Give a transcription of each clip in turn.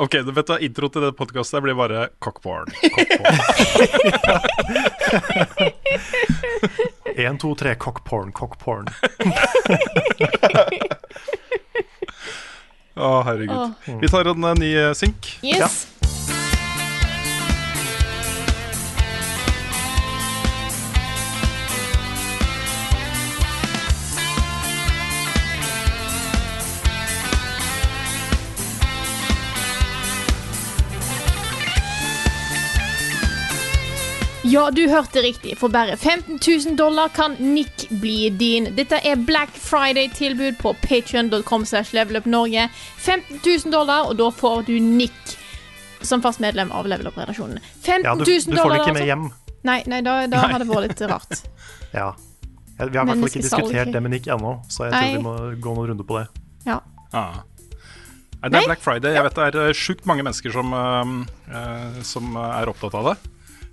Ok, du vet du, Intro til det podkastet blir bare cockporn. Én, to, tre, cockporn, cockporn. Å, herregud. Vi tar en eh, ny eh, synk. Yes. Ja, du hørte riktig. For bare 15 000 dollar kan Nick bli din. Dette er Black Friday-tilbud på levelupnorge. 15 000 dollar, og da får du Nick som fast medlem av Level Up-redaksjonen. 15 000 Ja, du, du får det ikke med altså. hjem. Nei, nei, da, da hadde det vært litt rart. Ja. Vi har i hvert fall ikke diskutert det med Nick ennå, så jeg Nei. tror vi må gå noen runder på det. Ja. Ah. Det er Black Friday. Jeg vet det er eh, sjukt mange mennesker som, uh, eh, som er opptatt av det.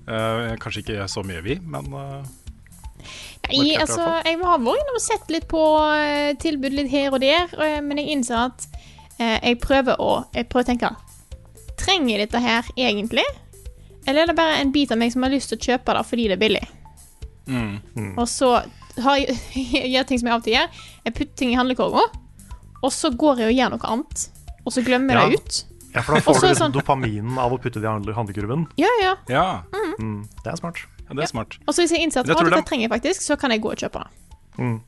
Eh, kanskje ikke så mye vi, men eh, Jeg, Markert i altså, jeg har vært innom og sett litt på eh, tilbud litt her og der, eh, men jeg innser at eh, jeg prøver å Jeg prøver å tenke Trenger jeg dette her egentlig? Eller er det bare en bit av meg som har lyst til å kjøpe det fordi det er billig? mm. Og så har jeg, jeg gjør ting som jeg av og til gjør. Jeg putter ting i handlekorga, og så går jeg og gjør noe annet. Og så glemmer jeg Ja. det ut. Ja, for da får så du sånn- dopaminen av å putte det i handle- handlekurven. Ja, ja. ja, Mm, det er smart. ja, det er smart. Og så hvis jeg innser at Jeg «Å, tror dette det- trenger jeg faktisk, så kan jeg gå og kjøpe det. Mm.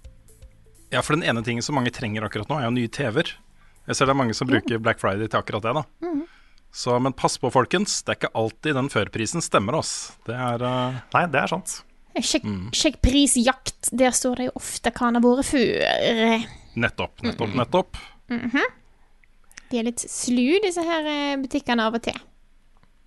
Ja, for den ene tingen som mange trenger akkurat nå, er jo nye TV-er. Jeg ser det er mange som bruker Black Friday til akkurat det, da. Mhm. Så, men pass på, folkens. Det er ikke alltid den førprisen stemmer, oss. Det er uh... Nei, det er sant. Sjekk, Mm. sjekk prisjakt. Der står det jo ofte hva han har vært før. nettopp, nettopp, nettopp. De er litt slu, disse her eh, butikkene av og til.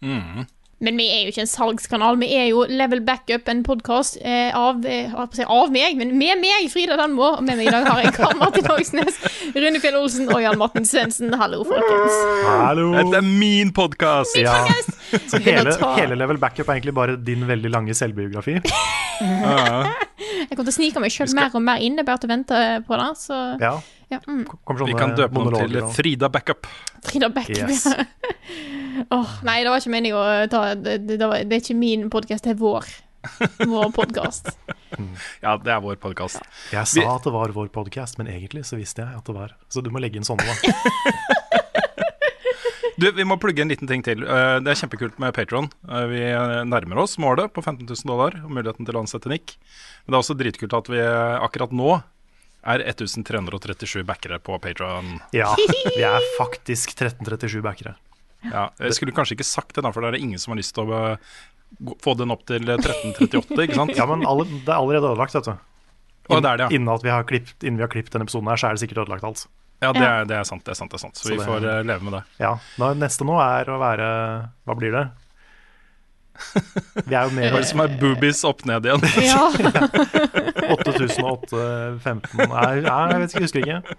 Mm. Men vi er jo ikke en salgskanal. Vi er jo Level Backup, en podkast eh, av, eh, av meg, men med meg, Frida Danmo. Og med meg i dag har jeg Karl Martin Hogsnes, Rune Fjell Olsen og Jan Martin Svendsen. Hallo, folkens. Hallo! Dette er min podkast! Ja. Så hele, hele Level Backup er egentlig bare din veldig lange selvbiografi. Jeg kommer til å snike meg sjøl skal- mer og mer inn. Det er bare å vente på det. Så Ja, ja. Mm. Vi kan døpe den til og- Frida Backup. Frida Backup. Yes. Åh, nei, det var ikke meningen å ta Det, det, det, var, det er ikke min podkast, det er vår. Vår podkast. Ja, det er vår podkast. Jeg sa at det var vår podkast, men egentlig så visste jeg at det var Så du må legge inn sånne, da. Du, vi må plugge en liten ting til. Eh, Det er kjempekult med Patron. Vi eh, nærmer oss målet på 15 000 dollar og muligheten til å ansette Nick. Men det er også dritkult at vi eh, akkurat nå er 1337 backere på Patron. Ja, vi er faktisk 1337 backere. Ja, jeg skulle kanskje ikke sagt det, da, for det er ingen som har lyst til å eh, få den opp til 1338, ikke sant? Ja, men alle, det er allerede ødelagt, vet du. Å, det er det, ja. Innen, at vi har klippet, innen vi har klippet denne episoden her, så er det sikkert ødelagt alt. Ja, det er, det er sant. det er sant, det er sant Så, Så vi det- får eh, leve med det. Ja, Neste nå er å være Hva blir det? Vi er jo mer Hva er det som er boobies opp ned igjen? Ja. 8008-15 Nei, jeg vet ikke, jeg husker ikke.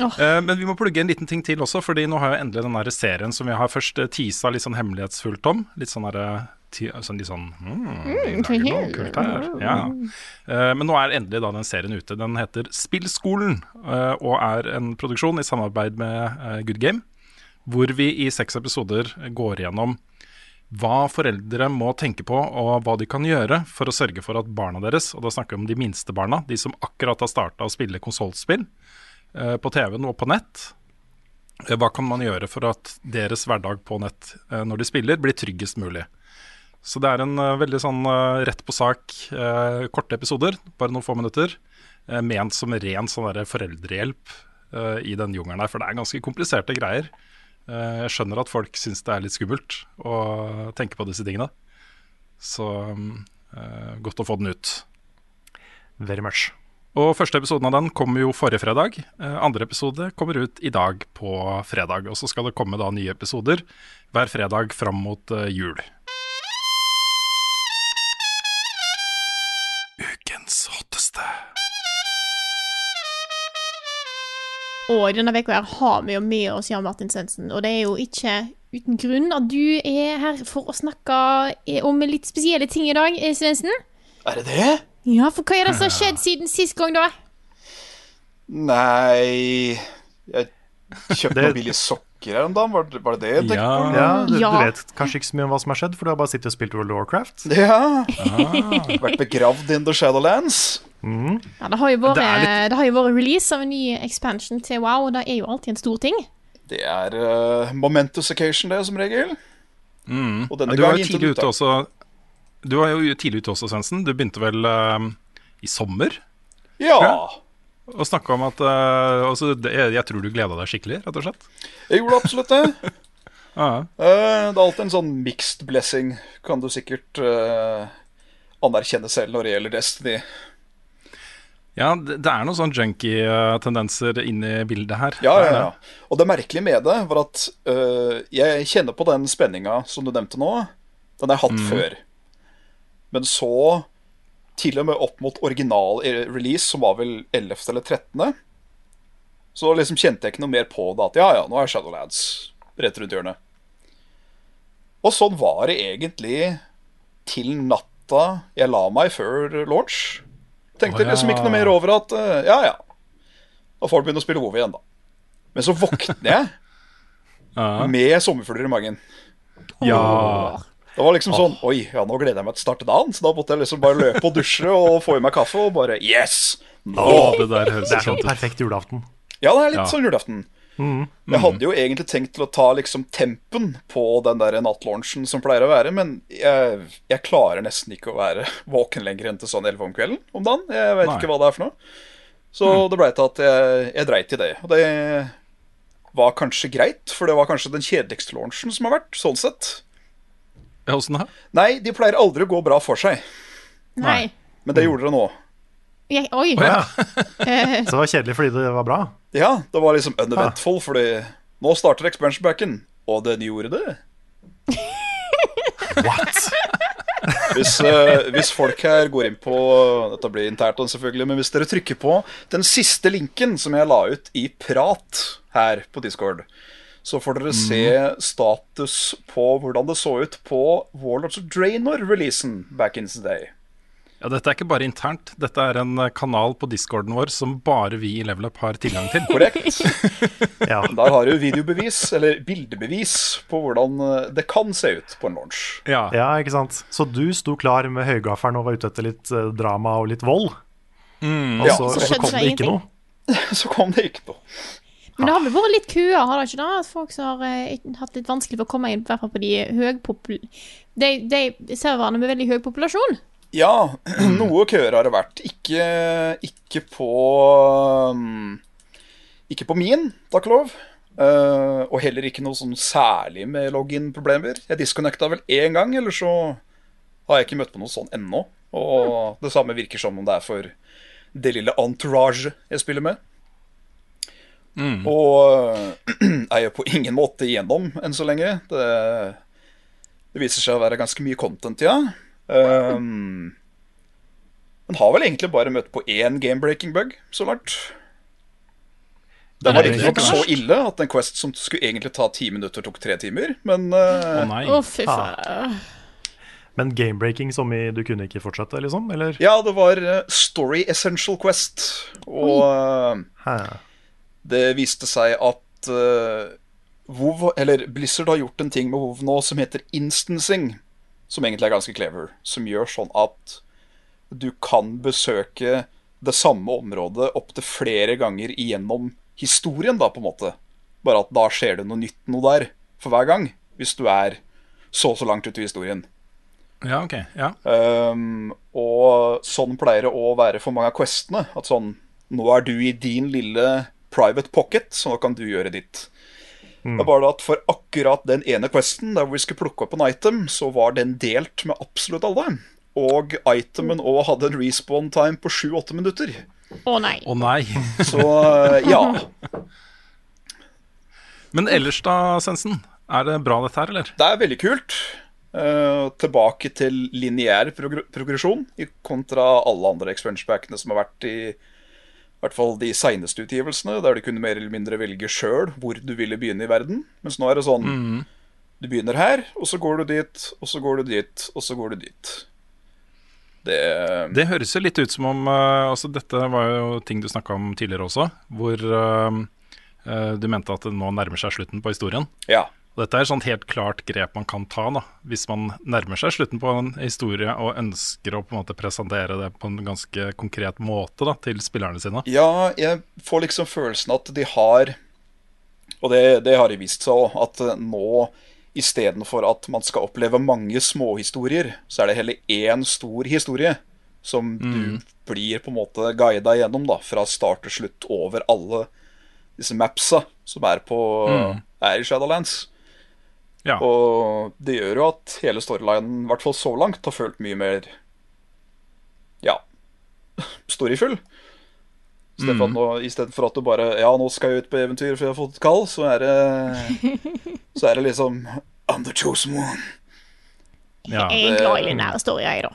Eh, men vi må plugge en liten ting til også, Fordi nå har jo endelig den der serien som vi har først tisa litt sånn hemmelighetsfullt om. Litt sånn derre sånn, litt sånn hmm, noe kult her. Ja. Eh, men nå er endelig da den serien ute. Den heter Spillskolen, eh, og er en produksjon i samarbeid med eh, Good Game. Hvor vi i seks episoder går gjennom hva foreldre må tenke på, og hva de kan gjøre for å sørge for at barna deres, og da snakker vi om de minste barna, de som akkurat har starta å spille konsollspill eh, på TV-en og på nett, eh, hva kan man gjøre for at deres hverdag på nett eh, når de spiller, blir tryggest mulig? Så det er en veldig sånn rett på sak, korte episoder, bare noen få minutter, ment som ren sånn foreldrehjelp eh, i den jungelen her, for det er ganske kompliserte greier. Eh, Jeg skjønner at folk syns det er litt skummelt å tenke på disse tingene. Så eh, godt å få den ut. Very much. Og første episoden av den kom jo forrige fredag. Eh, andre episode kommer ut i dag på fredag. Og så skal det komme da nye episoder hver fredag fram mot jul. Og i denne uka her har vi jo med oss Jan Martin Svendsen, og det er jo ikke uten grunn at du er her for å snakke eh, om litt spesielle ting i dag, eh, Svendsen. Er det det? Ja, for hva er det som har skjedd siden sist gang, da? Nei Jeg kjøpte Det- noen billige sokker her om dagen. Var, det- var det det jeg tenkte Ja. på? Ja, du, Ja. du vet kanskje ikke så mye om hva som har skjedd, for du har bare sittet og spilt World of Warcraft. Ja. Vært begravd in the Shadowlands. Ja, det har jo vært, Det litt... det, har jo vært release av en ny expansion til WoW, og det er jo alltid en stor ting. Det er uh, momentous occasion, det, som regel. Og denne Ja, du var jo tidlig ute også, Du var jo tidlig ute også, Svendsen. Du begynte vel uh, i sommer Ja. Ja. Å snakke om at uh, altså, det, jeg, tror du gleda deg skikkelig, rett og slett. Jeg gjorde absolutt det. Ja. uh, det er alltid en sånn mixed blessing, kan du sikkert uh, anerkjenne selv når det gjelder Destiny. Ja, det, det er noen sånn junkie-tendenser inni bildet her. Ja, ja, ja. Og det merkelige med det var at jeg kjenner på den spenninga som du nevnte nå. Den har jeg hatt før. Men så, til og med opp mot original eh, release, som var vel 11. eller 13., så liksom kjente jeg ikke noe mer på det at ja, ja, nå er Shadowlands rett rundt hjørnet. Og sånn var det egentlig til natta jeg la meg før launch. Tenkte oh, ja. liksom ikke noe mer over at øh, ja, ja. Da får du begynne å spille WoW igjen, da. Men så våkner jeg Ja. med sommerfugler i magen. ja. Det var liksom sånn Oi, ja, nå gleder jeg meg til å starte dagen. Så da måtte jeg liksom bare løpe og dusje og få i meg kaffe og bare Yes! Nå! Oh, det der høres Det er sånn ut. perfekt julaften. Ja, det er litt Ja. sånn julaften. Jeg hadde jo egentlig tenkt til å ta liksom tempen på den der nattlaunchen som pleier å være, men jeg, jeg klarer nesten ikke å være våken lenger enn til sånn 11 om kvelden om dagen. Jeg vet Nei. ikke hva det er for noe. Så det blei til at jeg, jeg dreit i det. Og det var kanskje greit, for det var kanskje den kjedeligste launchen som har vært, sånn sett. Ja, Åssen da? Nei, de pleier aldri å gå bra for seg, Nei. men det gjorde det nå. Jeg, oi. Oh, ja. Så det var kjedelig fordi det var bra. Ja, det var liksom uneventful, fordi nå starter expansion backen, og den gjorde det. What? Hvis, uh, hvis folk her går inn på Dette blir internt, selvfølgelig, men hvis dere trykker på den siste linken som jeg la ut i prat her på Discord, så får dere se status på hvordan det så ut på Warlords of Draenor-releasen back in the day. ja, Dette er ikke bare internt. Dette er en eh, kanal på discorden vår som bare vi i Level Up har tilgang til. Korrekt? Ja. Der har du videobevis, eller bildebevis, på hvordan eh, det kan se ut på en launch. Ja. ja, ikke sant. Så du sto klar med høygaffelen og var ute etter litt eh, drama og litt vold. og Ja, så, så så kom det det ikke noe. Så kom det ikke noe. Men det har vel vært litt køer, har det ikke det? Folk som har eh, hatt litt vanskelig for å komme inn, i hvert fall på de høypopul... De, de serverne med veldig høy populasjon. Ja, noe køer har det vært. Ikke, ikke på um, Ikke på min, takk og lov. Uh, og heller ikke noe sånn særlig med login-problemer. Jeg disconnecta vel én gang, eller så har jeg ikke møtt på noe sånn ennå. Og det samme virker som om det er for det lille entourage jeg spiller med. Og er jo på ingen måte igjennom enn så lenge. Det, det viser seg å være ganske mye content, ja. Um, men har vel egentlig bare møtt på én game-breaking bug så langt. Det var ikke riktignok ikke så ille at en Quest som skulle egentlig ta ti minutter, tok tre timer. Men Å uh, nei. oh, fy faen. Men game-breaking som i du kunne ikke fortsette, liksom? Eller? ja, det var uh, Story Essential Quest. Og uh. Det viste seg at uh, WoW, eller Blizzard har gjort en ting med WoW nå som heter instancing. Som egentlig er ganske clever. Som gjør sånn at du kan besøke det samme området opptil flere ganger igjennom historien, da, på en måte. Bare at da skjer det noe nytt noe der for hver gang. Hvis du er så og så langt ute i historien. Ja, ok. Ja. Um, og sånn pleier det å være for mange av questene. At sånn Nå er du i din lille private pocket, så nå kan du gjøre ditt. Det er bare det at for akkurat den ene questen der hvor vi skulle plukke opp en item, så var den delt med absolutt alle. Og itemen òg hadde en respawn time på 7-8 minutter. Å nei. Oh, nei. Så eh, ja. Men ellers da, Sensen? Er det bra dette her, eller? Det er veldig kult. Uh, tilbake til lineær progr progresjon kontra alle andre expansion packene som har vært i i hvert fall de seneste utgivelsene, der du kunne mer eller mindre velge sjøl hvor du ville begynne i verden. Mens nå er det sånn Du begynner her, og så går du dit, og så går du dit, og så går du dit. Det Det høres jo litt ut som om eh, altså Dette var jo ting du snakka om tidligere også, hvor uh, du mente at det nå nærmer seg slutten på historien. Ja. Og dette er et sånt helt klart grep man kan ta da, hvis man nærmer seg slutten på en historie og ønsker å på en måte presentere det på en ganske konkret måte da, til spillerne sine. Ja, jeg får liksom følelsen at de har Og det, det har de vist seg òg, at nå istedenfor at man skal oppleve mange småhistorier, så er det heller én stor historie som du blir på en måte guida gjennom, da, fra start til slutt over alle disse mapsa som er på er i Shadowlands. Ja. Og det gjør jo at hele storylinen, i hvert fall så langt, har følt mye mer ja storyfull. I stedet, for at nå, I stedet for at du bare Ja, nå skal jeg ut på eventyr for jeg har fått et kall, så er det Så er det liksom I'm the chosen one. Ja. Jeg er glad i lineære storyer, jeg, da.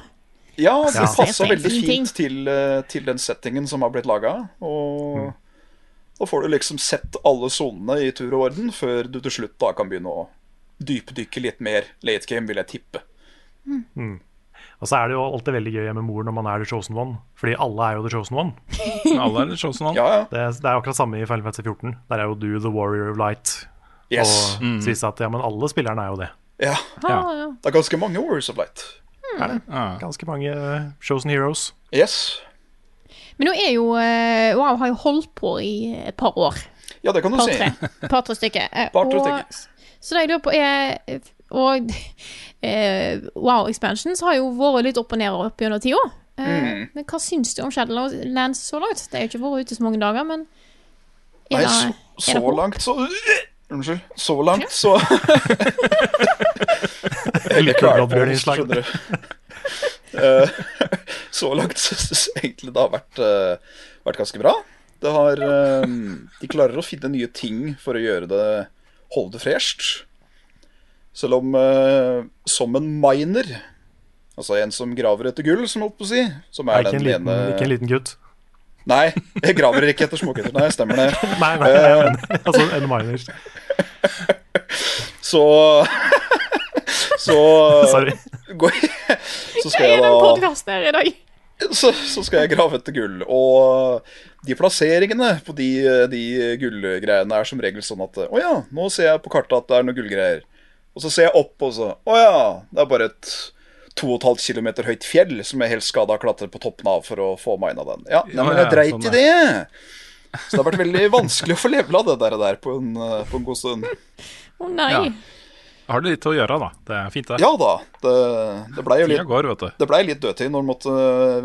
Ja, det Ja. passer er veldig fint til, eh, til den settingen som har blitt laga. Og da får du liksom sett alle sonene i tur og orden, før du til slutt da kan begynne å dypdykke litt mer late game, vil jeg tippe. Og så er det jo alltid veldig gøy med mor når man er the chosen one, fordi alle er jo the chosen one. Alle er the chosen one. Ja, ja. Det, det er akkurat samme i Final Fantasy 14. Der er jo du the warrior of light. Yes. Og så viser at ja, men alle spillerne er jo det. Ja. Ja. Ah, ja. Det er ganske mange Warriors of Light. Ja. Ganske mange uh, chosen heroes. Yes. Men nå er jo eh, Wow har jo holdt på i et par år. Ja, det kan du si. Par-tre stykker. Eh, Par-tre og- stykker. Så det jeg lurer på er Og eh, Wow Expansions har jo vært litt opp og ned opp gjennom tida. Eh, Men hva syns du om Shadowlands så langt? Det har jo ikke vært ute så mange dager, men er Nei, det- så, er det så langt så Unnskyld. Så langt, så Jeg klarer på, blodbjørninnslag. skjønner du. Eh, så langt så syns jeg egentlig det har vært, eh, vært ganske bra. Det har eh, De klarer å finne nye ting for å gjøre det Holde det fresht. Selv om eh, som en miner Altså en som graver etter gull, som holdt på å si. Som Nei, er ikke, en den liten, ene ikke en liten gutt. Nei, jeg graver ikke etter smågutter. Nei, stemmer det. Nei, nei, nei, altså en miner. Så Så Sorry. går Så skal Er jeg da podkast her i dag? Så, så skal jeg grave etter gull. Og de plasseringene på de, de gullgreiene er som regel sånn at Å ja, nå ser jeg på kartet at det er noen gullgreier. Og så ser jeg opp, og så Å ja, det er bare et 2,5 km høyt fjell som jeg helst skal da klatre på toppen av for å få mina den. Ja, nei, Ja, men jeg dreit sånn i det. Så det har vært veldig vanskelig å få levela det der, der på, en, på en god stund. Å nei. Ja. Har du litt å gjøre, da. Det er fint, det. Ja da. Det, det blei jo litt går. Det ble litt dødtid når man måtte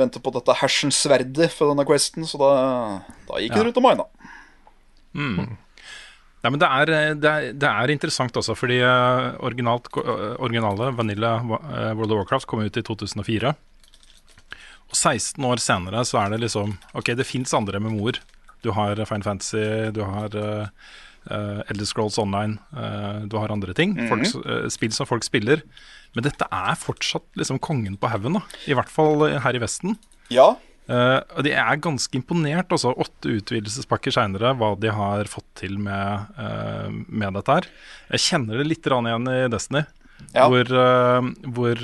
vente på dette hersensverdet for denne questen, så da, da gikk det Ja. rundt og mina. Nei, men det er, det, er, det er interessant også, fordi eh, originalt, eh, originale Vanilla eh, World of Warcraft kom ut i 2004. Og 16 år senere så er det liksom Ok, det fins andre MMO-er. Du har Fine Fantasy, du har uh, Elder Scrolls Online, uh, du har andre ting. folk, s- eh, spill som folk spiller. Men dette er fortsatt liksom kongen på haugen. I hvert fall her i Vesten. Ja, og de er ganske imponert, også åtte utvidelsespakker seinere, hva de har fått til med, med dette her. Jeg kjenner det litt igjen i Destiny, Ja. hvor, hvor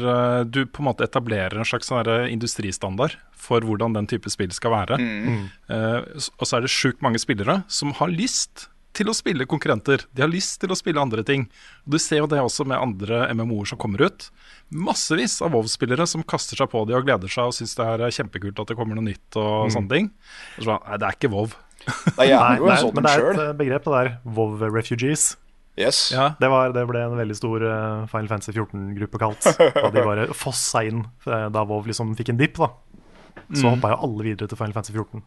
du på en måte etablerer en slags sånn industristandard for hvordan den type spill skal være. Mm. og så er det sjukt mange spillere som har lyst til å spille konkurrenter. De har lyst til å spille andre ting. Og Du ser jo det også med andre MMO-er som kommer ut. Massevis av WoW-spillere som kaster seg på de og gleder seg og syns det er kjempekult at det kommer noe nytt og sånne ting. Og så Nei, det er ikke WoW. Nei, Nei, er jo nei, men det er et begrep, det der. WoW refugees. Yes. Ja. Det, var, det ble en veldig stor eh, Final Fantasy 14-gruppe kalt. Da de bare fossa inn eh, da WoW liksom fikk en dipp. da Så hoppa jo alle videre til Final Fantasy 14.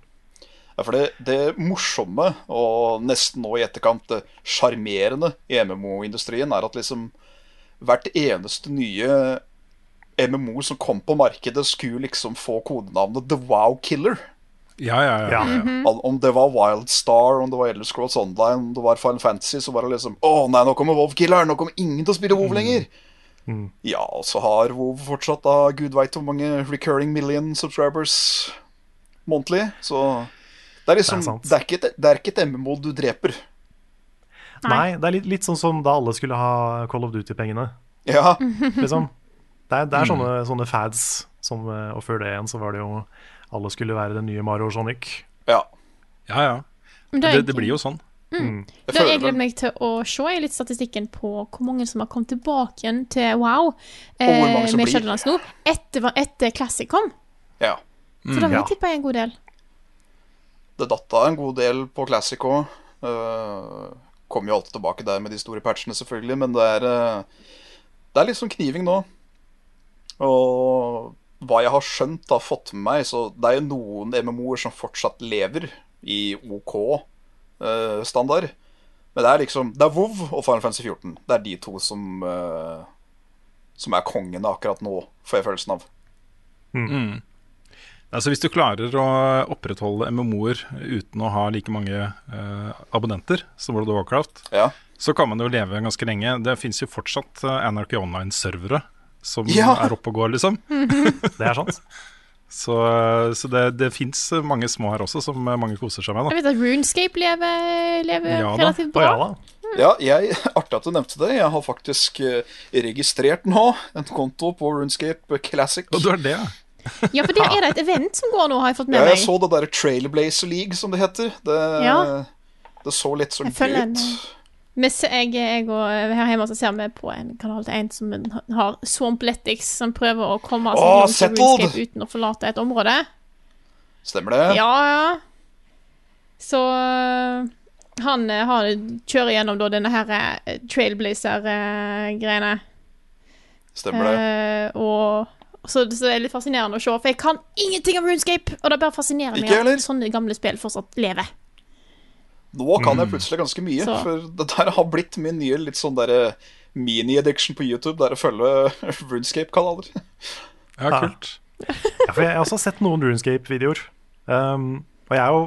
Ja, for det, det morsomme, og nesten nå i etterkant det sjarmerende i MMO-industrien, er at liksom hvert eneste nye MMO som kom på markedet, skulle liksom få kodenavnet The Wow Killer. Ja, ja, ja. Ja. Mhm. Al- Om det var Wildstar, om det var Elder Scrolls Online, om det var Final Fantasy, så var det liksom Å nei, nå kommer WoW-killer! Nå kommer ingen til å spille WoW lenger! Ja, og så har WoW fortsatt da gud veit hvor mange recurring million subscribers månedlig. Så det er liksom Det er. Det er ikke et, det er ikke et MMO du dreper. Nei, det er litt, litt sånn som da alle skulle ha Call of Duty-pengene. Ja, Liksom. Det er, det er sånne, sånne fads, som, eh, og før det igjen så var det jo Alle skulle være den nye Mario Sonic. ja. ja, ja. Men Det, er- det blir jo sånn. Mm. Det jeg gleder meg til å se, litt statistikken på hvor mange som har kommet tilbake igjen til Wow eh, med. Shadowlands nå, etter, etter Classic kom. Ja. For da vil ja. jeg tippe en god del. Det datt av en god del på Classic òg. kommer jo alltid tilbake der med de store patchene, selvfølgelig, men det er eh, Det er litt sånn kniving nå. Og hva jeg har skjønt, har fått med meg, så det er jo noen MMO-er som fortsatt lever i OK eh, standard. Men det er liksom Det er WoW og Final Fantasy 14. Det er de to som uh, Som er kongene akkurat nå, får jeg følelsen av. Altså Hvis du klarer å opprettholde MMO-er uten å ha like mange eh, abonnenter som World of Warcraft, Ja. så kan man jo leve ganske lenge. Det fins jo fortsatt eh, Anarchy Online-servere som Ja. er oppe og går, liksom. Det er sant. Så, så det, det fins mange små her også som mange koser seg med. Jeg vet at Runescape lever, lever Ja da. relativt bra. ja da. Ja, jeg, artig at du nevnte det. Jeg har faktisk eh, registrert nå en konto på Runescape Classic. Og du har det, ja. Ja, for der er det et event som går nå, har jeg fått med meg. Ja, jeg så det derre Trailblazer League, som det heter. Det, Ja. det så litt sånn ut. en- jeg, jeg og her hjemme så ser vi på en kanal til en som har Swampletics, som prøver å komme seg settled! Runescape uten å forlate et område. Stemmer det? Ja, ja. Så han, han øh, kjører gjennom da denne her Trailblazer-greiene. Stemmer det. Eh, og så, så det er litt fascinerende å se, for jeg kan ingenting om Runescape. Og det bare fascinerer meg heller. at sånne gamle spill fortsatt lever. Nå kan jeg plutselig ganske mye, Så. for det der har blitt min nye litt sånn derre mini-addiction på YouTube. Det er å følge Runescape-kanaler. Ja, Ja. kult. Ja, for jeg har også sett noen Runescape-videoer. Um, og jeg er jo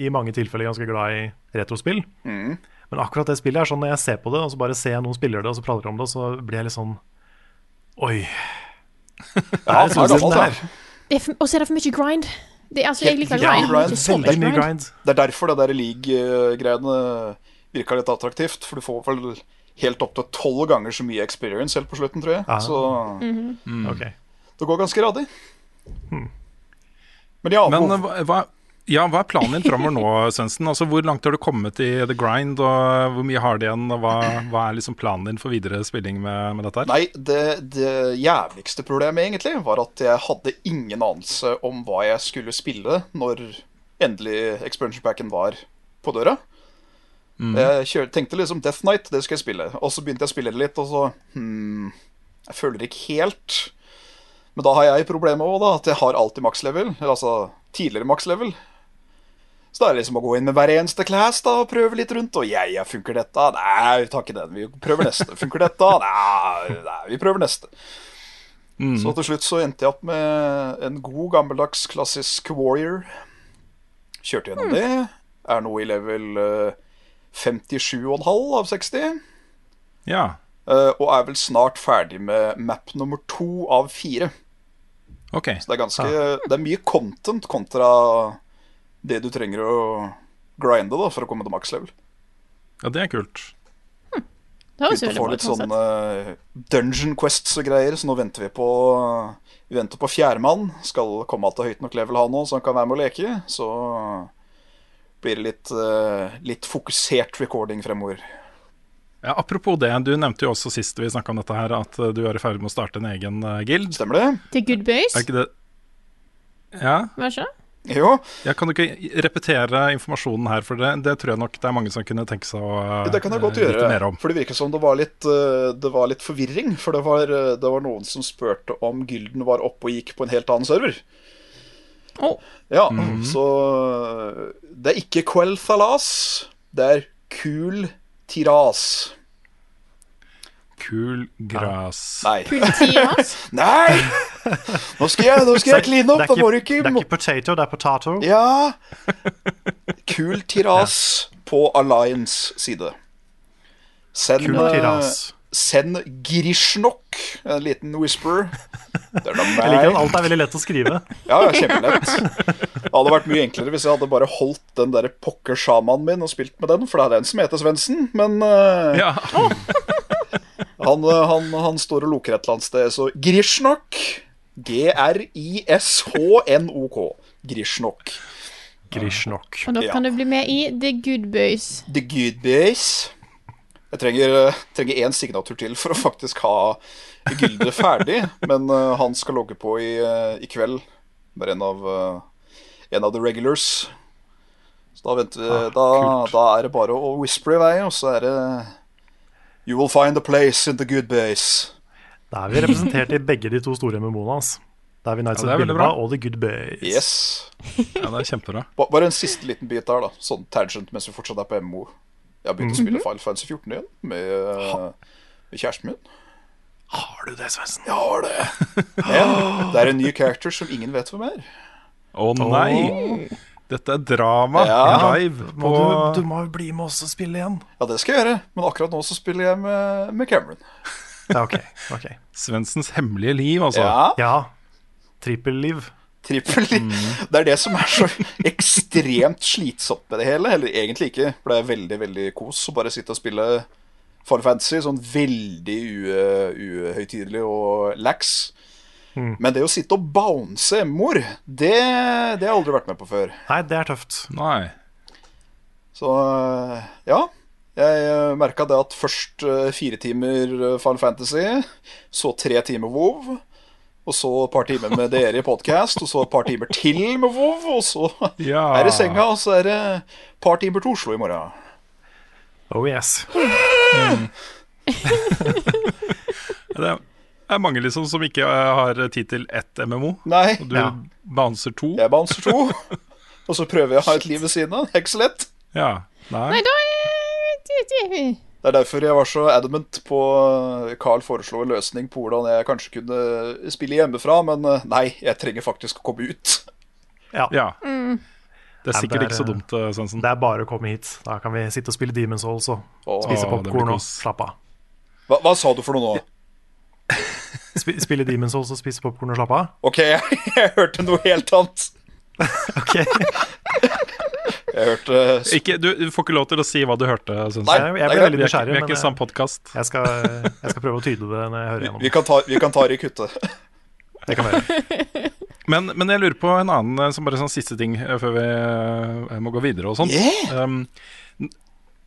i mange tilfeller ganske glad i retrospill. Mm. Men akkurat det spillet er sånn når jeg ser på det, og så bare ser jeg noen spiller det, og så prater de om det, så blir jeg litt sånn Oi. Ja, det det er sånn det er? Det er Og så er det for mye grind. Det, altså, jeg liker Ja, grind, grind, mye mye grind. Det er derfor det der league-greiene virka litt attraktivt. For du får vel helt opp til tolv ganger så mye experience helt på slutten, tror jeg. Ah. Så Ok. det går ganske radig. Men ja, Men eh, hva, hva, ja, hva er planen din framover nå, Svendsen? Altså, hvor langt har du kommet i the grind, og hvor mye har du igjen? Og hva, hva er liksom planen din for videre spilling med, med dette her? Nei, det, det jævligste problemet egentlig var at jeg hadde ingen anelse om hva jeg skulle spille når endelig expansion packen var på døra. Jeg kjør, tenkte liksom Death Knight, det skal jeg spille. Og så begynte jeg å spille det litt, og så hmm, Jeg føler ikke helt Men da har jeg problemet òg, da. At jeg har alltid maks level. Eller altså tidligere maks level. Så da er det liksom å gå inn med hver eneste class da, og prøve litt rundt. Og jeg, ja, funker dette? Nei, vi tar ikke den. Vi prøver neste. Funker dette? Nei, nei vi prøver neste. Så til slutt så endte jeg opp med en god, gammeldags, klassisk warrior. Kjørte gjennom det. Er nå i level eh, 57,5 av 60. Ja. eh, og er vel snart ferdig med map nummer to av fire. Ok. Så det er ganske Det er mye content kontra det du trenger å grinde da for å komme til maks level. Ja, det er kult. Det høres veldig få bra litt ut. sånn sånne eh, dungeon quests og greier, så nå venter vi på Vi venter på fjerdemann. Skal komme alt til høyt nok level han nå, så han kan være med å leke. Så blir det litt, eh, litt fokusert recording fremover. Ja, apropos det, du nevnte jo også sist vi snakka om dette her, at eh, du er i ferd med å starte en egen guild. Stemmer det? Til Good Boys, Er ikke det Ja? Hva det? Jo, Jeg kan du ikke repetere informasjonen her, for det, det tror jeg nok det er mange som kunne tenke seg å eh, det kan jeg godt gjøre. mer om. For det virker som det var litt, eh, det var litt forvirring. For det var, eh, det var noen som spurte om gylden var oppe og gikk på en helt annen server. Oh. Ja, Mhm. så det er ikke Quel Thalas, det er Kul Tiras. Kul gras. Nei. Kultiras. Nei! Nå skal jeg, nå skal jeg kline opp, det, er ikke, det er ikke potato, det er potato. Ja. Kul tiras på Alliance side. Send, Kul eh, tiras. send Grishnok, en liten whisper. Det er da Jeg liker at alt er veldig lett å skrive. Ja, kjempelett. Det hadde vært mye enklere hvis jeg hadde bare holdt den der pokker sjamanen min og spilt med den, for det er den som heter Svendsen. Men uh... Ja. han, eh, han, han står og loker et eller annet sted, så Grishnok. G-r-i-s-h-n-o-k. Grishnok. Grishnok. Og da Ja. kan du bli med i The Good Boys. The Good Boys. Jeg trenger, eh, trenger én signatur til for å faktisk ha gildet ferdig, men uh, han skal logge på i, uh, i kveld. Er en av, uh, en av the regulars. Så da, venter, vi- Ah, da, da er det bare å whisper i vei, og så er det You will find a place in the good base. Da er vi representert i begge de to store MMO-ene hans. Da er vi Nights Ja, of Bilba og The Good Base. Yes. ja, det er kjempebra. Bare en siste liten bit der, da. Sånn tangent mens vi fortsatt er på MMO. Jeg har begynt å spille Final Fantasy 14 igjen med, med kjæresten min. Har du det, Svendsen? Jeg har det. Men det er en ny character som ingen vet hvem er. Å nei! Dette er drama Ja. live Må du, du må jo bli med oss og spille igjen. Ja, det skal jeg gjøre, men akkurat nå så spiller jeg med, med Cameron. Ja, ok. ok. Svensens hemmelige liv, altså. Ja, Ja. Trippelliv. trippel Det er det som er så ekstremt slitsomt med det hele. Eller egentlig ikke, for det er veldig, veldig kos å bare sitte og spille Final Fantasy sånn veldig uhøytidelig og lax. Men det å sitte og bounce M-ord, det, det har jeg aldri vært med på før. Nei, det er tøft. Nei. Så øh, ja. Jeg merka det at først øh, fire timer Final Fantasy, så tre timer WoW, og så et par timer med dere i podkast, og så et par timer til med WoW, og så Ja. er det senga, og så er det et par timer til Oslo i morgen. Oh yes. Det er mange liksom som ikke eh, har tid til ett MMO. Nei, Og du Ja. bouncer to. jeg bouncer to, og så prøver jeg å ha et liv ved siden av. Det er ikke så lett. Ja. Nei. Nei, da er Det er derfor jeg var så adamant på øh, Carl foreslo en løsning på hvordan jeg kanskje kunne spille hjemmefra, men øh, nei, jeg trenger faktisk å komme ut. Ja. Ja. Mm. Det er Ja, sikkert det er, ikke så dumt, eh, Svendsen. Det er bare å komme hit. Da kan vi sitte og spille Demon's Souls og spise popkorn og slappe av. Hva, hva sa du for noe nå? Sp spille Demon's Souls og spise popkorn og slappe av? Ok, jeg, jeg hørte noe helt annet. Ok. Jeg hørte Ikke, du, du får ikke lov til å si hva du hørte. syns Jeg, jeg ble veldig er, nysgjerrig, vi er men ikke jeg, samme podkast. jeg, skal, jeg skal prøve å tyde det når jeg hører gjennom. Vi kan ta, vi kan ta det i kuttet. Det kan være. Men, men jeg lurer på en annen eh, som bare sånn siste ting eh, før vi eh, må gå videre og sånt. Yeah! Um,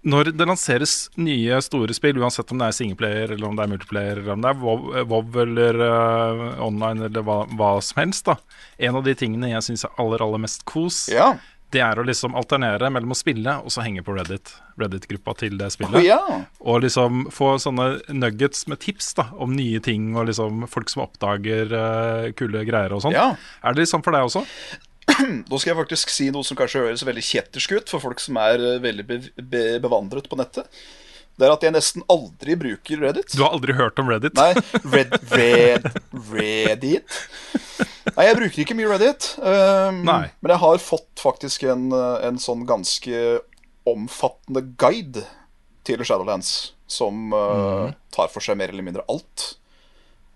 når det lanseres nye store spill, uansett om det er singleplayer eller om det er multiplayer, eller om det er WoW, eller uh, online eller hva, hva som helst, da. En av de tingene jeg syns er aller, aller mest kos, Ja. det er å liksom alternere mellom å spille og så henge på Reddit. Reddit-gruppa til det spillet. spillet. ja. Og liksom få sånne nuggets med tips da om nye ting, og liksom folk som oppdager uh, kule greier og sånn. ja. Er det liksom for deg også? Nå skal jeg faktisk si noe som kanskje høres veldig kjettersk ut for folk som er eh, veldig be be bevandret på nettet. Det er at jeg nesten aldri bruker Reddit. Du har aldri hørt om Reddit? Nei, Red, Red, Reddit Nei, jeg bruker ikke mye Reddit. Um. Men jeg har fått faktisk en, uh, en sånn ganske omfattende guide til Shadowlands, som uh, tar for seg mer eller mindre alt.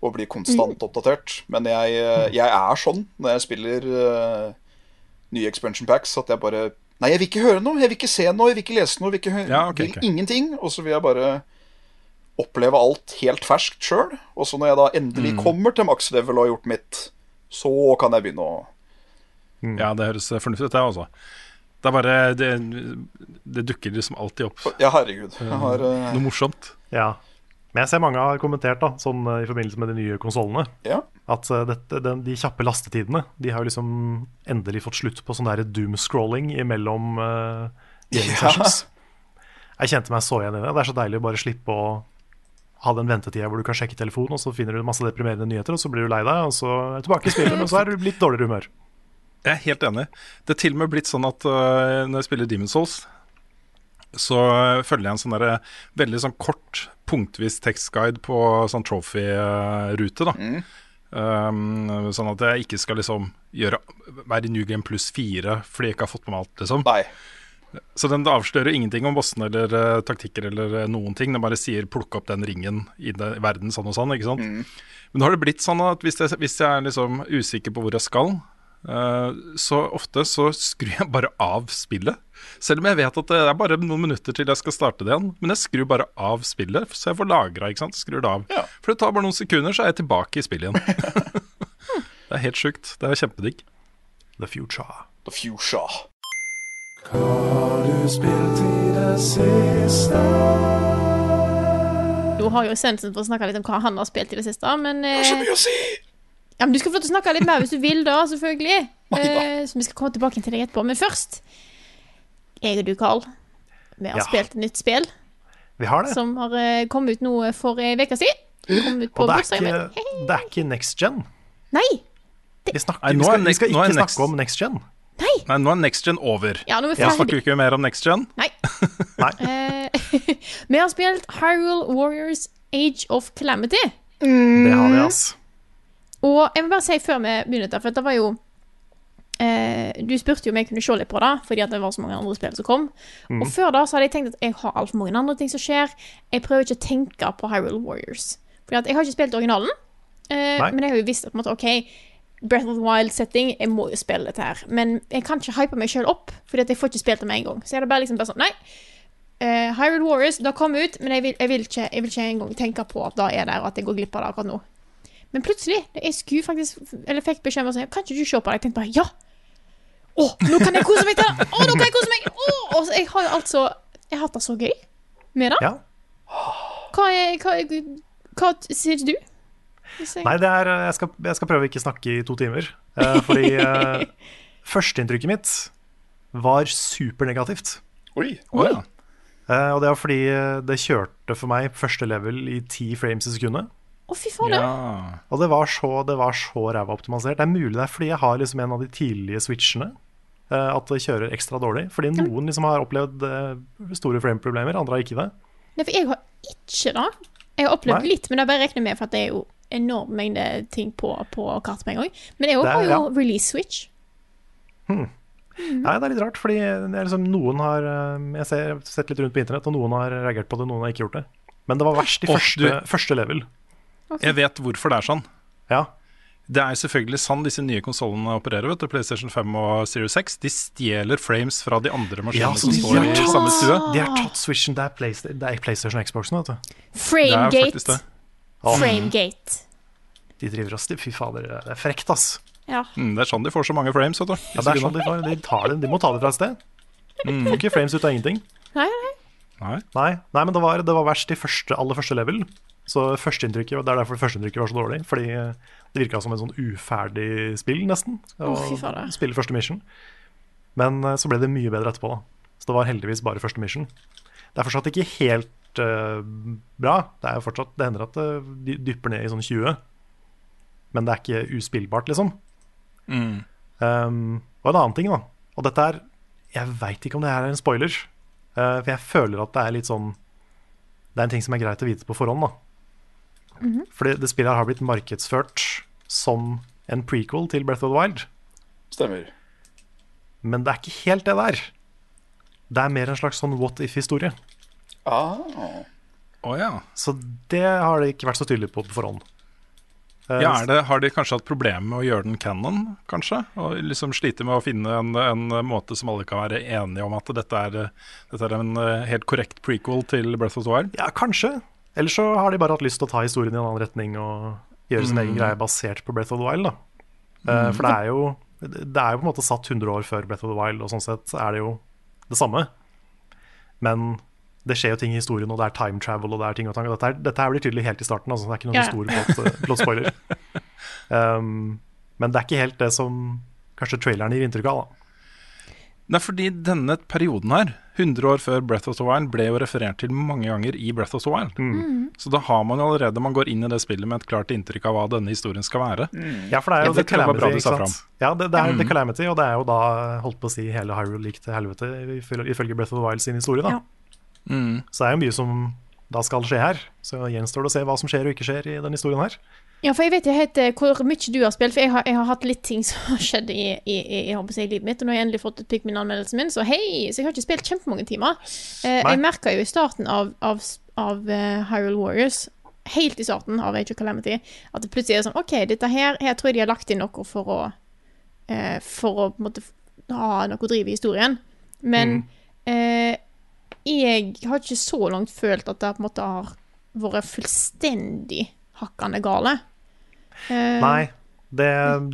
Og blir konstant oppdatert. Men jeg, uh, jeg er sånn når jeg spiller uh, nye expansion packs, at jeg bare Nei, jeg vil ikke høre noe, jeg vil ikke se noe, jeg vil ikke lese noe, jeg vil, ikke høre, Ja, okay, vil ok. ingenting. Og så vil jeg bare oppleve alt helt ferskt sjøl. Og så når jeg da endelig Mm. kommer til maks level og har gjort mitt, så kan jeg begynne å Ja, det høres fornuftig ut, det også. Det er bare Det, det dukker liksom alltid opp Ja, herregud. Jeg har uh, noe morsomt. Ja. Men jeg ser mange har kommentert da, sånn eh, i forbindelse med de nye konsollene, Ja. at eh, dette, den, de kjappe lastetidene De har jo liksom endelig fått slutt på sånn doom-scrolling imellom uh, gaming Ja. sessions. Jeg kjente meg så igjen i det. Det er så deilig å bare slippe å ha den ventetida hvor du kan sjekke telefonen, og så finner du masse deprimerende nyheter, og så blir du lei deg, og så er du tilbake i spillet, men så er du blitt dårligere humør. Jeg er helt enig. Det er til og med blitt sånn at uh, når jeg spiller Demon's Souls, så følger jeg en sånn der, veldig sånn kort punktvis tekstguide på sånn trophy-rute, da. Um, sånn at jeg ikke skal liksom gjøre, være i New Game pluss fire fordi jeg ikke har fått med meg alt. liksom Nei. Så den avslører ingenting om bossene eller uh, taktikker eller eh, noen ting. Den bare sier 'plukk opp den ringen i det, verden sånn og sånn'. ikke sant? Men nå har det blitt sånn at hvis jeg, hvis jeg er liksom usikker på hvor jeg skal, så ofte så skrur jeg bare av spillet. Selv om jeg vet at det er bare noen minutter til jeg skal starte det igjen. Men jeg skrur bare av spillet, så jeg får lagra, ikke sant. Skrur det av. Ja. For det tar bare noen sekunder, så er jeg tilbake i spillet igjen. det er helt sjukt. Det er kjempedigg. The future. The future. Hva har du spilt i det siste? jo Sensen fått snakke litt om hva han har spilt i det siste, men Det er så eh, mye å si! Ja, men Du skal få lov til å snakke litt mer hvis du vil, da, selvfølgelig. Eh, så vi skal komme tilbake til deg etterpå. Men først, jeg og du, Carl, vi har Ja. spilt et nytt spill Vi har det. som har eh, kommet ut nå for ei uke siden. Kom ut på Og det er, ikke, det er ikke next gen. Nei! Vi, snakker, Nei, vi, skal, vi skal ikke next- snakke om next gen. Nei, nå er next gen over. Ja, nå er vi Da snakker vi ikke mer om next gen. Nei. Nei. Eh, vi har spilt Hyrule Warriors Age of Calamity. Det har vi, ass. Og jeg må bare si før vi begynner dette, for det var jo eh, Du spurte jo om jeg kunne se litt på det, fordi det var så mange andre spill som kom. Mm. Og før da så hadde jeg tenkt at jeg har altfor mange andre ting som skjer. Jeg prøver ikke å tenke på Hyrule Warriors. Fordi at jeg har ikke spilt originalen, eh, men jeg har jo visst at på en måte, OK, Breath of the Wild-setting, jeg må jo spille dette her. Men jeg kan ikke hype meg sjøl opp, Fordi at jeg får ikke spilt det med en gang. Så jeg hadde bare liksom bare sånn Nei. Uh, Hyrule Warriors, det kommet ut, men jeg vil, jeg, vil ikke, jeg vil ikke engang tenke på at det er der, og at jeg går glipp av det akkurat nå. Men plutselig, jeg skulle faktisk Eller fikk beskjed om å si Kan ikke du se på det? Jeg tenkte bare ja! Å, nå kan jeg kose meg til! Å, nå kan jeg kose meg! Å, og jeg har jo altså Jeg har hatt det så gøy med det. Ja. Hva, er, hva, er- hva sier du? Jeg- Nei, det er, jeg, skal, jeg skal prøve å ikke snakke i to timer. Uh, fordi uh, førsteinntrykket mitt var supernegativt. Oi. Oi. ja. Uh, og det var fordi eh, det kjørte for meg første level i ti frames i sekundet. Å, fy faen, Ja. Og det var så, det var så ræva optimalisert. Det er mulig det er fordi jeg har liksom en av de tidlige switchene. eh, at det kjører ekstra dårlig. Fordi noen liksom har opplevd eh, store frame-problemer, andre har ikke det. Nei, for jeg har ikke det. Jeg har opplevd Nei. litt, men det er bare regner med for at det er jo enorm mengde ting på, på kartet med en gang. Men jeg Det har jo ja. release switch. Nei, det er litt rart, fordi det liksom, noen har eh, Jeg ser, jeg har sett litt rundt på internett, og noen har reagert på det, noen har ikke gjort det. Men det var verst i første, første level. Jeg vet hvorfor det er sånn. Ja, Det er selvfølgelig sånn disse nye konsollene opererer. vet du PlayStation 5 og Series 6. De stjeler frames fra de andre maskinene ja, som de står i tatt- samme stue. De har tatt switchen. Det er, Playsta- det er PlayStation og Xboxen, vet du. Framegate. Åh, Framegate. de driver oss til Fy fader, det er frekt, ass. Ja. Mm, det er sånn de får så mange frames. vet du Ja, det er sånn de, får, de, tar det, de må ta det fra et sted. Får ikke frames ut av ingenting. Nei. Nei. Nei, nei men det var, det var verst i første, aller første level. Så førsteinntrykket, Det er derfor førsteinntrykket var så dårlig. Fordi eh, det virka som en sånn uferdig spill, nesten. Å, oh, spille første mission. Men eh, så ble det mye bedre etterpå. da Så det var heldigvis bare første mission. Det er fortsatt ikke helt uh, bra. Det er jo fortsatt, det hender at det dypper ned i sånn 20. Men det er ikke uspillbart, liksom. Mm. Um, og en annen ting, da. Og dette er Jeg veit ikke om det her er en spoiler. Uh, for jeg føler at det er litt sånn Det er en ting som er greit å vite på forhånd, da. Fordi det spillet her har blitt markedsført som en prequel til Breath of the Wild. Stemmer. Men det er ikke helt det der. Det er mer en slags sånn what if-historie. Ah. Oh, ja. Så det har de ikke vært så tydelige på på forhånd. Eh, ja er det, har de kanskje hatt problemer med å gjøre den canon, kanskje? Og liksom slite med å finne en, en måte som alle kan være enige om at dette er, dette er en eh, helt korrekt prequel til Breath of the Wild? Ja, kanskje. Eller så har de bare hatt lyst til å ta historien i en annen retning og gjøre sin egen greie basert på Breath of the Wild. Eh, For det er jo Det er jo på en måte satt 100 år før Breath of the Wild, og sånn sett er det jo det samme. Men det skjer jo ting i historien, og det er time travel og det er ting og tang. og Dette, er, dette her blir tydelig helt i starten, altså. Det er ikke noen yeah. stor plot, plot spoiler. Um, men det er ikke helt det som kanskje traileren gir inntrykk av. da. Nei, fordi denne perioden her, 100 år før Breath of the Wild, ble jo referert til mange ganger i Breath of the Wild. Så da har man jo allerede Man går inn i det spillet med et klart inntrykk av hva denne historien skal være. Ja, for det er jo Ja, det Calamity. ikke sant? Ja, det, det er The Calamity, og det er jo da holdt på å si hele Hyrule gikk til helvete, ifølge ifølge Breath of the Wild sin historie. da Ja. Mm. Så det er jo mye som da skal skje her. Så gjenstår det å se hva som skjer og ikke skjer i denne historien her. Ja, for jeg vet ikke helt eh, hvor mye du har spilt, for jeg har, jeg har hatt litt ting som har skjedd i, i, i, i livet mitt, og nå har jeg endelig fått ut Pikmin-anmeldelsen min, så hei! Så jeg har ikke spilt kjempemange timer. Eh, jeg merka jo i starten av, av, av uh, Hyrule Warriors, helt i starten av Age of Calamity, at det plutselig er sånn OK, dette her Her tror jeg de har lagt inn noe for å uh, For å på en måte ha noe å drive i historien. Men eh, jeg har ikke så langt følt at det på en måte har vært fullstendig hakkande gale. Eh, Nei, det,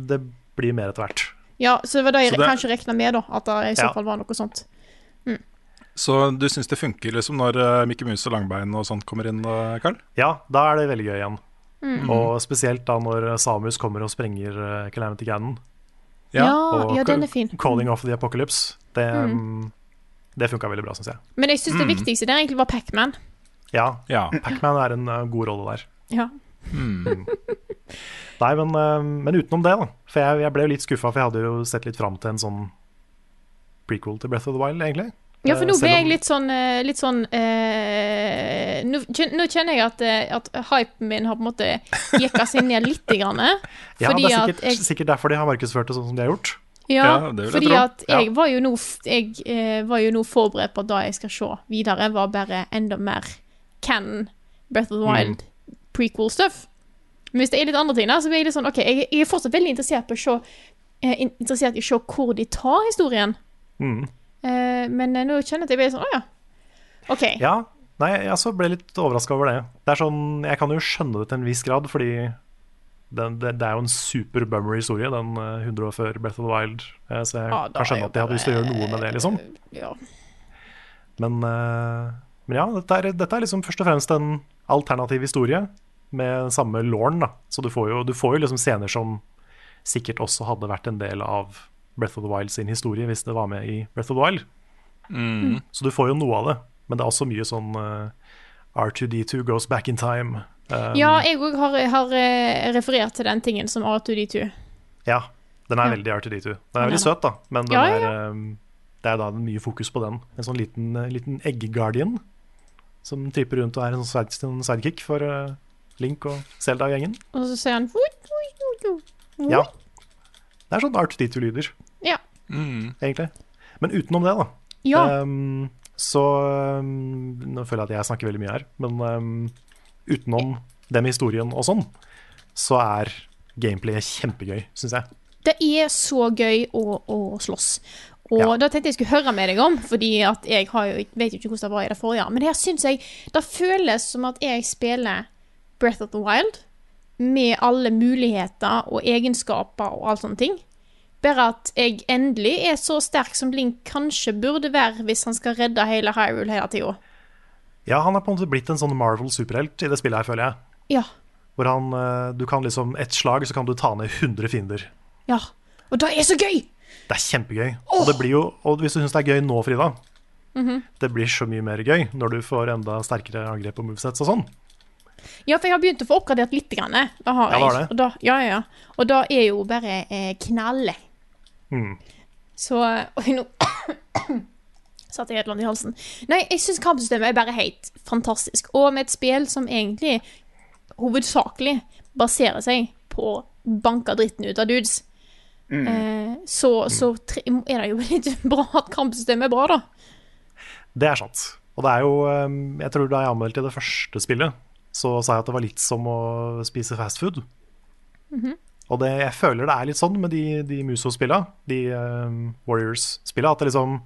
det blir mer etter hvert. Ja, så det var det jeg det- kanskje regna med, da. At det i så Ja. fall var noe sånt. Så du syns det funker liksom når uh, Mikke Mus og Langbein og sånt kommer inn, uh, Karl? Ja, da er det veldig gøy igjen. Og spesielt da når Samus kommer og sprenger eh, Calamity Ganon. Ja, og ja, den er fin. Calling Off the Apocalypse. Det, mm. det funka veldig bra, syns jeg. Men jeg syns det viktigste der egentlig var Pacman. Ja, Ja. Pacman er en eh, god rolle der. Ja. Nei, men, eh, men utenom det, da. For jeg, jeg ble jo litt skuffa, for jeg hadde jo sett litt fram til en sånn prequel til Breath of the Wild, egentlig. ja, for Eh, nå ble jeg litt sånn, eh, litt sånn eh, nå, nå kjenner jeg at, at hypen min har på en måte jekka seg ned litt. Grann, Ja, det er sikkert, jeg sikkert derfor de har markedsført det sånn som de har gjort. Ja, Ja, det vil jeg fordi at jeg var jo nå f- Jeg eh, var jo nå forberedt på at det jeg skal se videre, var bare enda mer canon Breath of the Wild prequel stuff. Men hvis det er litt andre ting da, så blir jeg litt sånn OK, jeg, jeg er fortsatt veldig interessert se eh, Interessert i å se hvor de tar historien. Mm. Eh, men eh, nå kjenner jeg at jeg blir sånn Å ja. OK. Ja, nei, jeg også ble litt overraska over det. Det er sånn, Jeg kan jo skjønne det til en viss grad, fordi det, det, det er jo en super bummer historie, den eh, 100 år før Breath of the Wild. Eh, så jeg Ja, kan skjønne at de hadde lyst til å gjøre noe med det, liksom. Ja. Men, eh, men ja, dette er, dette er liksom først og fremst en alternativ historie med samme lauren, da. Så du får, jo, du får jo liksom scener som sikkert også hadde vært en del av Breath of the Wild sin historie hvis det var med i Breath of the Wild. Så du får jo noe av det, men det er også mye sånn uh, R2D2 goes back in time. Um, ja, jeg òg har, har eh, referert til den tingen som R2D2. ja, den er Ja. veldig R2D2. Den er veldig søt, da, men den Ja, ja, er, um, det er da mye fokus på den. En sånn liten, eh, liten egg-guardian som tripper rundt og er en sånn en sidekick for eh, Link og Zelda-gjengen. Og så sier han. Ja. Det er sånn R2D2-lyder, Ja. egentlig. Men utenom det, da. ja. Um, så um, Nå føler jeg at jeg snakker veldig mye her, men um, utenom det med historien og sånn, så er gameplayet kjempegøy, syns jeg. Det er så gøy å, å slåss. Og Ja. da tenkte jeg skulle høre med deg om, fordi jeg har jo, vet jo ikke hvordan det var i det forrige. Men her syns jeg det føles som at jeg spiller Breath of the Wild med alle muligheter og egenskaper og all sånne ting. Bare at jeg endelig er så sterk som Link kanskje burde være hvis han skal redde hele Hyrule hele tida. Ja, han er på en måte blitt en sånn Marvel superhelt i det spillet her, føler jeg. Ja. Hvor han, eh, du kan liksom Ett slag, så kan du ta ned 100 fiender. Ja. Og det er så gøy! Det er kjempegøy. Og, det blir jo, og hvis du syns det er gøy nå, Frida, Mhm. det blir så mye mer gøy når du får enda sterkere angrep og movesets og sånn. Ja, for jeg har begynt å få oppgradert litt. Grann. Det har Ja, var det? Og da, ja, ja, ja. Og da er jo bare eh, knalle. Mm. Så Oi, nå satte jeg et eller annet i halsen. Nei, jeg syns kampsystemet er bare helt fantastisk. Og med et spill som egentlig hovedsakelig baserer seg på å banke dritten ut av dudes, eh, så, så tre, er det jo litt bra at kampsystemet er bra, da. Det er sant. Og det er jo eh, Jeg tror da jeg anmeldte det første spillet, så sa jeg at det var litt som å spise fast food. Og det, jeg føler det er litt sånn med de, de Muso-spilla, de eh, Warriors-spilla, at det liksom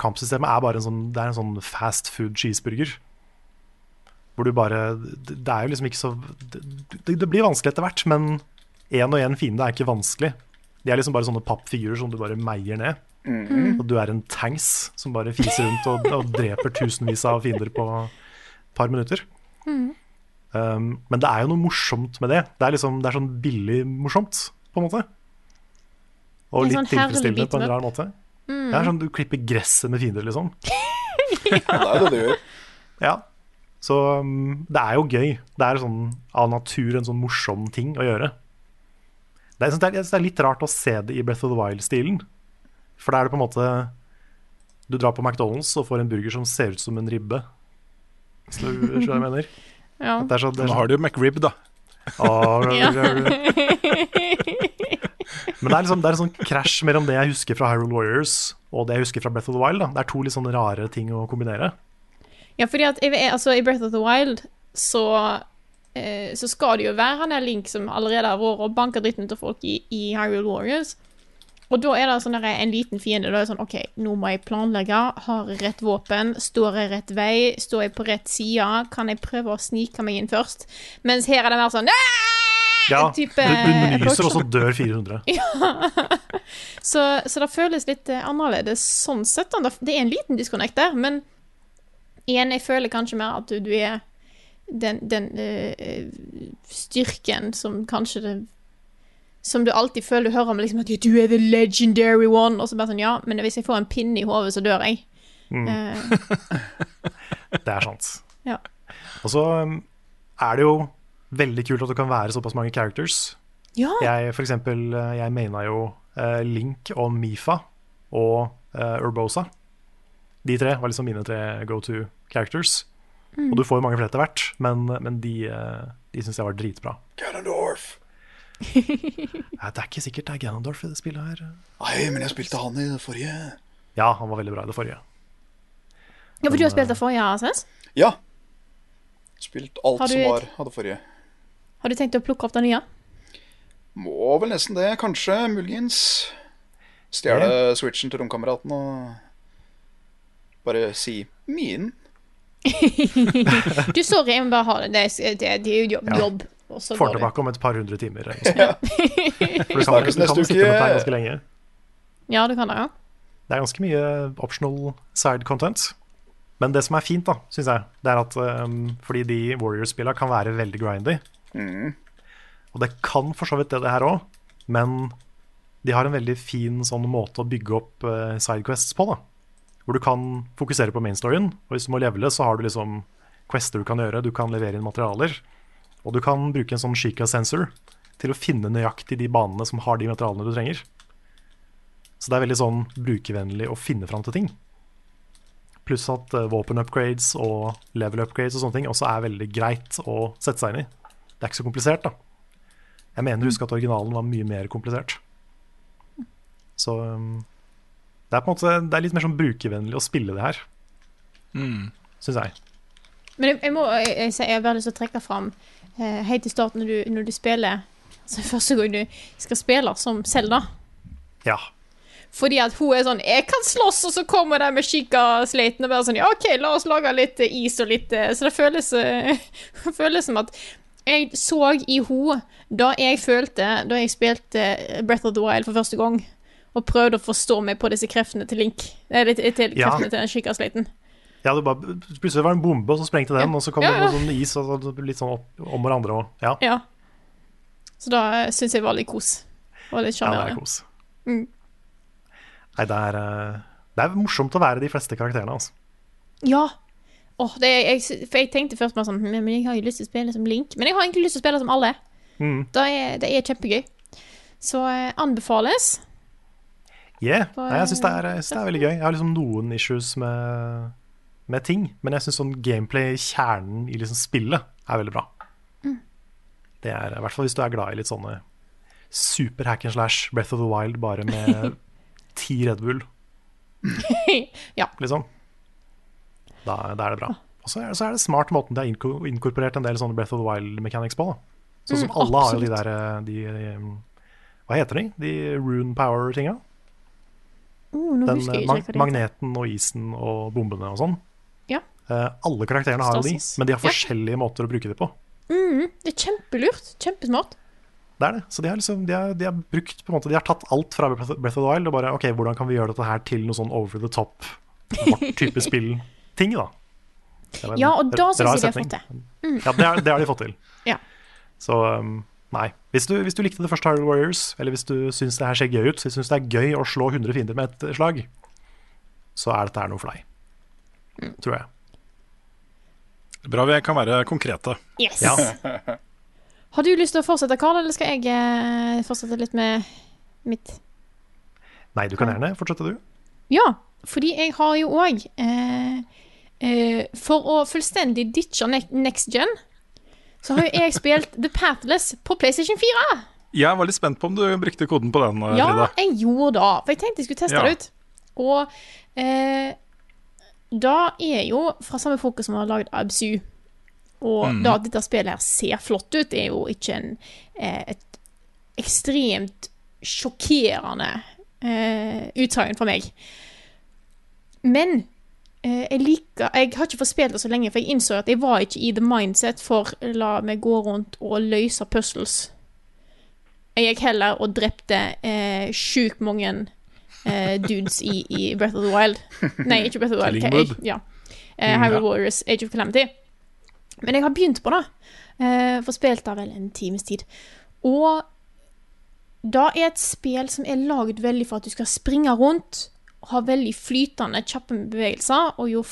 Kampsystemet er bare en sånn Det er en sånn fast food cheeseburger. Hvor du bare Det det er jo liksom ikke så Det, det blir vanskelig etter hvert, men én og én fiende er ikke vanskelig. De er liksom bare sånne pappfigurer som du bare meier ned. Og du er en tanks som bare fiser rundt og, og dreper tusenvis av fiender på et par minutter. Um, men det er jo noe morsomt med det. Det er, liksom, det er sånn billig morsomt, på en måte. Og er litt sånn tilfredsstillende på en rar måte. Det er sånn du klipper gresset med fiender, liksom. Det er det du gjør. Ja. Så um, det er jo gøy. Det er sånn av natur en sånn morsom ting å gjøre. Det er, det er, det er litt rart å se det i Breath of the Wild-stilen. For da er det på en måte Du drar på McDonald's og får en burger som ser ut som en ribbe. Hvis du skjønner hva jeg mener. Ja. Det er sånn, det er Nå har du jo McRib, da. Oh, Ja. Men det er, liksom, det er en sånn krasj mellom det jeg husker fra Hyrule Warriors og det jeg husker fra Breath of the Wild. Da. Det er to litt sånne rare ting å kombinere. Ja, fordi at altså, i Breath of the Wild så eh, Så skal det jo være han der Link som allerede har vært og banka dritten ut av folk i, i Hyrule Warriors. Og da er det sånn en liten fiende. Da er det sånn OK, nå må jeg planlegge. Har jeg rett våpen? Står jeg rett vei? Står jeg på rett side? Kan jeg prøve å snike meg inn først? Mens her er det mer sånn! Ja, type du, nyser, og så dør 400. Så, så det føles litt eh, annerledes sånn sett. Det er en liten disconnect der, men igjen, jeg føler kanskje mer at du, du er den, den eh, styrken som kanskje det Som du alltid føler du hører om, liksom at du er the legendary one, og så bare sånn Ja, men hvis jeg får en pinne i hodet, så dør jeg. Eh, Det er sant. Ja. Og så um, er det jo veldig kult at det kan være såpass mange characters. ja. Jeg, for eksempel, eh, jeg mena jo eh, Link og Mifa og Urbosa. De tre var liksom mine tre go to characters. Og du får jo mange flere etter hvert, men, men de, uh, de syns jeg var dritbra. Ganondorf. Det er ikke sikkert det er Ganondorf i det spillet her. Nei, men jeg spilte han i det forrige. Ja, han var veldig bra i det forrige. ja, for du har spilt det forrige, Sens? Ja. Spilt alt du som var av det forrige. Har du tenkt å plukke opp det nye? Må vel nesten det, kanskje. Muligens. Stjele switchen til romkameraten og bare si 'min'. Du, sorry, jeg må bare ha det. Det det, det er jo jobb. Ja. Jobb og så Får tilbake om et par hundre timer. Ja. For du kan, du kan sitte med deg ganske lenge. Ja, du kan det, ja. Det er ganske mye optional side content. Men det som er fint, da, syns jeg, det er at um, fordi de Warriors-spillene kan være veldig grindy. Og det kan for så vidt det, det her òg, men de har en veldig fin sånn måte å bygge opp uh, sidequests på. da Hvor du kan fokusere på mainstoryen, og hvis du må levele, så har du liksom quester du kan gjøre, du kan levere inn materialer. Og du kan bruke en sånn Shika-sensor til å finne nøyaktig de banene som har de materialene du trenger. Så det er veldig sånn brukervennlig å finne fram til ting. Pluss at uh, våpen-upgrades og level-upgrades og sånne ting også er veldig greit å sette seg inn i. Det er ikke så komplisert, da. Jeg mener å huske at originalen var mye mer komplisert. Så um, det er på en måte Det er litt mer sånn brukervennlig å spille det her, Mm. syns jeg. Men jeg, jeg må jeg, jeg, jeg har bare lyst til å trekke fram eh, helt i starten når du, når du spiller Altså første gang du skal spille som Selda. Ja. Fordi at hun er sånn 'Jeg kan slåss', og så kommer de med Chica-sleiten og bare sånn 'Ja, OK, la oss lage litt eh, is og litt eh», Så det føles, eh, føles som at jeg så i henne da jeg følte Da jeg spilte eh, Breath of the Wild for første gang, og prøvde å forstå meg på disse kreftene til Link. Eller til, til Ja. kreftene til den Chica-slaten. Ja det bare, plutselig var det en bombe, og så sprengte den, og så kom det noe sånn is og så litt sånn opp, om hverandre òg. Ja, Ja. Så da syns jeg var litt kos. Var litt ja det er kos. Mm. Nei, det er, uh, det er morsomt å være de fleste karakterene, altså. Ja. Oh, det er, jeg, for jeg tenkte først meg sånn Men men jeg har jo lyst til å spille som Link. Men jeg har egentlig lyst til å spille som alle. Mm. Det, er, det er kjempegøy. Så eh, anbefales. Yeah. For, Nei, jeg syns det, det er veldig gøy. Jeg har liksom noen issues med, med ting, men jeg syns sånn gameplay, kjernen i liksom spillet, er veldig bra. Mm. Det er I hvert fall hvis du er glad i litt sånne super hack and slash Breath of the Wild bare med ti Red Bull, ja. liksom. Da, da er det bra. Og så er, så er det smart måten de har inko inkorporert en del sånne Breath of the Wild mechanics på. Da. Sånn som Mm, alle har jo de der de, de, eh, Hva heter de? De rune power-tinga? Uh, Den eh, magneten og isen og bombene og sånn. Ja. Eh, alle karakterene har jo de, men de har Ja. forskjellige måter å bruke de på. Mm, det er kjempelurt. Kjempesmart. Det er det. Så de har, liksom, de har, de har brukt på en måte De har tatt alt fra Breath of the Wild og bare OK, hvordan kan vi gjøre dette her til noe sånn over the top, vårt type spill-ting, da. En Ja, og da syns jeg de har fått fått Mm. Ja, det, er, det har de fått til. Ja. Så um, nei. Hvis du, hvis du likte det første Hyrule Warriors, eller hvis du syns det her ser gøy ut, hvis du syns det er gøy å slå 100 fiender med et slag, så er dette her noe for deg. Mm. Tror jeg. Bra vi kan være konkrete. Yes. Ja. Har du lyst til å fortsette, Karl, eller skal jeg eh, fortsette litt med mitt? Nei, du kan gjerne fortsette, du. Ja, fordi jeg har jo òg eh, eh, For å fullstendig ditche next gen, så har jo jeg spilt The Pathless på PlayStation 4. Jeg var litt spent på om du brukte koden på den, eh, Ja, Frida. jeg gjorde det. For jeg tenkte jeg skulle teste Ja. det ut. Og eh, da er jo fra samme folket som har lagd Absu. Og Mm. da at dette spillet her ser flott ut, er jo ikke en, eh, et ekstremt sjokkerende eh, utsagn for meg. Men eh, jeg liker Jeg har ikke fått spilt det så lenge, for jeg innså at jeg var ikke i the mindset for la meg gå rundt og løse puzzles. Jeg gikk heller og drepte eh, sjukt mange eh, dudes i, i Breath of the Wild. Nei, ikke Breath of the Wild. Killing. Ja. Eh, Hyrule Warriors, Age of Calamity. Men jeg har begynt på det. Eh, for spilt det vel en times tid. Og da er et spill som er lagd veldig for at du skal springe rundt, ha veldig flytende, kjappe bevegelser, og jo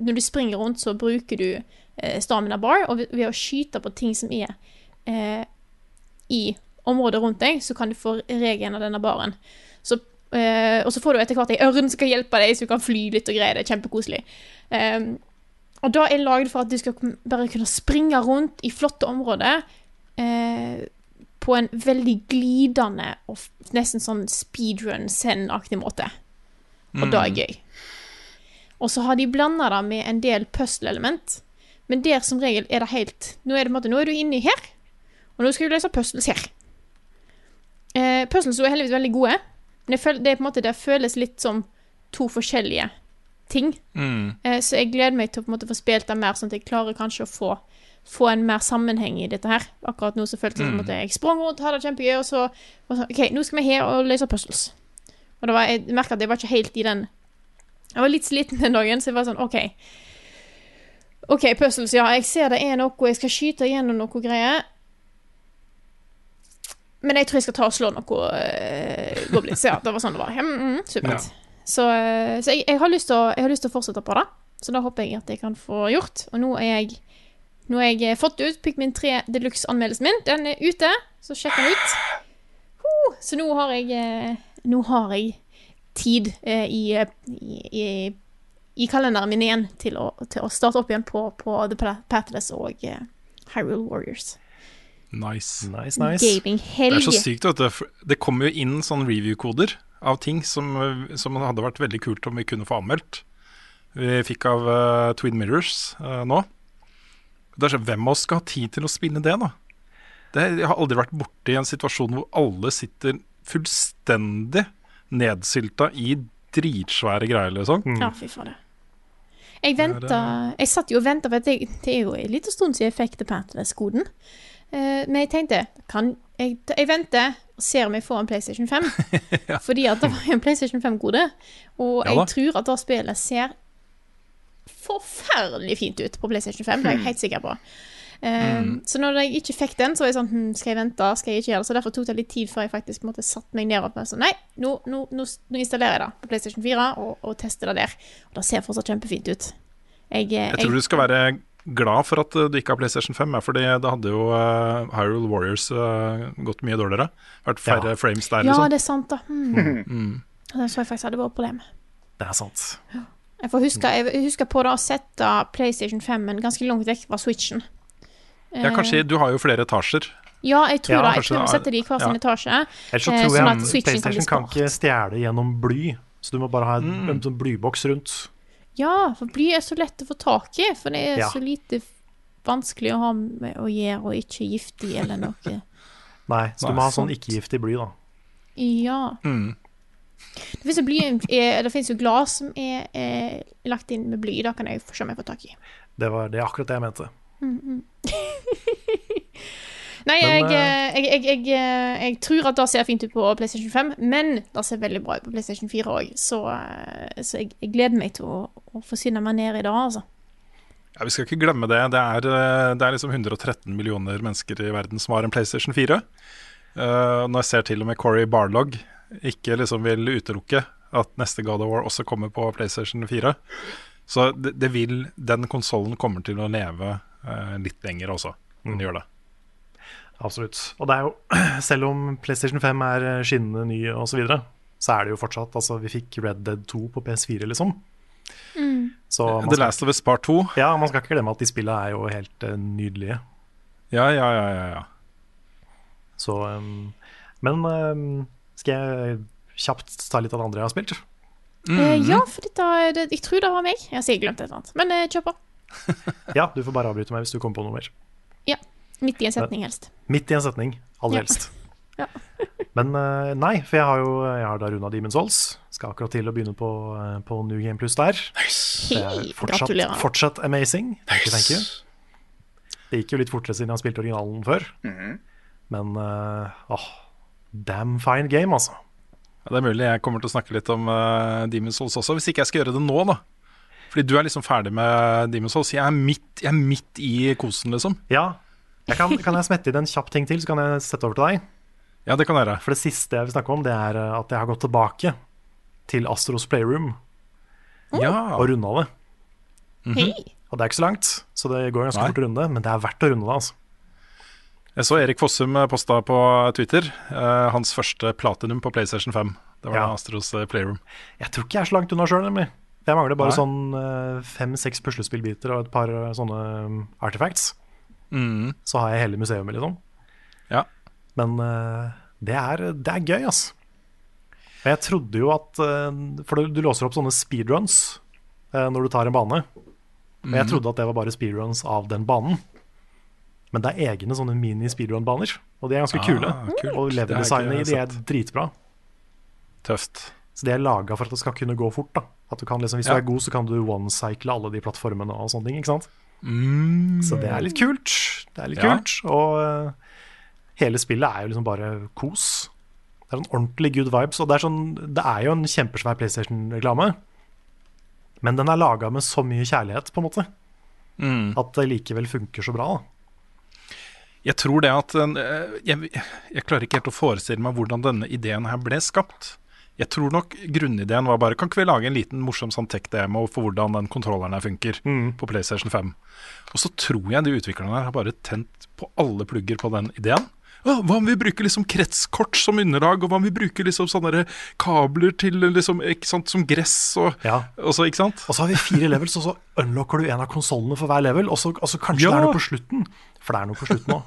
når du springer rundt, så bruker du eh, stamina bar, og ved, ved å skyte på ting som er eh, i området rundt deg, så kan du få regen av denne baren. Eh, og så får du etter hvert ei ørn som kan hjelpe deg, så du kan fly litt og greie det. er Kjempekoselig. Um, og da er lagd for at du skal bare kunne springe rundt i flotte områder uh, på en veldig glidende og nesten sånn speedrun-send-aktig måte. Og det er gøy. Og så har de blanda det med en del puzzle-element. Men der som regel er det helt Nå er, det, måte, nå er du inni her, og nå skal du løse puzzles her. Uh, puzzles er heldigvis veldig gode, men jeg føl, det, måte, det føles litt som to forskjellige ting. Mm. Eh, så jeg gleder meg til å på en måte få spilt det mer, sånn at jeg klarer kanskje å få, få en mer sammenheng i dette her. Akkurat nå så føltes det som at jeg sprang rundt, hadde det kjempegøy, og så og det sånn, OK, nå skal vi her og løse puzzles. Og det var, jeg merka at jeg var ikke helt i den Jeg var litt sliten den dagen, så jeg var sånn OK. OK, puzzles, ja. Jeg ser det er noe, jeg skal skyte gjennom noe greier. Men jeg tror jeg skal ta og slå noe uh, goblins. Ja, det var sånn det var. Mm, supert. Så, eh, så jeg, jeg, har lyst til å, fortsette på det. Så da håper jeg at jeg kan få gjort. Og nå er jeg Nå har jeg fått ut Pikmin 3 Deluxe-anmeldelsen min. Den er ute, så sjekk den ut. Uh, så nå har jeg eh, Nå har jeg tid eh, i, i, i, i kalenderen min igjen til å, til å starte opp igjen på, på The Pathless og eh, Hyrule Warriors. Nice. Nice, nice. Det er så sykt, vet du. Det kommer jo inn sånne review-koder av ting som, som hadde vært veldig kult om vi kunne få anmeldt. Vi fikk av uh, Twin Mirrors uh, nå. Det er så, Hvem av oss skal ha tid til å spille det, da? Det, jeg har aldri vært borti en situasjon hvor alle sitter fullstendig nedsylta i dritsvære greier, liksom. Ja, fy fader. Jeg venta Jeg satt jo og venta, for det, det er jo en liten stund siden jeg fikk The Pantless-koden. Eh, men jeg tenkte kan, jeg, jeg venter og ser om jeg får en PlayStation 5. Fordi at det var en PlayStation 5-kode. Og Ja jeg tror at det spillet ser forferdelig fint ut på PlayStation 5. Det er jeg helt sikker på. Eh, Så når jeg ikke fikk den, så var jeg sånn hm, Skal jeg vente? Skal jeg ikke gjøre det? Så derfor tok det litt tid før jeg faktisk måtte satt meg ned og sa sånn Nei, nå, nå, nå, nå installerer jeg det på PlayStation 4 og, og tester det der. Og det ser fortsatt kjempefint ut. Jeg, jeg, Jeg tror du skal være glad for at eh, du ikke har PlayStation 5, ja, fordi da hadde jo uh, Hyrule Warriors uh, gått mye dårligere. Vært færre Ja. frames der, Ja, liksom. det er sant, da. Mm. Mm. Den så jeg faktisk hadde vært problem. Det er sant. Jeg får huske, jeg husker på det å sette PlayStation 5-en ganske langt vekk fra Switchen. Ja, kanskje Du har jo flere etasjer. Ja, jeg tror Ja, det. Jeg tror vi det er- setter de i hver sin ja. etasje. Ellers så tror sånn jeg at Switchen kan PlayStation kan ikke stjele gjennom bly. Så du må bare ha en, Mm. en sånn blyboks rundt. Ja, for bly er så lett å få tak i, for det er Ja. så lite vanskelig å ha med å gjøre og ikke giftig eller noe. Nei, så du må ha sånn ikke-giftig bly, da. Ja. Mm. Det fins jo, bly- eh, det finnes jo glass som er, er lagt inn med bly. Da kan jeg få se om jeg får tak i. Det var det er akkurat det jeg mente. Mm Men, jeg, eh, jeg, jeg, jeg, eh, jeg tror at det ser fint ut på PlayStation 5, men det ser veldig bra ut på PlayStation 4 òg. Så, eh, så jeg, jeg gleder meg til å, å forsyne meg ned i det, altså. Ja, Vi skal ikke glemme det. Det er, eh, det er liksom 113 millioner mennesker i verden som har en PlayStation 4. Uh, når jeg ser til og med Corey Barlog ikke liksom vil utelukke at neste God of War også kommer på PlayStation 4. Så det, det vil, den konsollen kommer til å leve uh, litt lenger også. Den gjør det. Absolutt. Og det er jo, selv om PlayStation 5 er skinnende ny og så videre, så er det jo fortsatt Altså, vi fikk Red Dead 2 på PS4, liksom. Så man The skal, Last of Us Part 2. ja, man skal ikke glemme at de spillene er jo helt uh, nydelige. Ja, ja, ja. ja, ja. Så um, Men um, skal jeg kjapt ta litt av det andre jeg har spilt? Eh, ja, for dette det, Jeg tror det var meg. Jeg har sikkert glemt et eller annet. Men uh, kjør på. Ja, du får bare avbryte meg hvis du kommer på noe mer. Ja. Midt i en setning, helst. Midt i en setning, aller helst. Ja. Men eh, nei, for jeg har jo jeg har da runda Demon's Souls. Skal akkurat til å begynne på, eh, på New Game Plus der. Det er fortsatt, fortsatt amazing. Thank you, thank you. Det gikk jo litt fortere siden jeg har spilt originalen før. Men eh, åh, damn fine game, altså. Ja, Det er mulig jeg kommer til å snakke litt om uh, Demon's Souls også, hvis ikke jeg skal gjøre det nå, da. Fordi du er liksom ferdig med Demon's Souls. Jeg er midt, jeg er midt i kosen, liksom. Ja, jeg kan, kan jeg smette inn en kjapp ting til, så kan jeg sette over til deg. Ja, det kan jeg gjøre. For det siste jeg vil snakke om, det er eh, at jeg har gått tilbake til Astros Playroom Ja. og runda det. Hei. Og det er ikke så langt, så det går ganske Nei. fort å runde, men det er verdt å runde det, altså. Jeg så Erik Fossum posta på Twitter eh, hans første platinum på PlayStation 5. Det var Ja. Astros eh, Playroom. Jeg tror ikke jeg er så langt unna sjøl, nemlig. Jeg mangler bare Nei. sånn eh, fem-seks puslespillbiter og et par eh, sånne artifacts. Mm. Så har jeg hele museet, liksom. Ja. Men eh, det, er, det er gøy, altså. Og jeg trodde jo at eh, For du, låser opp sånne speedruns eh, når du tar en bane. Og jeg trodde at det var bare speedruns av den banen. Men det er egne sånne mini-speedrun-baner, og de er ganske kule. Ah, kult. Og leverdesignet level-designet i de er dritbra. Tøft. Så de er laga for at det skal kunne gå fort. da At du kan liksom, Hvis Ja. du er god, så kan du one-cycle alle de plattformene og sånne ting. ikke sant? Mm. Så det er litt kult. Det er litt Ja. kult Og uh, hele spillet er jo liksom bare kos. Det er en ordentlig good vibes. Og det er, sånn, det er jo en kjempesvær PlayStation-reklame, men den er laga med så mye kjærlighet, på en måte, Mm. at det likevel funker så bra. da Jeg tror det at eh, jeg, jeg klarer ikke helt å forestille meg hvordan denne ideen her ble skapt. Jeg tror nok grunnideen var bare Kan ikke vi lage en liten morsom sånn tech-demo for hvordan den kontrolleren her funker på PlayStation 5? Og så tror jeg de utviklerne her har bare tent på alle plugger på den ideen. Hva om vi bruker liksom kretskort som underlag, og hva om vi bruker liksom sånne kabler til liksom, sant, som gress og, Ja. og så, ikke sant? Og så har vi fire levels, og så unlocker du en av konsollene for hver level. Og så, og så kanskje Ja. det er noe på slutten. For det er noe på slutten òg.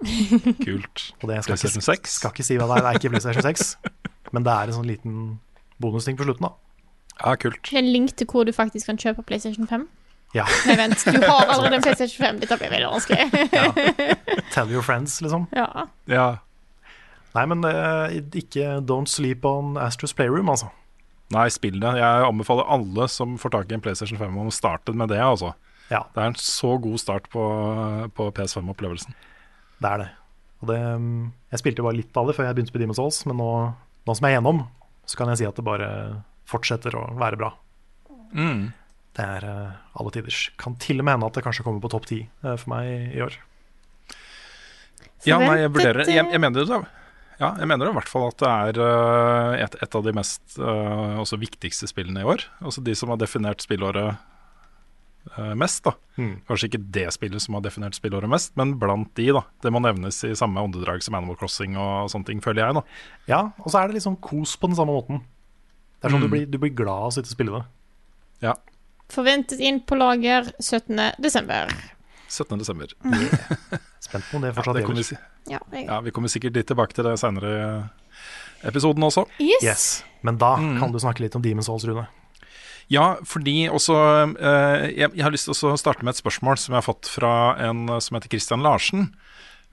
Kult. Og det skal PlayStation ikke, 6? skal ikke si hva det er. Det er ikke PlayStation 6, men det er en sånn liten bonusting på slutten. da Ja, kult. En link til hvor du faktisk kan kjøpe PlayStation 5. Ja, Nei, vent. Du har allerede en PlayStation 5. Dette blir veldig vanskelig. Tell your friends, liksom. ja. Ja. Nei, men uh, ikke Don't Sleep on Astros Playroom, altså. Nei, spill det. Jeg anbefaler alle som får tak i en PlayStation 5 om å starte med det. altså. Ja, Det er en så god start på, på PS5-opplevelsen. det er det. Og det mm, Jeg spilte jo bare litt av det før jeg begynte på Demon's Souls, men nå, nå som jeg er gjennom, så kan jeg si at det bare fortsetter å være bra. Mm. Det er uh, alle tiders. Kan til og med hende at det kanskje kommer på topp ti eh, for meg i år. Ja, nei, jeg vurderer Jeg, eh, jeg mener det. Ja, jeg mener i hvert fall at det er uh, et, et av de mest eh, også viktigste spillene i år. Altså de som har definert spillåret eh, mest, da. Mm. Kanskje ikke det spillet som har definert spillåret mest, men blant de, da. Det må nevnes i samme åndedrag som Animal Crossing og sånne ting, føler jeg, da. Ja, og så er det sånn kos på den samme måten. Det er sånn Mm. du, blir, du blir glad av å sitte og spille det. Ja. Forventet inn på lager 17. desember. 17. desember. Spent på om det fortsatt det kommer vi, Ja, jeg, ja, vi kommer sikkert litt tilbake til det seinere i episoden også. yes. Yes. Men da Mm. kan du snakke litt om Demon's Souls, Rune. Ja, fordi også eh, jeg, har lyst til å starte med et spørsmål som jeg har fått fra en som heter Christian Larsen.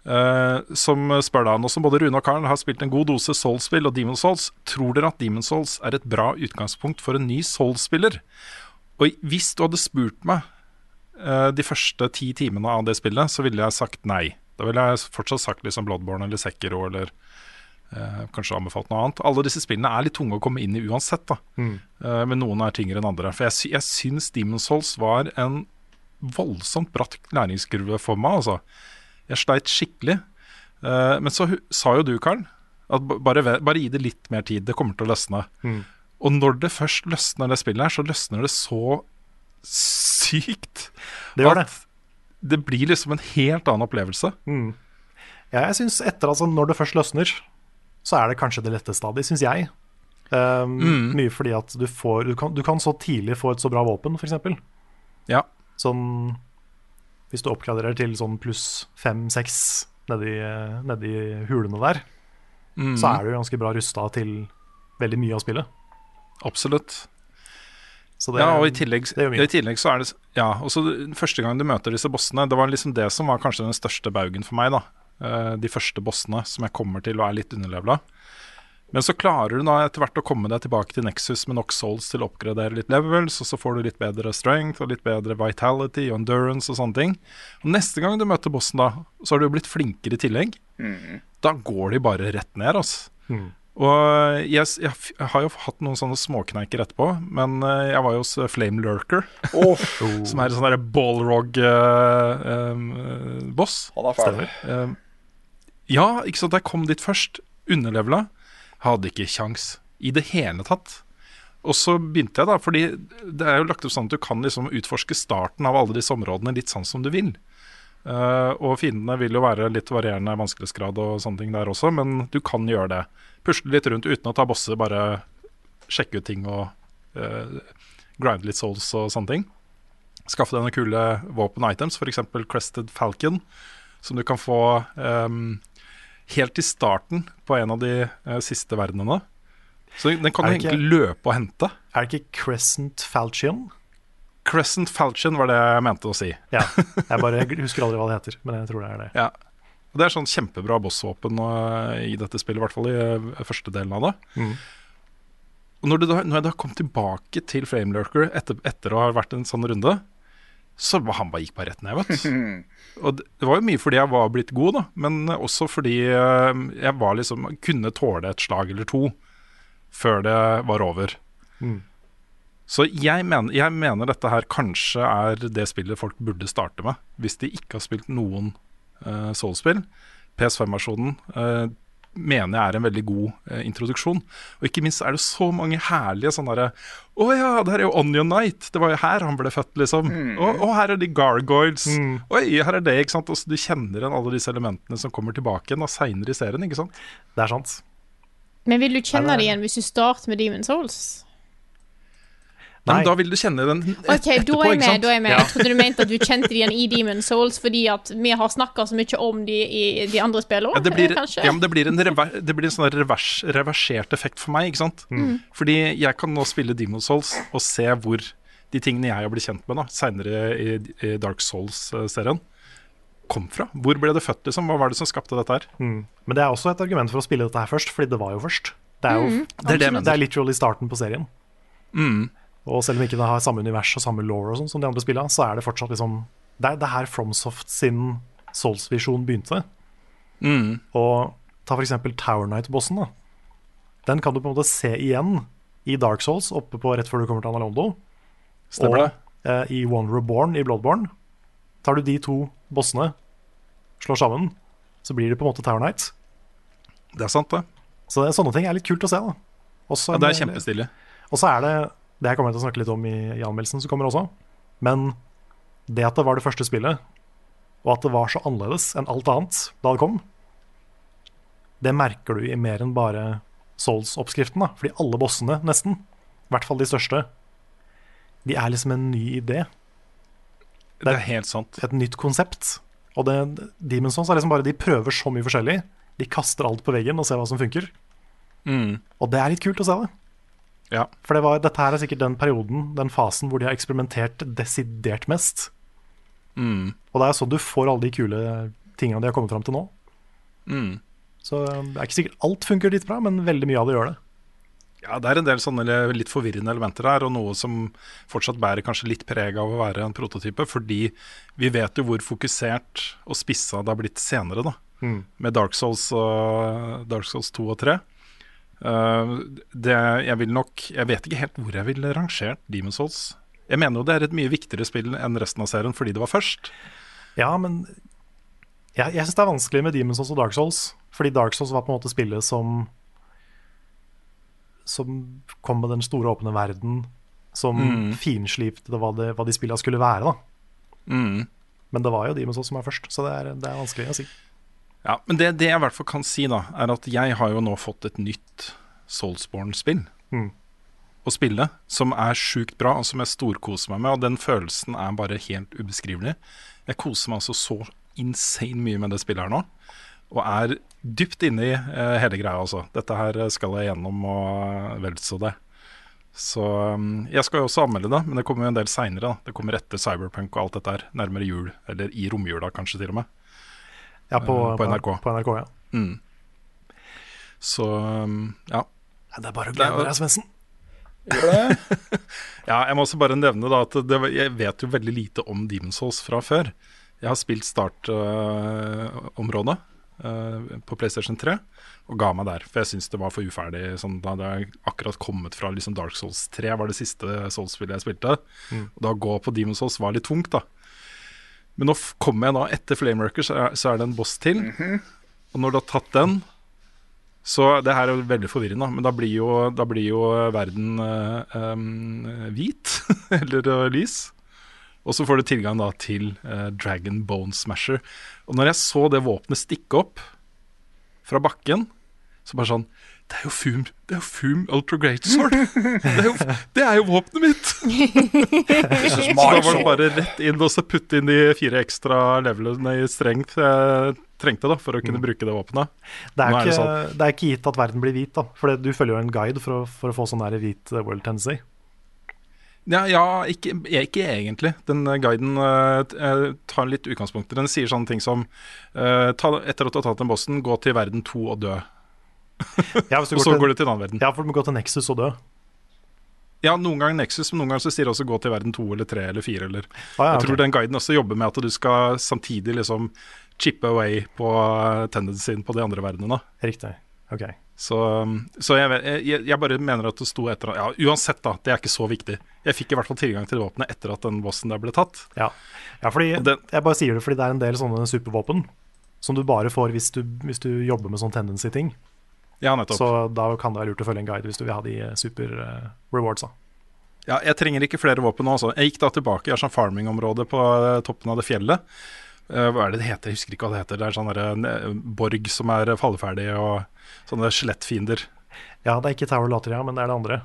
eh, som spør da, nå som både Rune og Karl har spilt en god dose Souls-spill og Demon's Souls, tror dere at Demon's Souls er et bra utgangspunkt for en ny Souls-spiller? Og hvis du hadde spurt meg eh, de første ti timene av det spillet, så ville jeg sagt nei. Da ville jeg fortsatt sagt liksom Bloodborne eller Sekiro eller eh, kanskje anbefalt noe annet. Alle disse spillene er litt tunge å komme inn i uansett, da. Eh, men noen er tyngre enn andre. For jeg, sy jeg syns Demon's Souls var en voldsomt bratt læringskurve for meg, altså. Jeg sleit skikkelig. Eh, men så sa jo du, Karl, at bare, bare gi det litt mer tid. Det kommer til å løsne. Og når det først løsner, det spillet her, så løsner det så sykt Det gjør det. det blir liksom en helt annen opplevelse. Ja, jeg synes etter altså Når det først løsner, så er det kanskje det letteste av de, syns jeg. Um, Mm. Mye fordi at du får du kan, du kan så tidlig få et så bra våpen, f.eks. Ja. Sånn Hvis du oppgraderer til sånn pluss fem-seks nedi, nedi hulene der, Mm. så er du ganske bra rusta til veldig mye av spillet. Absolutt. Så det, ja, og i tillegg, i tillegg så er det Ja, også første gang du møter disse bossene, det var liksom det som var kanskje den største baugen for meg, da. Eh, De første bossene som jeg kommer til og er litt underlevela. Men så klarer du da etter hvert å komme deg tilbake til Nexus med nok souls til å oppgradere litt levels, og så får du litt bedre strength og litt bedre vitality og endurance og sånne ting. Og neste gang du møter bossen da, så har du jo blitt flinkere i tillegg. Da går de bare rett ned, altså. Mm. Og jeg, jeg, har jo hatt noen sånne småkneiker etterpå, men eh, jeg var jo hos eh, Flame Lurker, som er en sånn derre ballrog-boss. Han er ferdig Eh, ja, ikke sant. Jeg kom dit først, underlevela, hadde ikke kjangs i det hele tatt. Og så begynte jeg, da, fordi det er jo lagt opp sånn at du kan liksom utforske starten av alle disse områdene litt sånn som du vil. Uh, og fiendene vil jo være litt varierende vanskelighetsgrad og sånne ting der også, men du kan gjøre det. Pusle litt rundt uten å ta bosser, bare sjekke ut ting og uh, grinde litt souls og sånne ting. Skaffe deg noen kule våpen items, f.eks. Crested Falcon, som du kan få ehm, helt i starten på en av de eh, siste verdenene. Så den kan du egentlig løpe og hente. Er det ikke Crescent Falchion? Crescent Falchion var det jeg mente å si. Ja. Jeg bare husker aldri hva det heter, men jeg tror det er det. Ja. Og Det er sånn kjempebra bossvåpen eh, i dette spillet, i hvert fall i eh, første delen av det. Mm. Og når, du da, når jeg da kom tilbake til Framelurker etter, etter å ha vært en sånn runde, så han bare gikk bare rett ned, vet du. Og det var jo mye fordi jeg var blitt god, da, men også fordi eh, jeg var liksom kunne tåle et slag eller to før det var over. Mm. Så jeg mener, jeg mener dette her kanskje er det spillet folk burde starte med, hvis de ikke har spilt noen uh, Soul-spill. PS5-versjonen eh, mener jeg er en veldig god eh, introduksjon. Og ikke minst er det så mange herlige sånne derre Å ja, det her er jo Onion Knight. Det var jo her han ble født, liksom. Å, og, her er de gargoyles. Oi, her er det, ikke sant. Og så du kjenner igjen alle disse elementene som kommer tilbake igjen seinere i serien, ikke sant. Det er sant. Men vil du kjenne det igjen hvis du starter med Demon's Souls? Men Nei. da vil du kjenne den et, Ok, da er jeg med. Da er jeg med. Ja. Jeg trodde du mente at du kjente de igjen i Demon Souls fordi at vi har snakka så mye om de i de andre spillene. Ja, det blir, kanskje? ja, men det blir en, rever, det blir en sånn revers, reversert effekt for meg, ikke sant. Fordi jeg kan nå spille Demon Souls og se hvor de tingene jeg har blitt kjent med da seinere i, i Dark Souls-serien, kom fra. Hvor ble det født, liksom? Hva var det som skapte dette her? Mm. Men det er også et argument for å spille dette her først, fordi det var jo først. Det er jo Det er det det er literally starten på serien. Mm. Og selv om ikke det har samme univers og samme law og sånn som de andre spillene, så er det fortsatt liksom Det er det her FromSoft sin Souls-visjon begynte. Mm. Og ta eksempel Tower Knight-bossen. da Den kan du på en måte se igjen i Dark Souls, oppe på rett før du kommer til Analondo. Stemmer det? Og eh, i One Reborn i Bloodborne. Tar du de to bossene, slår sammen, så blir det på en måte Tower Knight. Det er sant, det. Så det, sånne ting er litt kult å se. da Ja, det er kjempestilig. Og så er det Det her kommer jeg til å snakke litt om i, i anmeldelsen som kommer også. Men det at det var det første spillet, og at det var så annerledes enn alt annet da det kom, det merker du i mer enn bare Souls-oppskriften. da Fordi alle bossene, nesten, i hvert fall de største, de er liksom en ny idé. Det er helt sant. Et nytt konsept. Og det, Demon's Souls er liksom bare De prøver så mye forskjellig. De kaster alt på veggen og ser hva som funker. Mm. Og det er litt kult å se det. Ja. For det var, dette her er sikkert den perioden, den fasen hvor de har eksperimentert desidert mest. Mm. Og det er sånn du får alle de kule tingene de har kommet fram til nå. Mm. Så det er ikke sikkert alt funker litt bra, men veldig mye av det gjør det. Ja, det er en del sånne litt forvirrende elementer her, og noe som fortsatt bærer kanskje litt preg av å være en prototype, fordi vi vet jo hvor fokusert og spissa det har blitt senere, da. Mm. Med Dark Souls, og, Dark Souls 2 og 3. Uh, det, jeg vil nok Jeg vet ikke helt hvor jeg ville rangert Demon Souls. Jeg mener jo det er et mye viktigere spill enn resten av serien fordi det var først. Ja, men jeg, jeg syns det er vanskelig med Demon's Souls og Dark Souls. Fordi Dark Souls var på en måte spillet som Som kom med den store, åpne verden. Som Mm. finslipte hva, det, hva de spillene skulle være. da Mm. Men det var jo Demon's Souls som er først, så det er, det er vanskelig å si. Ja, men det, det jeg i hvert fall kan si, da, er at jeg har jo nå fått et nytt Soulsborne-spill. Mm. å spille, som er sjukt bra, og som jeg storkoser meg med. Og den følelsen er bare helt ubeskrivelig. Jeg koser meg altså så insane mye med det spillet her nå. Og er dypt inne i uh, hele greia, altså. Dette her skal jeg gjennom og vel så det. Så um, jeg skal jo også anmelde det, men det kommer jo en del seinere. Det kommer etter Cyberpunk og alt dette her. Nærmere jul, eller i romjula kanskje til og med. Ja, på, Eh, på NRK. På NRK, ja. Mm. Så um, ja. Det er bare å glede deg, Svendsen. Ja, jeg må også bare nevne da at det, jeg vet jo veldig lite om Demon's Souls fra før. Jeg har spilt startområdet på PlayStation 3 og ga meg der, for jeg syns det var for uferdig. Sånn, da hadde jeg akkurat kommet fra liksom Dark Souls 3, var det siste Souls-spillet jeg spilte. Og da å gå på Demon's Souls var litt tungt, da. Men nå kommer jeg da etter Flameworker, så så er det en boss til. Og når du har tatt den så det her er veldig forvirrende, men da blir jo, da blir jo verden eh, um, hvit, eller eh, lys. Og så får du tilgang da til eh, Dragon Bone Smasher. Og når jeg så det våpenet stikke opp fra bakken, så bare sånn Det er jo Fum, det er jo Fum Ultra Great Sword! Det er jo, det er jo våpenet mitt! Så da var det bare rett inn og så putte inn de fire ekstra levelene i strengt jeg trengte da for å kunne bruke det våpenet. Det er, er det sånn. det er ikke gitt at verden blir hvit, da. For du følger jo en guide for å, for å få sånn hvit eh, world tendency. Ja, ja ikke, ikke egentlig. Den eh, guiden uh, tar litt utgangspunkt. Den sier sånne ting som uh, ta, Etter at du har tatt den bossen, gå til verden to og dø. Ja, Og så til, går du til en annen verden. ja, for du må gå til Nexus og dø. Ja, noen ganger Nexus, men noen ganger så sier det også gå til verden to eller tre eller fire. Eller. Ah, ja, Jeg tror den guiden også jobber med at du skal samtidig liksom chippe away på eh, tendencyen på de andre verdenene. Riktig. Ok. Så, um, så jeg, jeg, jeg bare mener at det sto etter Ja, uansett, da. Det er ikke så viktig. Jeg fikk i hvert fall tilgang til våpenet etter at den bossen der ble tatt. Ja, ja fordi, den- jeg bare sier det fordi det er en del sånne supervåpen som du bare får hvis du, hvis du jobber med sånn tendency-ting. Ja, nettopp. Så da kan det være lurt å følge en guide hvis du vil ha de eh, super rewards rewardsa. Ja, jeg trenger ikke flere våpen nå. Altså. Jeg gikk da tilbake i et sånt farming-område på eh, toppen av det fjellet. Eh, hva er det det heter? Jeg husker ikke hva det heter. Det er sånn eh, borg som er falleferdig, og sånne skjelettfiender. Ja, det er ikke Tower Latria, men det er det andre.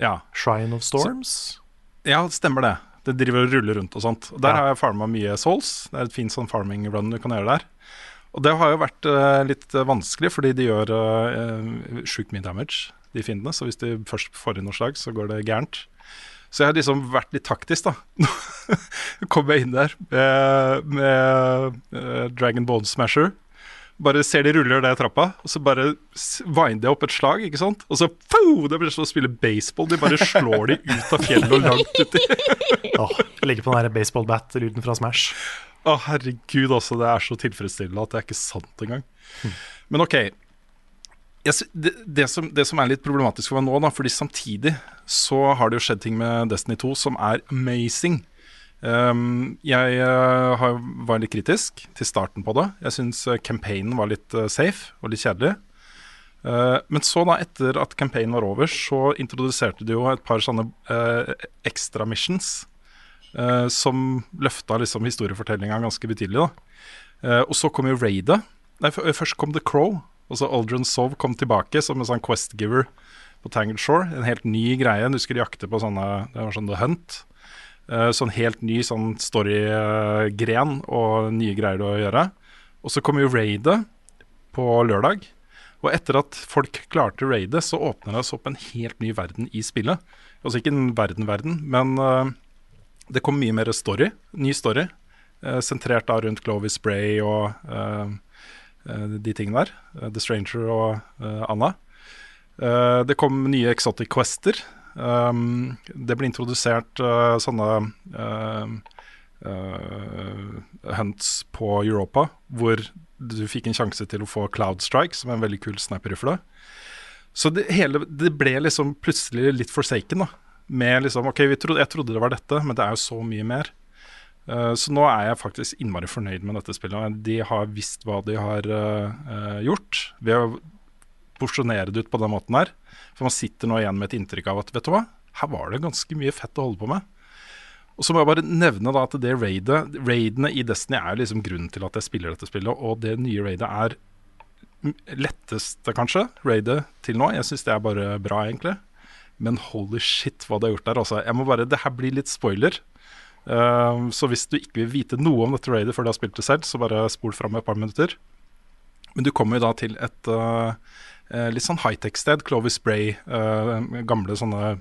Ja. Shrine of Storms. ja, stemmer det. Det driver og ruller rundt og sånt. Og der Ja. har jeg farma mye souls. Det er et fint sånn farming run du kan gjøre der. Og det har jo vært eh, litt eh, vanskelig, fordi de gjør uh, sjukt mye damage, de fiendene. Så hvis de først får inn noe slag, så går det gærent. Så jeg har liksom vært litt taktisk, da. Kom jeg inn der med, med Dragon Bone Smasher. Bare ser de ruller ned trappa, og så bare viner de jeg opp et slag, ikke sant. Og så fau, Det blir som å spille baseball. De bare slår de ut av fjellet og langt uti. Åh, Legge på den der baseball bat-lyden fra Smash. Å, herregud, altså. Det er så tilfredsstillende at det er ikke sant engang. Men OK. Det, det, som, det som er litt problematisk for meg nå, da, fordi samtidig så har det jo skjedd ting med Destiny 2 som er amazing. Um, jeg eh, var litt kritisk til starten på det. Jeg syns uh, campaignen var litt eh, safe og litt kjedelig. Eh, men så, da, etter at campaignen var over, så introduserte de jo et par sånne extra missions. eh, som løfta liksom historiefortellinga ganske betydelig. da. Eh, og så kom jo Raidet. Nei, først kom The Crow. Og så Aldrin Sov kom tilbake som en sånn Quest-giver på Tangled Shore. En helt ny greie. Du skulle jakte på sånne Det var sånn The Hunt. Eh, sånn helt ny sånn story-gren og nye greier å gjøre. Og så kom jo Raidet på lørdag. Og etter at folk klarte raidet, så åpner det seg opp en helt ny verden i spillet. Altså ikke en verden-verden, men uh, det kom mye mer story. Ny story. Uh, sentrert da rundt Clovis Bray og uh, de tingene der. The Stranger og Anna. Det kom nye exotic quester. Um, det ble introdusert eh, sånne eh, eh, hunts på Europa, hvor du fikk en sjanse til å få Cloud Strike, som er en veldig kul sniper-rifle. Så det, hele, det ble liksom plutselig litt forsaken, da. Med liksom OK, trodde, jeg trodde det var dette, men det er jo så mye mer. Uh, så nå er jeg faktisk innmari fornøyd med dette spillet. De har visst hva de har uh, gjort ved å porsjonere det ut på den måten her. For man sitter nå igjen med et inntrykk av at vet du hva, her var det ganske mye fett å holde på med. Og så må jeg bare nevne da at det raidet, raidene i Destiny er liksom grunnen til at jeg spiller dette spillet, og det nye raidet er letteste, kanskje, raidet til nå. Jeg syns det er bare bra, egentlig. Men holy shit, hva de har gjort der. Altså. Jeg må bare, Det her blir litt spoiler. Uh, så hvis du ikke vil vite noe om dette raidet før du har spilt det selv, så bare spol fram et par minutter. Men du kommer jo da til et uh, litt sånn high-tech-sted. Clovis Spray. uh, gamle sånne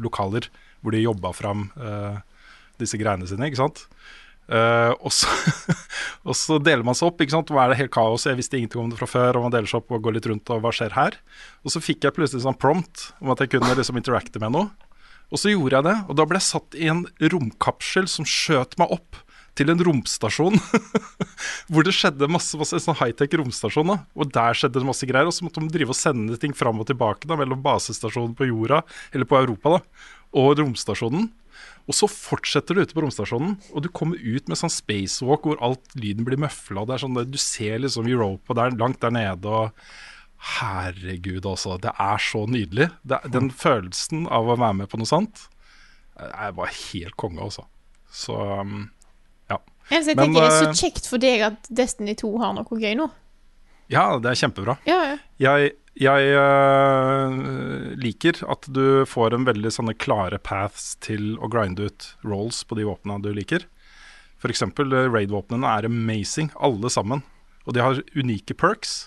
lokaler hvor de jobba fram disse greiene sine, ikke sant. og, så, og, så, deler man seg opp. ikke sant? Hva er det helt kaos? Jeg visste ingenting om det fra før. Og man deler seg opp og går litt rundt, og hva skjer her? Og så fikk jeg plutselig sånn prompt om at jeg kunne liksom interacte med noe. Og så gjorde jeg det, og da ble jeg satt i en romkapsel som skjøt meg opp til en romstasjon. hvor det skjedde masse, masse sånn high-tech romstasjon. da, Og der skjedde det masse greier. Og så måtte de drive og sende ting fram og tilbake da, mellom basestasjonen på jorda, eller på Europa, da, og romstasjonen. Og så fortsetter du ute på romstasjonen, og du kommer ut med sånn spacewalk hvor alt lyden blir møfla. Sånn, du ser liksom Europa der, langt der nede. og Herregud, altså. Det er så nydelig. Det, den følelsen av å være med på noe sånt er bare helt konge, altså. Så um. Jeg Men, tenker Det er så eh, kjekt for deg at Destiny 2 har noe gøy nå. Ja, det er kjempebra. Ja, ja. Jeg, jeg uh, liker at du får en veldig sånne klare paths til å grinde ut rolls på de våpnene du liker. F.eks. raid-våpnene er amazing, alle sammen. Og de har unike perks.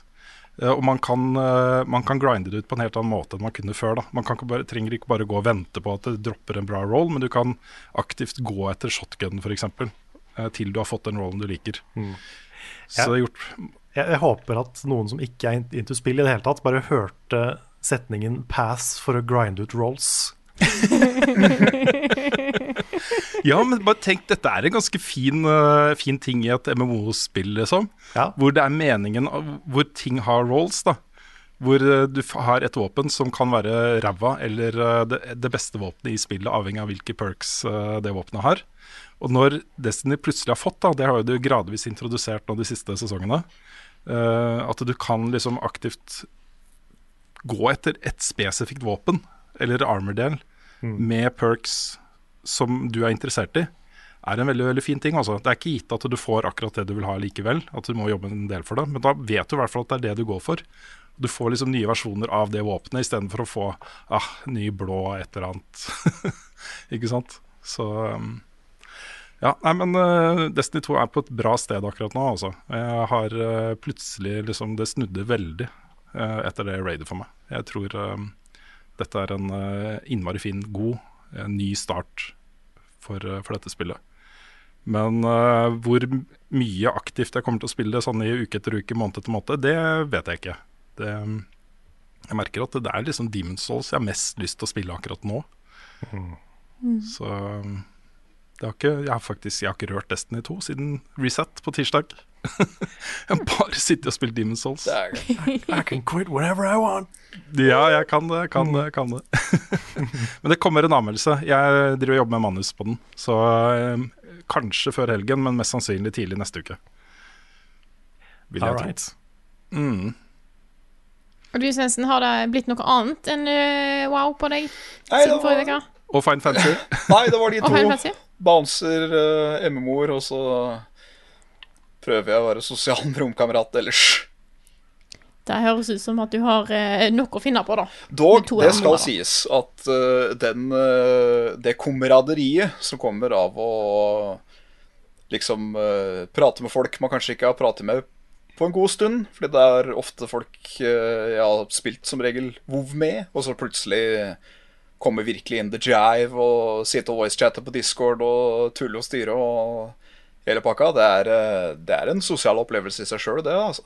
Eh, og man kan, eh, man kan, grinde det ut på en helt annen måte enn man kunne før. Da. Man ikke bare, trenger ikke bare gå og vente på at det dropper en bra roll, men du kan aktivt gå etter shotgun f.eks. Eh, til du har fått den rollen du liker. Mm. Så jeg, gjort... jeg, jeg, håper at noen som ikke er into spill i det hele tatt, bare hørte setningen 'pass for å grind ut rolls'. ja, men bare tenk, dette er en ganske fin, uh, fin ting i et MMO-spill, liksom. Ja. Hvor det er meningen Hvor ting har rolls, da. Hvor uh, du har et våpen som kan være ræva eller uh, det, det, beste våpenet i spillet, avhengig av hvilke perks det våpenet har. Og når Destiny plutselig har fått, da, det har jo du gradvis introdusert nå de siste sesongene, at du kan liksom aktivt gå etter et spesifikt våpen eller armor-del mm. med perks som du er interessert i, er en veldig veldig fin ting. Altså. Det er ikke gitt at du får akkurat det du vil ha likevel, at du må jobbe en del for det, men da vet du i hvert fall at det er det du går for. Du får liksom nye versjoner av det våpenet istedenfor å få ah, ny blå et eller annet. ikke sant? Så um, ja, nei, men uh, Destiny 2 er på et bra sted akkurat nå, altså. Jeg har uh, plutselig liksom Det snudde veldig uh, etter det raidet for meg. Jeg tror dette er en innmari fin, god, ny start for, for, dette spillet. Men hvor mye aktivt jeg kommer til å spille det sånn i uke etter uke, måned etter måned, det vet jeg ikke. Det, jeg merker at det er liksom Demon's Souls jeg har mest lyst til å spille akkurat nå. Mm. Så har ikke, jeg har faktisk jeg har ikke rørt Destiny 2 siden Reset på tirsdag. jeg har bare sittet og spilt Demon's Souls. I can quit whenever I want. Ja, jeg kan det. Kan det, kan det. men det kommer en anmeldelse. Jeg driver og jobber med manus på den. Så eh, kanskje før helgen, men mest sannsynlig tidlig neste uke. Vil jeg right. tro. Mm. Og du, Svendsen, har det blitt noe annet enn uh, wow på deg siden forrige uke? Og Fine Fancy? Nei, det var de to. Bouncer, uh, MMO-er, og så prøver jeg å være sosial med romkamerat ellers. Det høres ut som at du har uh, noe å finne på, da. Dog, det skal da. sies at uh, den, det kameraderiet som kommer av å liksom prate med folk man kanskje ikke har pratet med på en god stund, fordi det er ofte folk jeg har spilt som regel WoW med, og så plutselig kommer virkelig in the jive og sitte og voicechatte på Discord og tulle og styre og hele pakka. Det er, eh, det er en sosial opplevelse i seg sjøl, det, altså.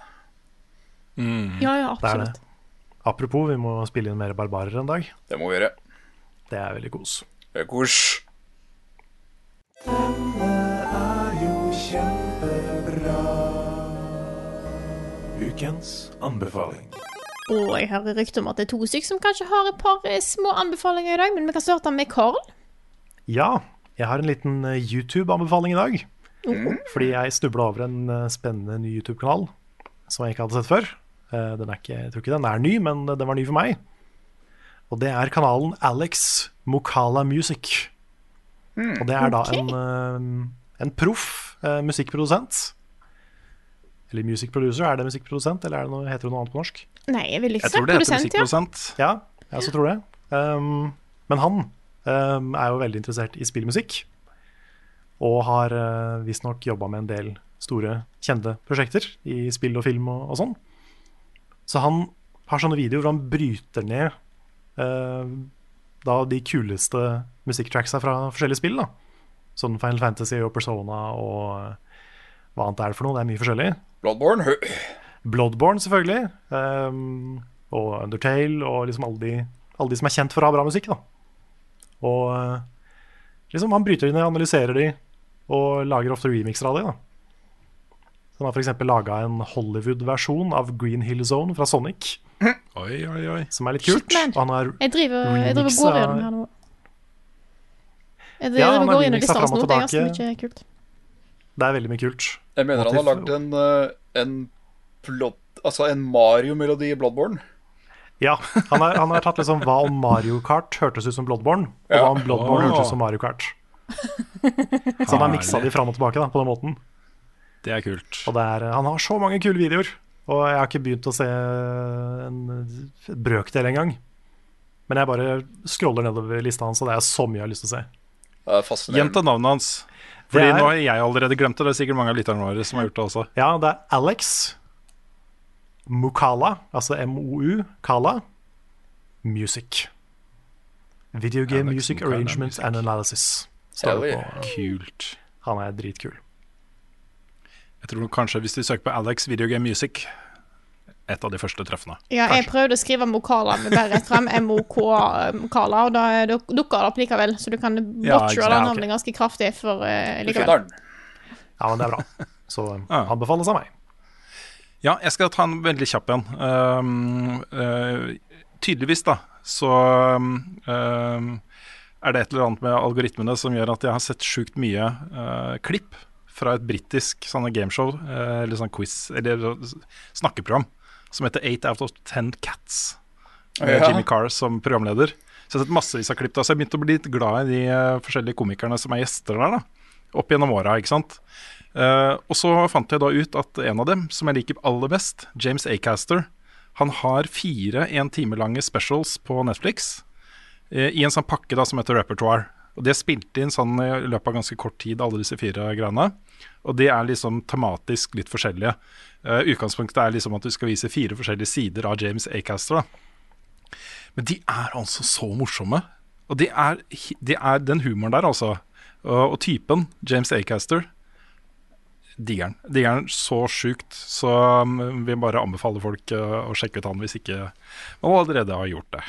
Mm. Ja, ja, absolutt. Apropos, vi må spille inn mer barbarer en dag. Det må vi gjøre. Det er veldig kos. Det er kos. Denne er jo kjempebra. Ukens anbefaling. Og jeg hører rykter om at det er to stykker som kanskje har et par eh, små anbefalinger i dag, men vi kan starte med Carl. Ja, jeg har en liten eh, YouTube-anbefaling i dag. Mm. Fordi jeg snubla over en eh, spennende ny YouTube-kanal som jeg ikke hadde sett før. Den ikke, jeg tror ikke den er ny, men den var ny for meg. Og det er kanalen Alex Mokala Music. Mm. Og det er da en, en proff musikkprodusent. Eller music producer. Er det musikkprodusent, eller det noe, heter det noe annet på norsk? Nei, jeg vil ikke si produsent, ja. ja. jeg også tror det. Um, men han um, er jo veldig interessert i spillmusikk. Og har uh, visstnok jobba med en del store, kjente prosjekter i spill og film og, og sånn. Så han har sånne videoer hvor han bryter ned uh, da de kuleste musikktracksa fra forskjellige spill. da Sånn Final Fantasy og Persona og uh, hva annet er det for noe? Det er mye forskjellig. Bloodborne. Bloodborne, selvfølgelig. Um, og Undertale, og liksom alle de, alle de som er kjent for å ha bra musikk. da Og uh, liksom han bryter inn og analyserer de, og lager ofte remixer av de. da Så Han har f.eks. laga en Hollywood-versjon av Green Hill Zone fra Sonic, Oi, oi, oi. som er litt kult. Shit, man. Og han har Jeg driver, jeg driver går gjennom her nå. Jeg Ja, han har går gjennom og nå. Det er ganske mye kult. Det er veldig mye kult. Jeg mener han har lagd en, eh, en, plot, altså en Mario-melodi i Bloodborne. Ja, han har, han har tatt liksom hva om Mario Kart hørtes ut som Bloodborne, og hva om Bloodborne hørtes ut som Mario Kart. Så han har miksa de fram og tilbake da, på den måten. Det er kult. Og det er, han har så mange kule videoer, og jeg har ikke begynt å se en brøkdel engang. Men jeg bare scroller nedover lista hans, og det er så mye jeg har lyst til å se. Gjenta navnet hans. Fordi er- nå har jeg allerede glemt det. Det er sikkert mange av lytterne våre som har gjort det også. Ja, det er Alex Mukala, altså MOU, Kala, Music. Video Game Alex Music Mukala Arrangement Music. and Analysis. Står det på. Kult. Han er dritkul. Jeg tror kanskje hvis du søker på Alex Video Game Music Et av de første treffene. Ja, jeg Kanskje. prøvde å skrive Mokala med bare rett frem. M-O-K Mokala, og da dukker dukka det opp likevel. Så du kan Ja, botche det Ja, ok. navnet ganske kraftig for uh, likevel. Ja, men det er bra. Så Ja. anbefales av meg. Ja, jeg skal ta en veldig kjapp en. Um, uh, tydeligvis, da, så um, er det et eller annet med algoritmene som gjør at jeg har sett sjukt mye uh, klipp fra et britisk sånne gameshow, uh, eller sånn quiz, eller snakkeprogram, som heter Eight Out of Ten Cats. Med Ja. Jimmy Carr som programleder. Så jeg har sett massevis av klipp. da, Så jeg begynte å bli litt glad i de uh, forskjellige komikerne som er gjester der. da, Opp gjennom åra, ikke sant. Eh, og så fant jeg da ut at en av dem, som jeg liker aller best, James Acaster, han har fire en time lange specials på Netflix uh, i en sånn pakke da som heter Repertoire. Og De er spilt inn sånn i løpet av ganske kort tid, alle disse fire greiene. Og de er liksom tematisk litt forskjellige. Uh, utgangspunktet er liksom at du skal vise fire forskjellige sider av James Acaster. da. Men de er altså så morsomme. Og de er, de er den humoren der, altså. Og, og typen, James Acaster, digger den. Så sjukt. Så um, vi bare anbefaler folk uh, å sjekke ut han hvis ikke man allerede har gjort det.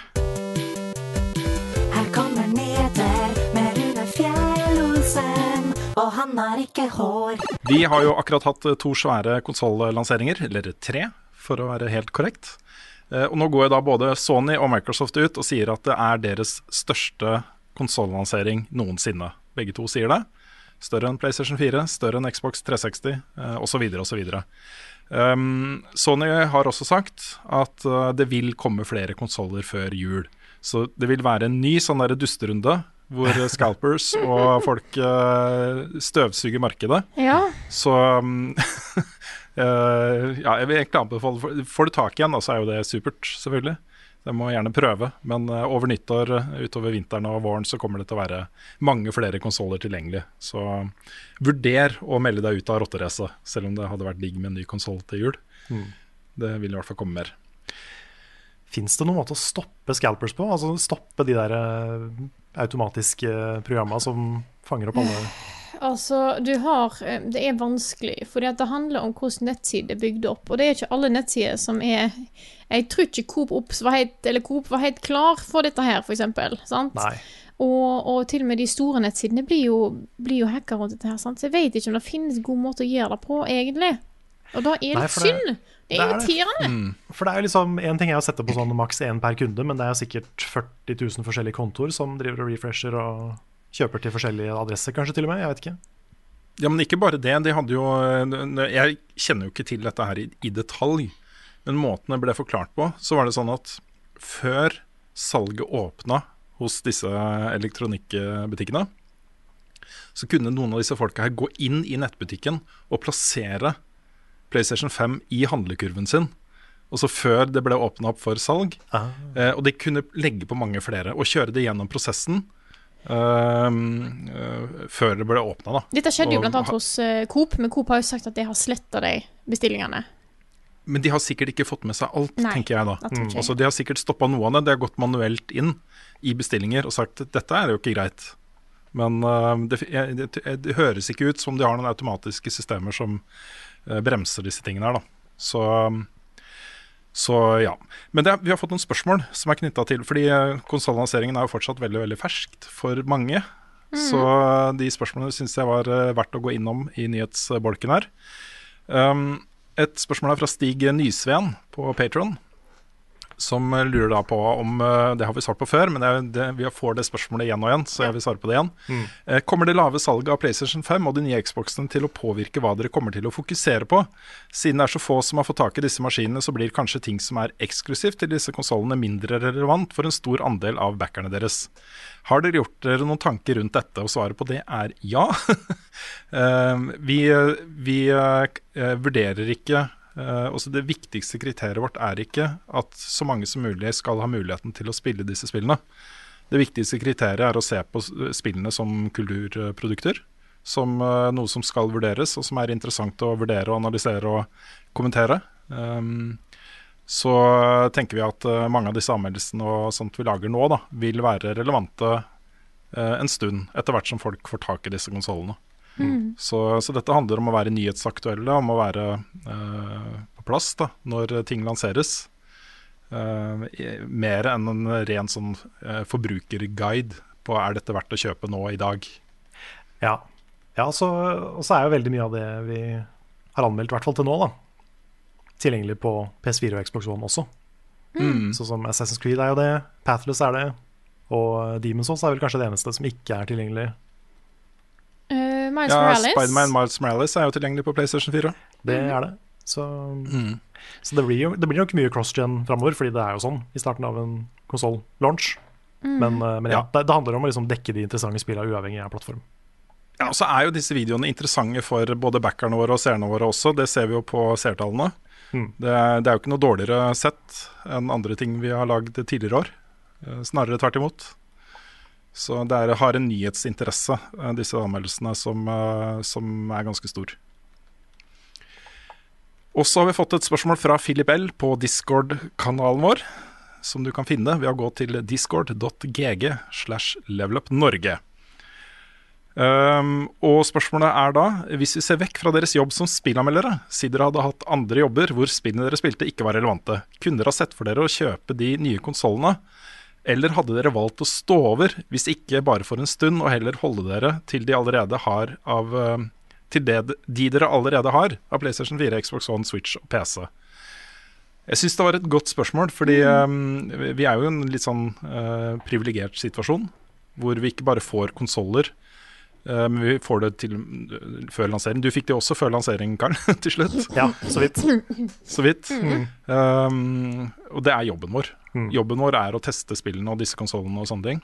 Her kommer nyheter med Rune Fjell-Olsen, og han har ikke hår. Vi har jo akkurat hatt uh, to svære konsollanseringer, eller tre, for å være helt korrekt. Eh, Og nå går jo da både Sony og Microsoft ut og sier at det er deres største konsollansering noensinne. Begge to sier det. Større enn PlayStation 4, større enn Xbox 360 eh, osv. osv. Um, Sony har også sagt at uh, det vil komme flere konsoller før jul. Så det vil være en ny sånn der dusterunde hvor scalpers og folk uh, støvsuger markedet. Ja. Så um, uh, ja, jeg vil egentlig anbefale Får- Får du tak i en, da, så er jo det supert, selvfølgelig. Det må gjerne prøve. Men eh, over nyttår, eh, utover vinteren og våren, så kommer det til å være mange flere konsoller tilgjengelig. Så vurder å melde deg ut av rotteracet, selv om det hadde vært digg med en ny konsoll til jul. Det vil i hvert fall komme mer. Fins det noen måte å stoppe scalpers på? Altså stoppe de der eh, automatiske programma som fanger opp alle Altså, du har eh, Det er vanskelig, fordi det handler om hvordan nettsider er bygd opp. Og det er ikke alle nettsider som er Jeg tror ikke Coop Ops var helt, eller Coop var helt klar for dette her, for eksempel. Sant? Nei. Og, og til og med de store nettsidene blir jo, blir jo hacka rundt dette her. Sant? Så jeg vet ikke om det finnes god måte å gjøre det på, egentlig. Og da er det Nei, det- synd. Det er irriterende. Mm. For det er liksom, En ting er å sette på sånn maks én per kunde, men det er jo sikkert 40 000 forskjellige kontoer som driver og refresher og kjøper til forskjellige adresser, kanskje til og med. Jeg vet ikke. Ja, men ikke bare det. De hadde jo Jeg kjenner jo ikke til dette her i, i detalj, men måten det ble forklart på, så var det sånn at før salget åpna hos disse elektronikkbutikkene, så kunne noen av disse folka her gå inn i nettbutikken og plassere PlayStation 5 i handlekurven sin. Også før det ble åpna opp for salg. Ah. Eh, og de kunne legge på mange flere og kjøre det gjennom prosessen eh, før det ble åpna, da. Dette skjedde jo annet hos uh, Coop, men Coop har jo sagt at de har sletta de bestillingene. Men de har sikkert ikke fått med seg alt, Nei, tenker jeg da. Mm. jeg. Altså, de har sikkert stoppa noe av det. De har gått manuelt inn i bestillinger og sagt dette er jo ikke greit. Men uh, det, det, det høres ikke ut som de har noen automatiske systemer som bremser disse tingene her, da. Så, så ja. Men det, vi har fått noen spørsmål som er knytta til Fordi uh, konsollanseringen er jo fortsatt veldig veldig ferskt for mange. Så eh, de spørsmålene syns jeg var eh, verdt å gå innom i nyhetsbolken her. Um, et spørsmål er fra Stig Nysveen på Patron, som eh, lurer da på om eh, Det har vi svart på før, men det, det, vi får det spørsmålet igjen og igjen, så jeg vil svare på det igjen. Mm. Kommer det lave salget av PlayStation 5 og de nye Xboxene til å påvirke hva dere kommer til å fokusere på? Siden det er så få som har fått tak i disse maskinene, så blir kanskje ting som er eksklusivt til disse konsollene mindre relevant for en stor andel av backerne deres. Har dere gjort dere noen tanker rundt dette? Og svaret på det er ja. Eh, vi vi eh, vurderer ikke eh, også Det viktigste kriteriet vårt er ikke at så mange som mulig skal ha muligheten til å spille disse spillene. Det viktigste kriteriet er å se på spillene som kulturprodukter. Som eh, noe som skal vurderes, og som er interessant å vurdere, og analysere og kommentere. Um, så tenker vi at eh, mange av disse anmeldelsene og sånt vi lager nå, da, vil være relevante eh, en stund etter hvert som folk får tak i disse konsollene. Så, så dette handler om å være nyhetsaktuelle, om å være eh, på plass da, når ting lanseres. Eh, mer enn en ren sånn eh, forbrukerguide på er dette verdt å kjøpe nå i dag. Ja, ja så, og så er jo veldig mye av det vi har anmeldt, i hvert fall til nå, da, tilgjengelig på PS4 og Xbox One også. Sånn som Assassin's Creed er jo det, Pathless er det, og Demon's Souls er vel kanskje det eneste som ikke er tilgjengelig. Eh, Miles Ja, Morales. Spiderman Miles Morales er jo tilgjengelig på PlayStation 4. Det er det. Så, så det, blir jo, det blir nok mye cross-gen framover, fordi det er jo sånn i starten av en konsoll-launch. Men, eh, men ja, det, det handler om å liksom dekke de interessante spillene uavhengig av plattform. Ja, og så er jo disse videoene interessante for både backerne våre og seerne våre også. Det ser vi jo på seertallene. Mm. Det, er- det er jo ikke noe dårligere sett enn andre ting vi har lagd tidligere år. Eh, Snarere tvert imot. Så det er, har en nyhetsinteresse, eh, disse anmeldelsene, som, eh, som er ganske stor. Og så har vi fått et spørsmål fra Philip L på Discord-kanalen vår, som du kan finne ved å gå til discord.gg slash levelupnorge. Um, og spørsmålet er da, hvis vi ser vekk fra deres jobb som spillanmeldere, siden dere hadde hatt andre jobber hvor spillene dere spilte ikke var relevante, kunne dere ha sett for dere å kjøpe de nye konsollene? Eller hadde dere valgt å stå over, hvis ikke bare for en stund, og heller holde dere til de allerede har av um, til det, de dere allerede har av PlayStation 4, Xbox One, Switch og PC? Jeg syns det var et godt spørsmål, fordi um, vi er jo i en litt sånn uh, privilegert situasjon. Hvor vi ikke bare får konsoller, uh, men vi får det til uh, før lansering. Du fikk det også før lansering, Karl, til slutt. Ja, så vidt. Så vidt. Um, og det er jobben vår. Mm. Jobben vår er å teste spillene og disse konsollene og sånne ting.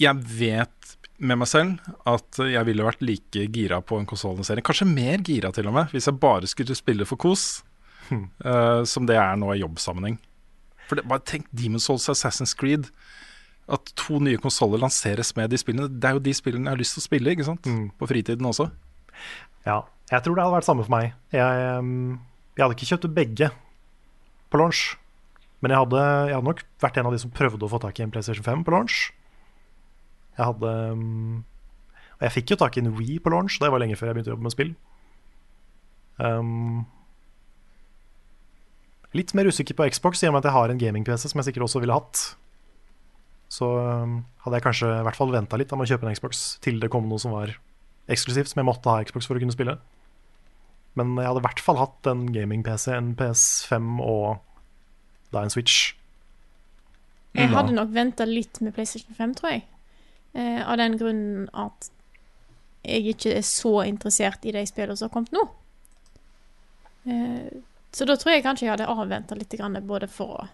Jeg vet med meg selv at jeg ville vært like gira på en konsollansering. Kanskje mer gira til og med, hvis jeg bare skulle spille for kos. eh, som det er nå i jobbsammenheng. For det, bare tenk Demon's Souls og Assassin's Creed. At to nye konsoller lanseres med de spillene. Det er jo de spillene jeg har lyst til å spille ikke sant? på fritiden også. Ja, jeg tror det hadde vært samme for meg. Jeg, um, jeg hadde ikke kjøpt begge på launch. Men jeg hadde, jeg hadde nok vært en av de som prøvde å få tak i en PlayStation 5 på launch. Jeg hadde Og jeg fikk jo tak i en Wii på launch, det var lenge før jeg begynte å jobbe med spill. Um, litt mer usikker på Xbox, i og med at jeg har en gaming-PC som jeg sikkert også ville hatt. Så um, hadde jeg kanskje i hvert fall venta litt med å kjøpe en Xbox til det kom noe som var eksklusivt, som jeg måtte ha Xbox for å kunne spille. Men jeg hadde i hvert fall hatt en gaming-PC, en PS5 og da en Switch. Jeg hadde nok venta litt med PlayStation 5, tror jeg. Eh, av den grunnen at jeg ikke er så interessert i de spillene som har kommet nå. Eh, så da tror jeg kanskje jeg hadde avventa litt, grann, både for å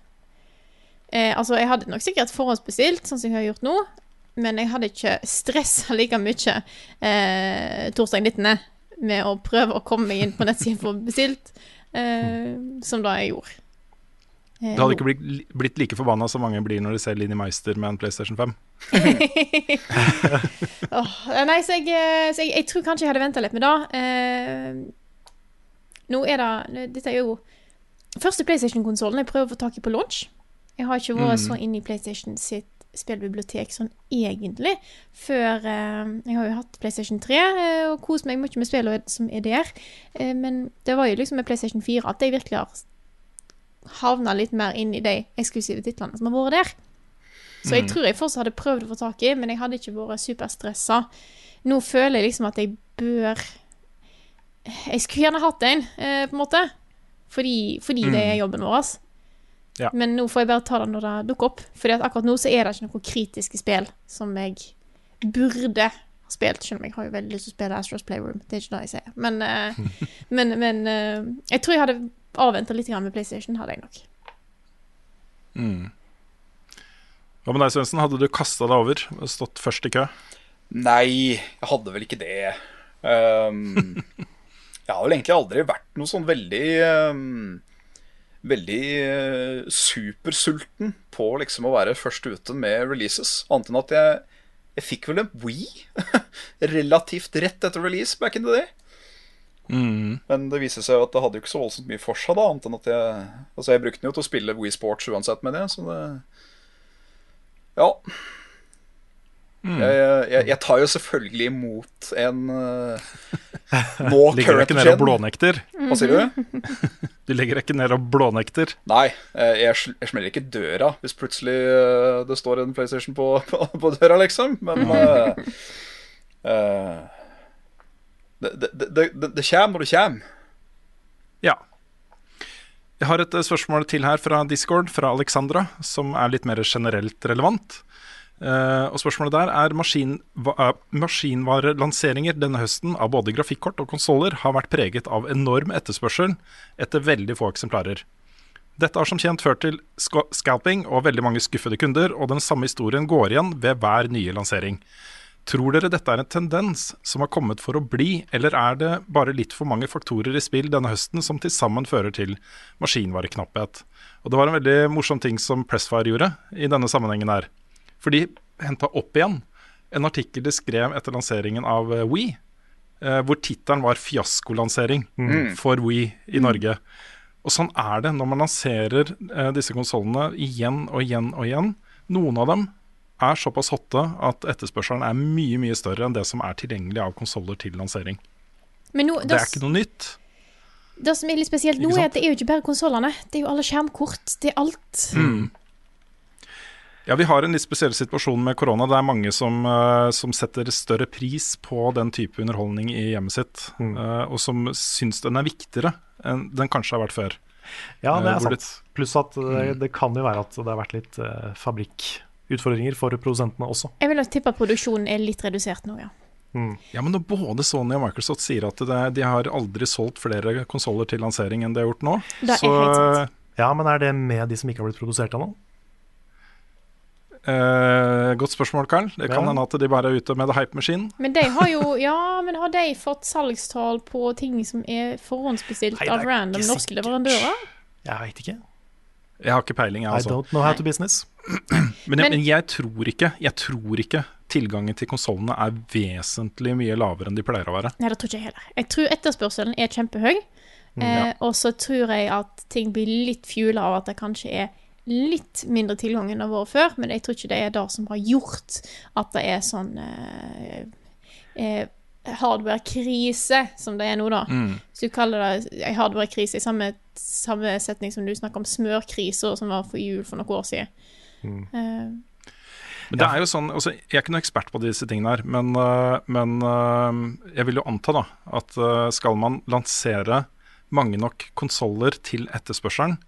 eh, Altså, jeg hadde nok sikkert forhåndsbestilt, sånn som jeg har gjort nå, men jeg hadde ikke stressa like mye eh, torsdag 19. med å prøve å komme meg inn på nettsiden for bestilt, eh, som da jeg gjorde. Eh, Det hadde ikke blitt, blitt like forbanna som mange blir når de ser Linni Meister med en PlayStation 5. oh, nei, så, jeg, eh, så jeg, jeg tror kanskje jeg hadde venta litt med det. Eh, nå er det Dette er jo første PlayStation-konsollen jeg prøver å få tak i på launch. Jeg har ikke vært Mm. så inne i PlayStation sitt spillbibliotek sånn egentlig før eh, Jeg har jo hatt PlayStation 3 eh, og kost meg mye med spillene som er der. Eh, men det var jo liksom med PlayStation 4 at jeg virkelig har havna litt mer inn i de eksklusive titlene som har vært der. Så jeg Mm. tror jeg fortsatt hadde prøvd å få tak i, men jeg hadde ikke vært superstressa. Nå føler jeg liksom at jeg bør Jeg skulle gjerne hatt en, eh, på en måte. Fordi, fordi det er jobben vår. Ja. Men nå får jeg bare ta det når det dukker opp. Fordi at akkurat nå så er det ikke noen kritiske spill som jeg burde ha spilt. Selv om jeg har jo veldig lyst til å spille Astros Playroom. Det er ikke det jeg sier. Men, eh, men, men eh, jeg tror jeg hadde avventa litt med PlayStation. hadde jeg nok. Mm. Hva med deg, Svendsen? Hadde du kasta deg over stått først i kø? Nei, jeg hadde vel ikke det. Um, jeg har vel egentlig aldri vært noe sånn veldig um, Veldig eh, supersulten på liksom å være først ute med releases. Annet enn at jeg, jeg fikk vel en Wii relativt rett etter release back in the day. Mm. Men det viser seg at det hadde jo ikke så voldsomt mye for seg, da. Annet enn at jeg Altså, jeg brukte den jo til å spille Wii Sports uansett med det, så det Ja. Mm. Jeg, jeg, jeg tar jo selvfølgelig imot en uh, nå Ligger ikke ned og blånekter? Hva sier du? Du legger ikke ned og blånekter? Nei, jeg, jeg smeller ikke døra hvis plutselig uh, det står en PlayStation på, på, på døra, liksom. Men uh, eh, det, det, det, det, kommer når det kommer. Ja. Jeg har et eh, spørsmål til her fra Discord, fra Alexandra, som er litt mer generelt relevant. Uh, og spørsmålet der er maskin, eh, maskinvarelanseringer denne høsten av både grafikkort og konsoller har vært preget av enorm etterspørsel etter veldig få eksemplarer. Dette har som kjent ført til scalping og veldig mange skuffede kunder, og den samme historien går igjen ved hver nye lansering. Tror dere dette er en tendens som har kommet for å bli, eller er det bare litt for mange faktorer i spill denne høsten som til sammen fører til maskinvareknapphet? Og det var en veldig morsom ting som Pressfire gjorde i denne sammenhengen her. For de henta opp igjen en artikkel de skrev etter lanseringen av We, Wii, eh, hvor tittelen var 'fiaskolansering' Mm. for Wii i Norge. Og sånn er det når man lanserer eh, disse konsollene igjen og igjen og igjen. Noen av dem er såpass hotte at etterspørselen er mye mye større enn det som er tilgjengelig av konsoller til lansering. Men nå, Det er ikke noe nytt. Det som er litt spesielt nå, er at det er jo ikke bare konsollene. Det er jo alle skjermkort. Det er alt. Mm. Ja, Vi har en litt spesiell situasjon med korona. Det er mange som, eh, som setter større pris på den type underholdning i hjemmet sitt, eh, og som syns den er viktigere enn den kanskje har vært før. Ja, det Eh, er hvor sant. Pluss at det, Mm. det kan jo være at det har vært litt eh, fabrikkutfordringer for produsentene også. Jeg vil nok tippe at produksjonen er litt redusert nå, ja. Ja, men når både Sony og Microsoft sier at det, de har aldri solgt flere konsoller til lansering enn de har gjort nå, er så helt sant. Ja, men er det med de som ikke har blitt produsert ennå? eh, Godt spørsmål, Karl. Det kan Ja. at de bare er ute med the hype machine. Men de har jo Ja, men har de fått salgstall på ting som er forhåndsbestilt Nei, er av random norske leverandører? Jeg veit ikke. Jeg har ikke peiling, jeg I altså. don't know how to business. Men, Men- men jeg tror ikke Jeg tror ikke tilgangen til konsollene er vesentlig mye lavere enn de pleier å være. Nei, det tror ikke jeg heller. Jeg tror etterspørselen er kjempehøy. Mm, Eh, og så tror jeg at ting blir litt fuela av at det kanskje er litt mindre tilgang enn det har vært før, men jeg tror ikke det er det som har gjort at det er sånn eh, eh, hardware-krise som det er nå, da. Mm. Så du kaller det en hardware-krise i samme, samme setning som du snakker om smørkriser som var for jul for noen år siden. Eh, Men det er jo sånn, altså, Jeg er ikke noen ekspert på disse tingene her, men, øh, men øh, jeg vil jo anta da at skal man lansere mange nok konsoller til etterspørselen,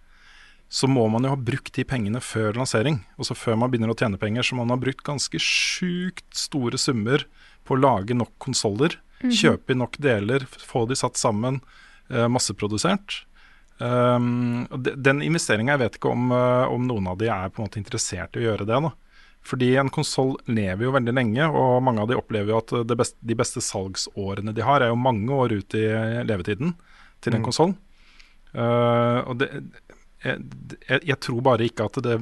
så må man jo ha brukt de pengene før lansering. Også før man begynner å tjene penger, så må man ha brukt ganske sjukt store summer på å lage nok konsoller. Mhm. Kjøpe inn nok deler, få de satt sammen, øh, masseprodusert. Um, de- den investeringa, jeg vet ikke om, øh, om noen av de er på en måte interessert i å gjøre det. da. Fordi en konsoll lever jo veldig lenge, og mange av de opplever jo at det beste, de beste salgsårene de har, er jo mange år ut i levetiden til en Mm. konsoll. Uh, og det, jeg, jeg, jeg tror bare ikke at det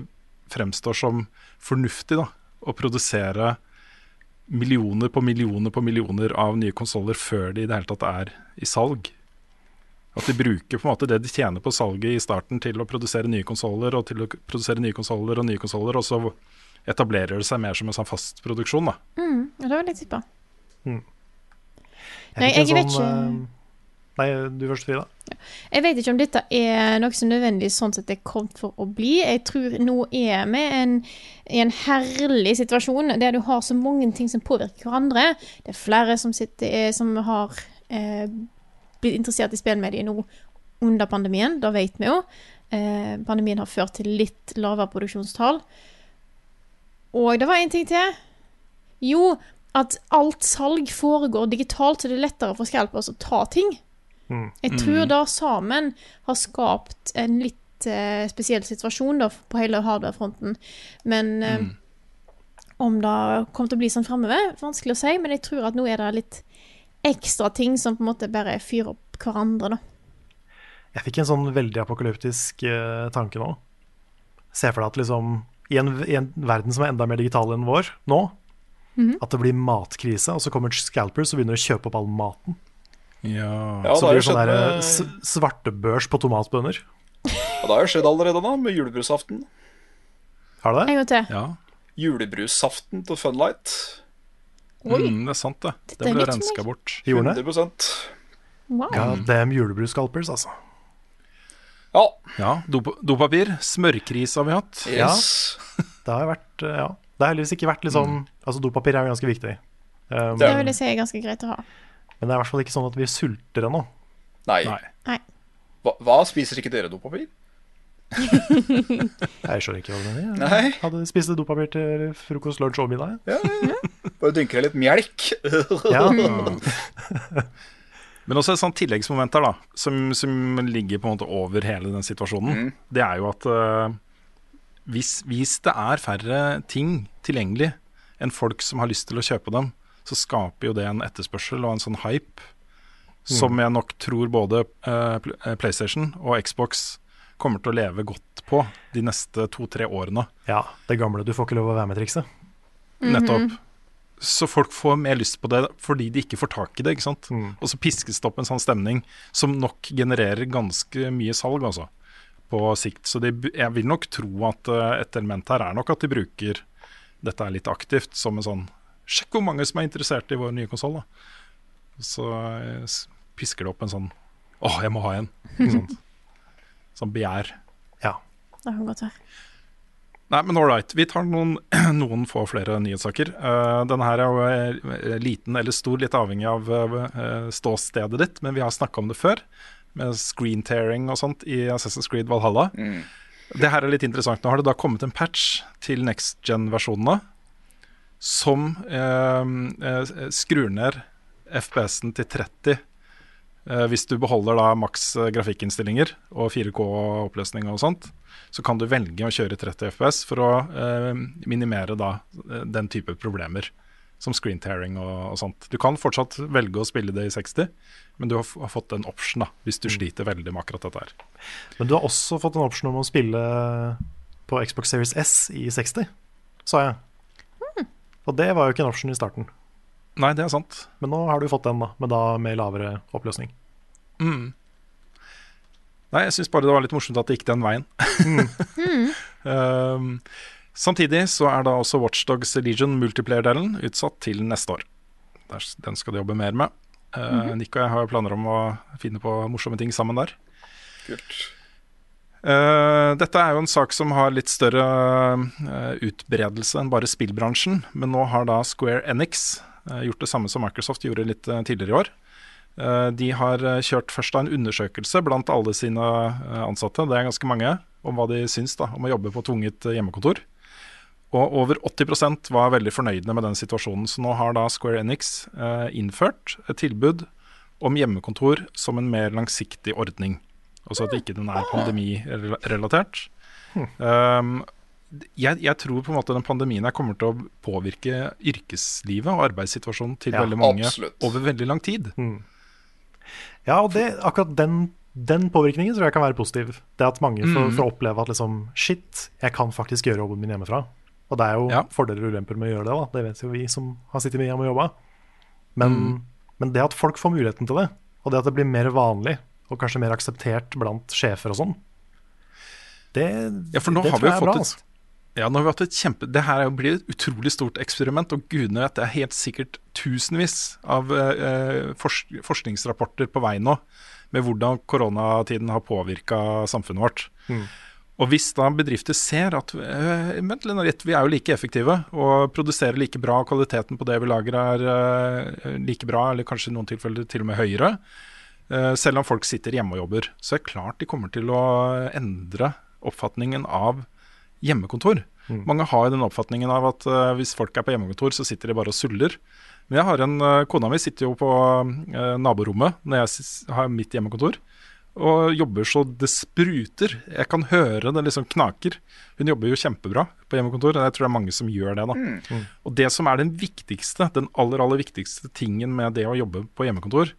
fremstår som fornuftig da, å produsere millioner på millioner på millioner av nye konsoller før de i det hele tatt er i salg. At de bruker på en måte det de tjener på salget i starten til å produsere nye konsoller og til å produsere nye konsoller og nye konsoller, og så etablerer det seg mer som en sånn fast produksjon. da. Mm, det det litt jeg Mm. Jeg Nei, jeg sånn, vet ikke. Nei, du først, Frida. Jeg vet ikke om dette er noe som nødvendigvis sånn sett er kommet for å bli. Jeg tror nå er vi en, i en herlig situasjon der du har så mange ting som påvirker hverandre. Det er flere som, sitter, eh, som har eh, blitt interessert i spillmedier nå under pandemien. Det vet vi jo. Eh, pandemien har ført til litt lavere produksjonstall. Og det var en ting til. Jo, at alt salg foregår digitalt, så det er lettere for scalpers å ta ting. Jeg tror det sammen har skapt en litt eh, spesiell situasjon da, på hele hardware-fronten. Men eh, om det kommer til å bli sånn framover, vanskelig å si. Men jeg tror at nå er det litt ekstra ting som på en måte bare fyrer opp hverandre, da. Jeg fikk en sånn veldig apokalyptisk eh, tanke nå. Se for deg at liksom i en, i en verden som er enda mer digital enn vår nå, at det blir matkrise, og så kommer scalpers og begynner å kjøpe opp all maten. Ja. Ja, så det blir det sånn med, s- svartebørs på tomatbønner. ja, det har jo skjedd allerede da, med julebrusaften. Har det det? En gang til. ja. Julebrusaften til Funlight. Oi. Mm, det er sant, det. Det ble renska bort. Gjorde det? 100 Wow. Ja, damn julebrus-scalpers, altså. Ja. Ja, dop dopapir. Smørkrise har vi hatt. Yes. Det har vært, eh, ja. Det har heldigvis ikke vært liksom Altså, dopapir er jo ganske viktig. Um, Det vil jeg si er ganske greit å ha. Men det er i hvert fall ikke sånn at vi sulter ennå. Nei. Nei. Nei. Hva, hva spiser ikke dere dopapir? Jeg skjønner ikke hva det er. Jeg Hadde spist dopapir til frokost, lunsj og middag. Ja, ja, ja. Bare dynker deg litt melk. Ja. Men også et sånt tilleggsmoment her, da, som, som ligger på en måte over hele den situasjonen. Det er jo at uh, hvis, hvis det er færre ting tilgjengelig enn folk som har lyst til å kjøpe dem, så skaper jo det en etterspørsel og en sånn hype som jeg nok tror både uh, PlayStation og Xbox kommer til å leve godt på de neste to-tre årene. ja, det gamle 'du får ikke lov å være med'-trikset. Nettopp. Så folk får mer lyst på det fordi de ikke får tak i det. ikke sant? Og så piskes det opp en sånn stemning som nok genererer ganske mye salg, altså, på sikt. Så de, jeg vil nok tro at eh, et element her er nok at de bruker dette er litt aktivt som en sånn Sjekk hvor mange som er interessert i vår nye konsoll, da. Så eh, pisker det opp en sånn Å, jeg må ha en. Ikke sant? Sånn begjær. Ja. Det kan godt være. Nei, men ålreit. Vi tar noen, noen få flere nyhetssaker. Uh, denne her er jo eh, liten eller stor, litt avhengig av uh, ståstedet ditt, men vi har snakka om det før, med screen-tearing og sånt i Assassin's Creed Valhalla. Det her er litt interessant. Nå har det da kommet en patch til next gen-versjonene som eh, eh, skrur ned FPS-en til 30 Eh, hvis du beholder da maks grafikkinnstillinger og 4K-oppløsning og sånt, så kan du velge å kjøre 30 FPS for å eh, minimere da den type problemer som screen tearing og, og sånt. Du kan fortsatt velge å spille det i 60, men du har, har fått en option da, hvis du sliter veldig med akkurat dette her. Men du har også fått en option om å spille på Xbox Series S i 60, sa jeg. Og det var jo ikke en option i starten. Nei, det er sant. Men nå har du fått den, da, men da med lavere oppløsning. Nei, jeg syns bare det var litt morsomt at det gikk den veien. um, samtidig så er da også Watchdogs Legion multiplayer-delen utsatt til neste år. Der, den skal de jobbe mer med. Uh, Nick og jeg har planer om å finne på morsomme ting sammen der. Kult. Uh, dette er jo en sak som har litt større uh, utbredelse enn bare spillbransjen. Men nå har da Square Enix uh, gjort det samme som Microsoft gjorde litt tidligere i år. De har kjørt først en undersøkelse blant alle sine ansatte, det er ganske mange, om hva de syns da, om å jobbe på tvunget hjemmekontor. Og over 80% var veldig fornøyde med den situasjonen. Så nå har da Square Enix innført et tilbud om hjemmekontor som en mer langsiktig ordning. Altså at ikke den er pandemirelatert. Um, jeg, jeg tror på en måte den pandemien her kommer til å påvirke yrkeslivet og arbeidssituasjonen til Ja, veldig mange absolutt. over veldig lang tid. Ja, og det, akkurat den den påvirkningen tror jeg kan være positiv. Det at mange får, Mm. får oppleve at liksom, shit, jeg kan faktisk gjøre jobben min hjemmefra. Og det er jo Ja. fordeler og ulemper med å gjøre det, da. det vet jo vi som har sittet mye hjemme og jobba. Men, Mm. men det at folk får muligheten til det, og det at det blir mer vanlig, og kanskje mer akseptert blant sjefer og sånn, det, Ja, for nå det har vi jo bra. fått altså. et ja, nå har vi hatt et kjempe Det her er blir et utrolig stort eksperiment, og gudene vet det er helt sikkert tusenvis av eh, forsk forskningsrapporter på vei nå med hvordan koronatiden har påvirka samfunnet vårt. Mm. Og hvis da bedrifter ser at øh, vent litt, vi er jo like effektive og produserer like bra, kvaliteten på det vi lager er øh, like bra, eller kanskje i noen tilfeller til og med høyere, eh, selv om folk sitter hjemme og jobber, så er det klart de kommer til å endre oppfatningen av hjemmekontor. Mange har den oppfatningen av at eh, hvis folk er på hjemmekontor, så sitter de bare og suller. Men jeg har en, eh, kona mi sitter jo på eh, naborommet når jeg har mitt hjemmekontor, og jobber så det spruter. Jeg kan høre det liksom knaker. Hun jobber jo kjempebra på hjemmekontor, og jeg tror det er mange som gjør det. da. Og det som er den viktigste, den aller, aller viktigste tingen med det å jobbe på hjemmekontor,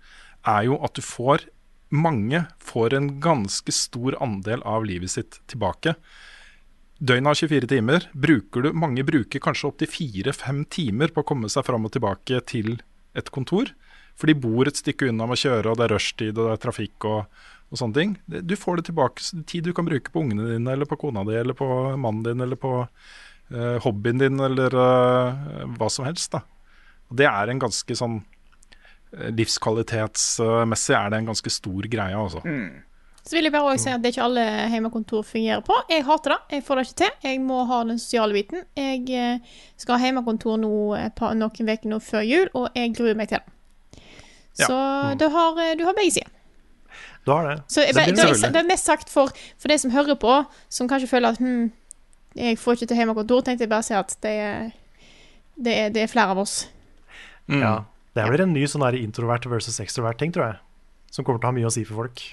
er jo at du får mange får en ganske stor andel av livet sitt tilbake. Døgnet har 24 timer. Bruker du, mange bruker kanskje opptil fire-fem timer på å komme seg fram og tilbake til et kontor. For de bor et stykke unna med å kjøre, og det er rushtid og det er trafikk og, og sånne ting. Du får det tilbake tid du kan bruke på ungene dine, eller på kona di, eller på mannen din, eller på eh, hobbyen din, eller eh, hva som helst. da. Og det er en ganske sånn Livskvalitetsmessig er det en ganske stor greie, altså. Så vil jeg bare også si at det er ikke alle hjemmekontor fungerer på. Jeg hater det. Jeg får det ikke til. Jeg må ha den sosiale biten. Jeg eh, skal ha hjemmekontor nå et par, noen uker nå før jul, og jeg gruer meg til det. Ja. Så du har, eh, du har begge sider. Du har det. Så jeg, Det det, det, er, det er mest sagt for, for de som hører på, som kanskje føler at hm, jeg får ikke til hjemmekontor, tenkte jeg bare å si at det er, det er, det er flere av oss. Mm. Ja. Det blir en ny sånn introvert versus ekstrovert ting, tror jeg. Som kommer til å ha mye å si for folk.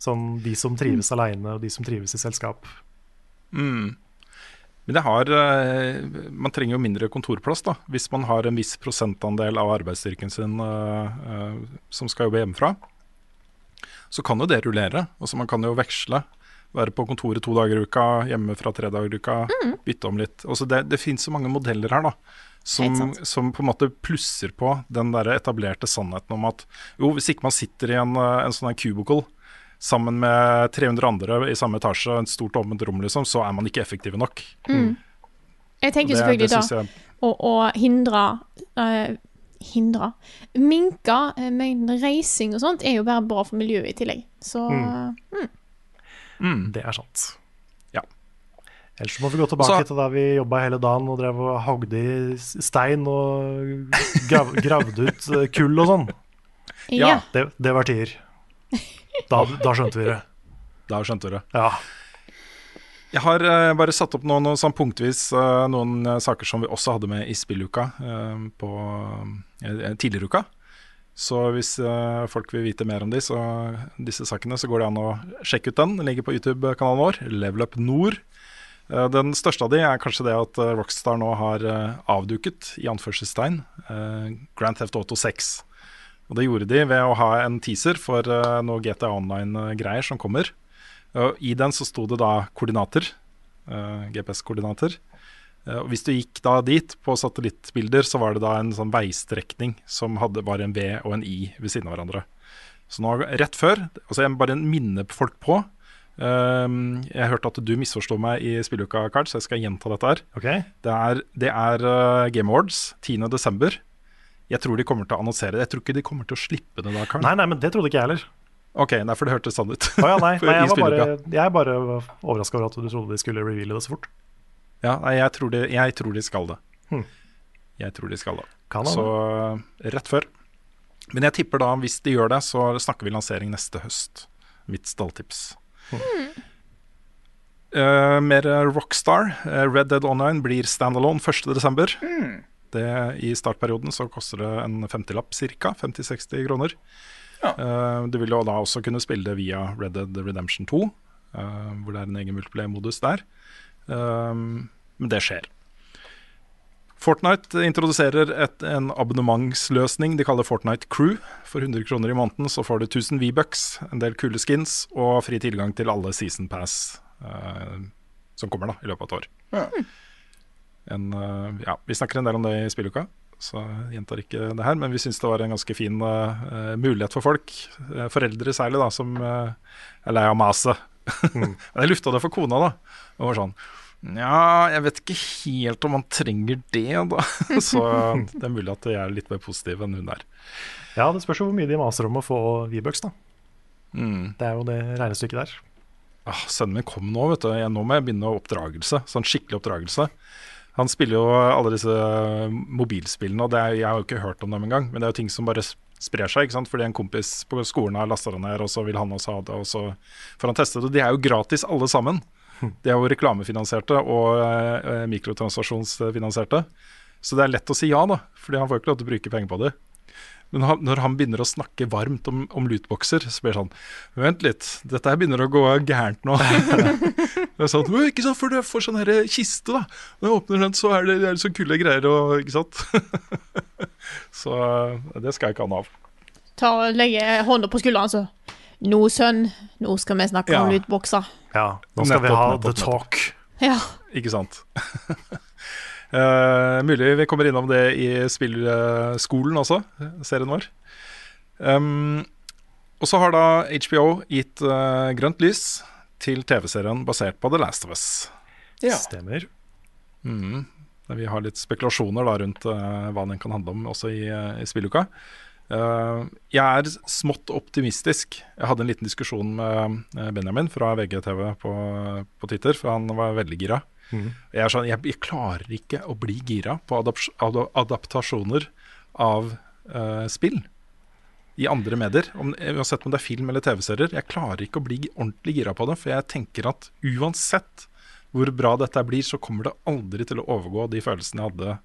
Sånn de som trives alene, og de som trives i selskap. Mm. Men det har eh, Man trenger jo mindre kontorplass, da. Hvis man har en viss prosentandel av arbeidsstyrken sin eh, eh, som skal jobbe hjemmefra. Så kan jo det rullere. Altså Man kan jo veksle. Være på kontoret to dager i uka, hjemme fra tre dager i uka. Bytte om litt. Altså det, det finnes så mange modeller her da som, som på en måte plusser på den der etablerte sannheten om at jo, hvis ikke man sitter i en, en sånn cubicle sammen med 300 andre i samme etasje, et stort åpent rom, liksom, så er man ikke effektive nok. Jeg tenker Det- selvfølgelig det da jeg- å, å hindre uh, Hindre Minke eh, mengden reising og sånt er jo bare bra for miljøet i tillegg. Så Mm. Det er sant. Ellers må vi gå tilbake Så- til da vi jobba hele dagen og drev og hogde i stein og grav, gravde ut eh, kull og sånn. ja. Det, det var tider. Da, da skjønte vi det. Da skjønte vi det. Ja. Jeg har uh, bare satt opp noen, noen sånn punktvis uh, noen uh, saker som vi også hadde med i spilluka på tidligere uka. Så hvis folk vil vite mer om de, så, disse sakene, så går det an å sjekke ut den. Den ligger på YouTube-kanalen vår, Level Up Nord. Eh, den største av de er kanskje det at eh, Rockstar nå har eh, avduket, i anførselstegn, Grand Theft Auto 6. Og det gjorde de ved å ha en teaser for noe GTA Online-greier som kommer. Og I den så sto det da koordinater, GPS-koordinater. Og hvis du gikk da dit på satellittbilder, så var det da en sånn veistrekning som hadde bare en V og en I ved siden av hverandre. Så nå, rett før, altså jeg bare minner folk på Jeg hørte at du misforstår meg i spilluka, Karl, så jeg skal gjenta dette her. Okay. Det er, det er eh, Game Awards 10.12. Jeg tror de kommer til å annonsere det. Jeg tror ikke de kommer til å slippe det da, Karl. Nei, nei, men det trodde ikke jeg heller. Ok, nei, for det hørtes sånn ut. Oh, ja, nei, nei jeg, var bare, jeg bare overraska over at du trodde de skulle reveale det så fort. Ja, nei, jeg tror, de, jeg tror de skal det. Hmm. Jeg tror de skal det. Kan Så eh, rett før. Men jeg tipper da, hvis de gjør det, så snakker vi lansering neste høst. Mitt stalltips. Eh, mer Rockstar. Eh, Red Dead Online blir standalone 1.12. Det, I startperioden så koster det en 50-lapp ca. 50-60 kroner. Eh, du vil jo da også kunne spille det via Red Dead Redemption 2, uh, hvor det er en egen multiplayer-modus der. Eh, men det skjer. Fortnite introduserer et, en abonnementsløsning de kaller Fortnite Crew. For 100 kroner i måneden så får du 1000 V-bucks, en del kule skins og fri tilgang til alle season pass eh, som kommer da, i løpet av et år. Ja. En, eh, ja, vi snakker en del om det i spilluka, så jeg gjentar ikke det her. Men vi syns det var en ganske fin eh, mulighet for folk, eh, foreldre særlig, da, som eh, er lei av maset. Men jeg lufta det for kona, da. Og var sånn Nja, jeg vet ikke helt om han trenger det, da. Så det er mulig at jeg er litt mer positiv enn hun er. Ja, det spørs jo hvor mye de maser om å få V-bucks, da. Mm. Det er jo det regnestykket der. Ah, sønnen min kom nå, vet du. Jeg, nå må jeg begynne oppdragelse. Sånn skikkelig oppdragelse. Han spiller jo alle disse mobilspillene, og det er, jeg har jo ikke hørt om dem engang. Men det er jo ting som bare sprer seg, ikke sant? fordi en kompis på skolen har lasta det ned, og så vil han også ha det, og så får han teste det. De er jo gratis alle sammen. De er jo reklamefinansierte og eh, mikrotransasjonsfinansierte. Så det er lett å si ja, da, fordi han får ikke lov til å bruke penger på det. Men han, når han begynner å snakke varmt om, om lootboxer, så blir det sånn Vent litt, dette her begynner å gå gærent nå. det er sånn, ikke sant, For du får sånn her kiste, da. Når jeg åpner den, så er det, er så kule greier. Og, ikke sant? så det skal jeg ikke ha noe av. Ta og Legge hånda på skulderen, så. Nå, sønn, nå skal vi snakke om lydbokser. Ja, nå skal vi ha nettopp, the talk. Ja. Ikke sant? uh, mulig vi kommer innom det i spillskolen også, serien vår. Um, og så har da HBO gitt uh, grønt lys til TV-serien basert på The Last of Us. Ja. Stemmer. Mm. Vi har litt spekulasjoner da rundt uh, hva den kan handle om også i, uh, i spilluka. Eh, jeg er smått optimistisk. Jeg hadde en liten diskusjon med eh, Benjamin fra VGTV på, på Twitter, for han var veldig gira. Mm. Jeg, er sånn, jeg, jeg klarer ikke å bli gira på adapt adaptasjoner av uh, spill i andre medier. Om, uansett om det er film eller TV-serier. Jeg klarer ikke å bli ordentlig gira på det, for jeg tenker at uansett hvor bra dette blir, så kommer det aldri til å overgå de følelsene jeg hadde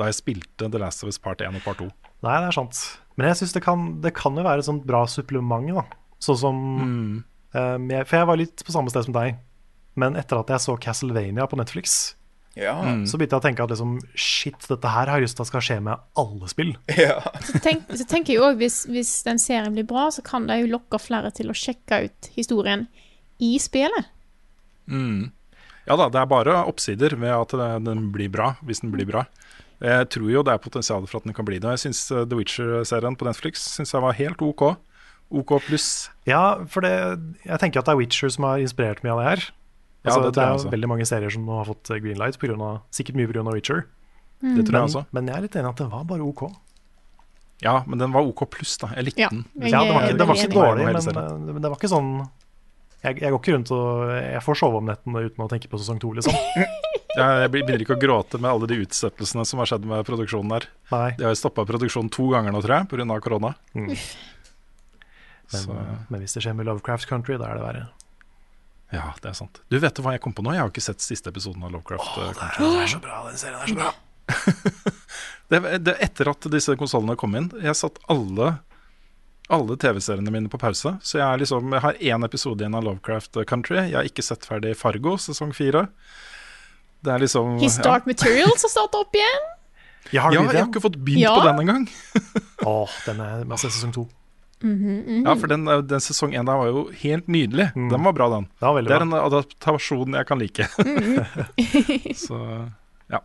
da jeg spilte The Last of Us Part 1 og Part 2. Nei, det er sant. Men jeg syns det, kan- det kan jo være et sånt bra supplement, da. Sånn som eh, jeg, For jeg var litt på samme sted som deg. Men etter at jeg så Castlevania på Netflix, Ja. så begynte jeg å tenke at liksom, shit, dette her har jeg lyst til at skal skje med alle spill. ja. Så, tenk, så tenker jeg også, hvis, hvis den serien blir bra, så kan det jo lokke flere til å sjekke ut historien i spillet. Mm. Ja da, det er bare oppsider ved at den blir bra, hvis den blir bra. Jeg tror jo det er potensial for at den kan bli det. Jeg syns eh, The Witcher-serien på Netflix synes jeg var helt OK. OK pluss. Ja, for det, jeg tenker at det er Witcher som har inspirert mye av det her. Ja, Altså, det det, tror jeg er jo veldig mange serier som har fått eh, greenlight, på grunn av, sikkert mye pga. Witcher. Det tror jeg Men, også. men jeg er litt enig i at den var bare OK. Ja, men den var OK pluss, da. Jeg likte Ja, den. Ja, det var ikke, det var ikke dårlig, men, eh, men det var ikke sånn jeg, jeg går ikke rundt og Jeg får sove om nettene uten å tenke på sesong to, liksom. Jeg begynner ikke å gråte med alle de utsettelsene som har skjedd med produksjonen der. Nei. De har stoppa produksjonen to ganger nå, tror jeg, pga. korona. Mm. Men, eh, men hvis det skjer med Lovecraft Country, da er det verre. ja, det er sant. Du vet hva jeg kom på nå? Jeg har ikke sett siste episoden av Lovecraft. eh, Country. Det er så bra, den serien er så bra. Det, det, etter at disse konsollene kom inn, jeg satt alle alle TV-seriene mine på pause. Så jeg, er liksom, jeg har én episode igjen av Lovecraft Country. Jeg har ikke sett ferdig Fargo sesong fire. Det er liksom His ja. Dark Materials har stått opp igjen. Jeg har ja, jeg har ikke fått begynt Ja. på den engang. Åh, den er masse sesong to. Ja, for den, den sesong én der var jo helt nydelig. Den var bra, den. Det var Det er bra. en adaptasjon jeg kan like. Så ja.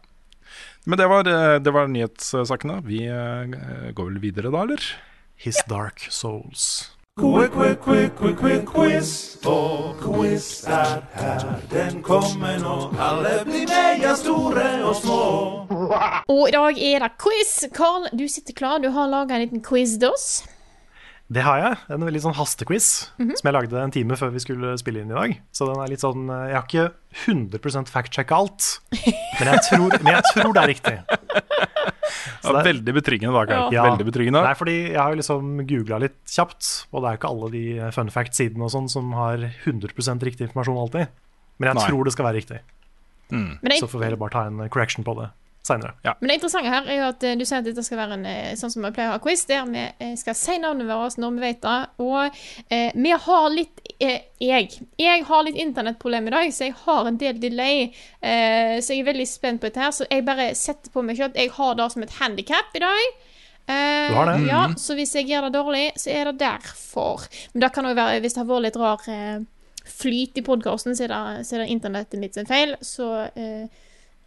Men det var, eh, det var nyhetssakene. Vi eh, går vel videre da, eller? His Dark Souls. Quick, quick, quick, quick, quick quiz. Og quiz er her, den kommer nå. Alle blir med, ja, store og små. Og i dag er det quiz. Carl, du sitter klar. Du har laga en liten quiz til oss. Det har jeg. En veldig sånn hastequiz Mhm. som jeg lagde en time før vi skulle spille inn i dag. Så den er litt sånn Jeg har ikke 100 fact-sjekka alt, men jeg, tror, men jeg tror det er riktig. Ja, det veldig betryggende da, Kai. Ja. Veldig betryggende. Nei, fordi jeg har liksom googla litt kjapt, og det er jo ikke alle de fun fact-sidene og sånn som har 100% riktig informasjon alltid. Men jeg Nei. tror det skal være riktig. Mm. Så får vi heller bare ta en correction på det seinere. men det interessante her er jo at eh, du sier at dette skal være en eh, sånn som vi pleier å ha quiz, der vi eh, skal si navnet vårt når vi vet det. Og eh, vi har litt eh, jeg, jeg har litt internettproblem i dag, så jeg har en del delay. Eh, så jeg er veldig spent på dette her. Så jeg bare setter på meg selv at jeg har det som et handikap i dag. Uh, Du har det? Ja, Mhm. så hvis jeg gjør det dårlig, så er det derfor. Men det kan jo være hvis det har vært litt rar uh, flyt i podkasten, så, er det- så er det internettet mitt sin feil. Så eh,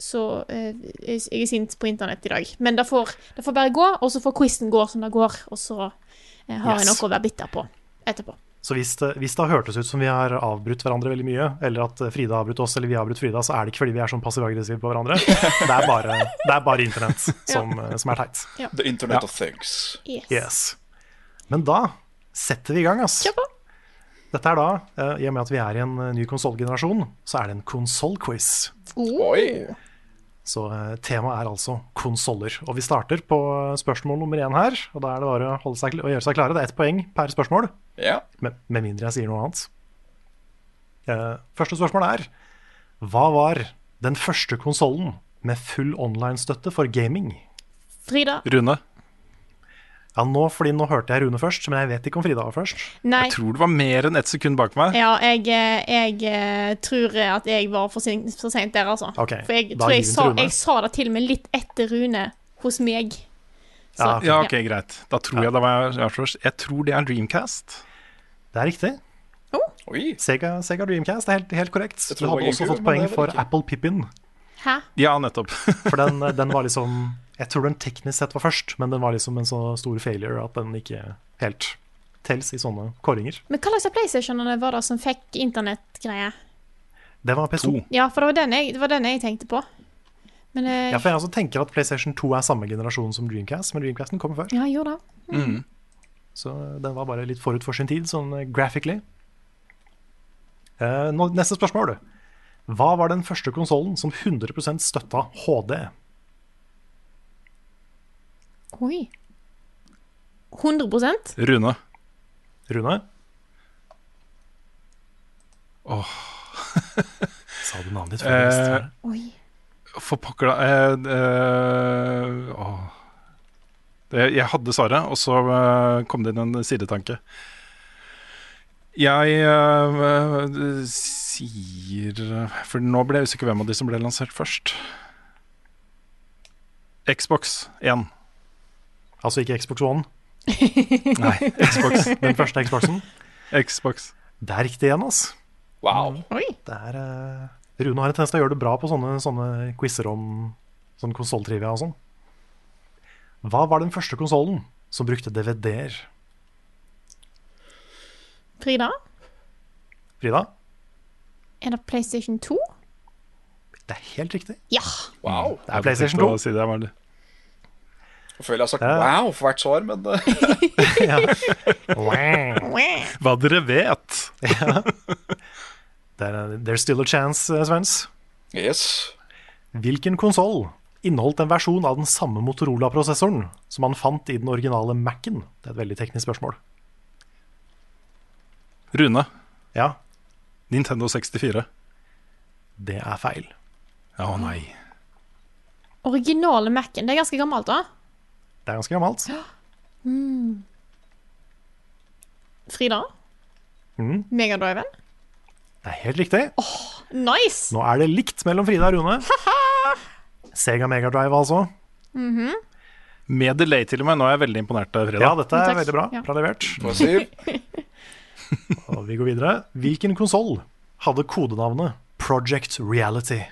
så eh, jeg er sint på internett i dag. Men det får, det får bare gå, og så får quizen gå som det går, og så eh, har jeg noe å være bitter på etterpå. Så hvis det, hvis det har hørtes ut som vi har avbrutt hverandre veldig mye, eller at Frida har avbrutt oss, eller vi har avbrutt Frida, så er det ikke fordi vi er sånn passiv-aggressive på hverandre. Det er bare, det er bare internett som, som er teit. Ja. The Internet Ja. of Things. Yes. Yes. Men da setter vi i gang, ass. Kjøpå. Dette er da, eh, i og med at vi er i en eh, ny konsollgenerasjon, så er det en konsollquiz. Oi. Så eh, temaet er altså konsoller. Og vi starter på eh, spørsmål nummer én her. Og da er det bare å, holde seg, å gjøre seg klare. Det er ett poeng per spørsmål. Ja. Med, med mindre jeg sier noe annet. Eh, første spørsmål er Hva var den første konsollen med full online-støtte for gaming? Frida? Rune? Ja, nå, fordi nå hørte jeg Rune først, men jeg vet ikke om Frida var først. Nei. Jeg tror det var mer enn ett sekund bak meg. Ja, jeg, eh, jeg eh, tror at jeg var for, sen, for sent der, altså. Okay, for jeg tror jeg sa, jeg sa det til og med litt etter Rune hos meg. Så, ja, ok, greit. Da tror jeg det var jeg først. Jeg tror det er Dreamcast. Det er riktig. Sega, Sega Dreamcast er helt, helt korrekt. Du hadde også fått poeng for. Apple Pippin. Hæ? Ja, nettopp. For den, den var liksom Jeg tror den teknisk sett var først, men den var liksom en så stor failure at den ikke helt tels i sånne kåringer. Men hva slags av PlayStationene var det som fikk internettgreier? Det var PS2. Ja, for det var den jeg, det var den jeg tenkte på. Men eh, Ja, for jeg også tenker at PlayStation 2 er samme generasjon som Dreamcast, men Dreamcasten kommer før. ja, jeg gjorde det. Mm. Så den var bare litt forut for sin tid, sånn eh, graphically. Uh, neste spørsmål. Hva var den første konsollen som 100% støtta HD? Oi. 100% Rune. Rune? Åh. Sa du navnet ditt før jeg visste? Oi. For pokker, da. Eh, eh, åh. Det, jeg hadde svaret, og så eh, kom det inn en sidetanke. Jeg eh, sier For nå ble jeg usikker hvem av de som ble lansert først. Xbox 1. Altså ikke Xbox One? Nei, Xbox. Den første Xboxen? Xbox. Det er riktig igjen, altså. Wow. Det er, uh, Rune har en tendens til å gjøre det bra på sånne, sånne quizer om sånn konsolltrivia og sånn. Hva var den første konsollen som brukte DVD-er? Frida? Frida? Er det PlayStation 2? Det er helt riktig. Ja. Wow. Det er PlayStation 2. Si det. Jeg føler jeg har sagt Ja. wow for hvert svar, men eh, Hva dere vet. ja. Er, there's still a chance, eh, Svens. Yes. Hvilken konsoll inneholdt en versjon av den samme Motorola-prosessoren som man fant i den originale Mac-en? Det er et veldig teknisk spørsmål. Rune. Ja. Nintendo 64. Det er feil. Å nei. Originale Mac-en. Det er ganske gammelt, da. Det er ganske gammelt. Mm. Frida? Mm, Megadriven? det er helt riktig. Nice! Nå er det likt mellom Frida og Rune. Sega Megadrive, altså. Mhm. Med delay til og med. Nå er jeg veldig imponert, Frida. Ja, dette er Takk. veldig bra. Ja. Bra levert. Og vi går videre. Hvilken konsoll hadde kodenavnet Project Reality?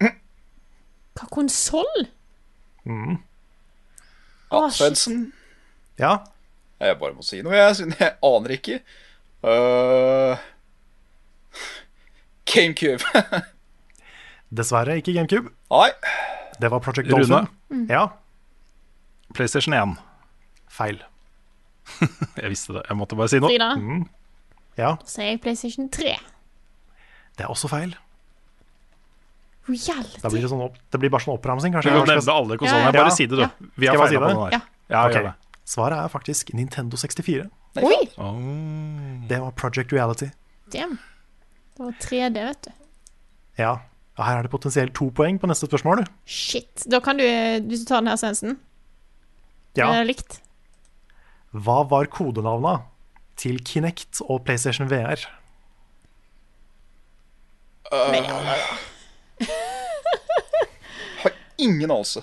Hva konsoll? Mm. Ja, Svendsen. Ja, Jeg bare må si noe, jeg, siden jeg aner ikke. Uh, GameCube. dessverre ikke GameCube. Nei. Det var Project Rune. Dolphin. Mm. Ja, PlayStation 1. feil. Jeg visste det. Jeg måtte bare si noe. Frida? Mm. Ja, Da sier jeg PlayStation 3. det er også feil. Reality? Da blir det, sånn opp, det blir bare sånn oppramsing, Du kan nevne alle konsollene. Ja, ja. Bare si det, du. Vi har feila på det? den der. Ja. Ja. Svaret er faktisk Nintendo 64. Oi! Oh. Det var Project Reality. Damn. Det var 3D, vet du. Ja, og her er det potensielt to poeng på neste spørsmål. Shit. Da kan du, hvis du tar den her sensen Ja. Det er likt. Hva var kodenavna til Kinect og PlayStation VR? Uh, har ingen anelse.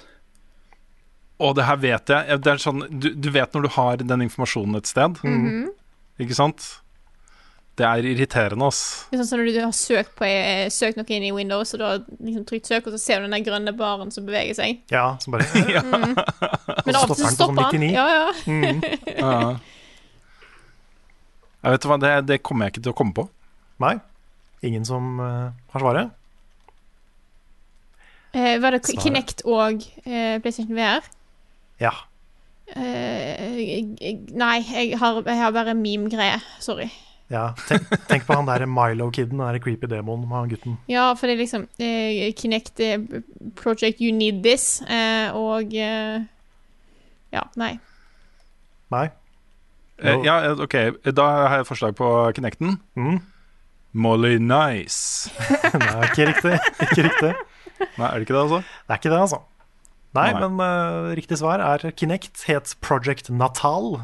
Og det her vet jeg. Det er sånn, du, du vet når du har den informasjonen et sted, Mhm. ikke sant? Det er irriterende, ass. Det er sånn som når du har søkt, på, eh, søkt noe inn i Windows, og du har liksom trykt søk, og så ser du den der grønne baren som beveger seg. Ja, som bare Mm. Men av og til så stopper han. Ja, ja. Mm. Ja. Jeg vet hva, det, det kommer jeg ikke til å komme på. Nei. Ingen som uh, har svaret? Eh, var det Svaret. Kinect og eh, PlayStation VR? Ja. Eh, nei, jeg har, jeg har bare meme-greie. Sorry. ja. Tenk, tenk på han der Milo-kiden, den creepy demonen med han gutten. Ja, for det er liksom eh, Kinect eh, Project You Need This, eh, og eh, Ja, nei. Nei. Eh, ja, ok, da har jeg et forslag på Kinecten. Mm. Molly Nice. Nei, ikke riktig. Ikke riktig. Nei, er det ikke det, altså? Det er ikke det, altså. Nei, Nei. men uh, riktig svar er Kinect het Project Natal.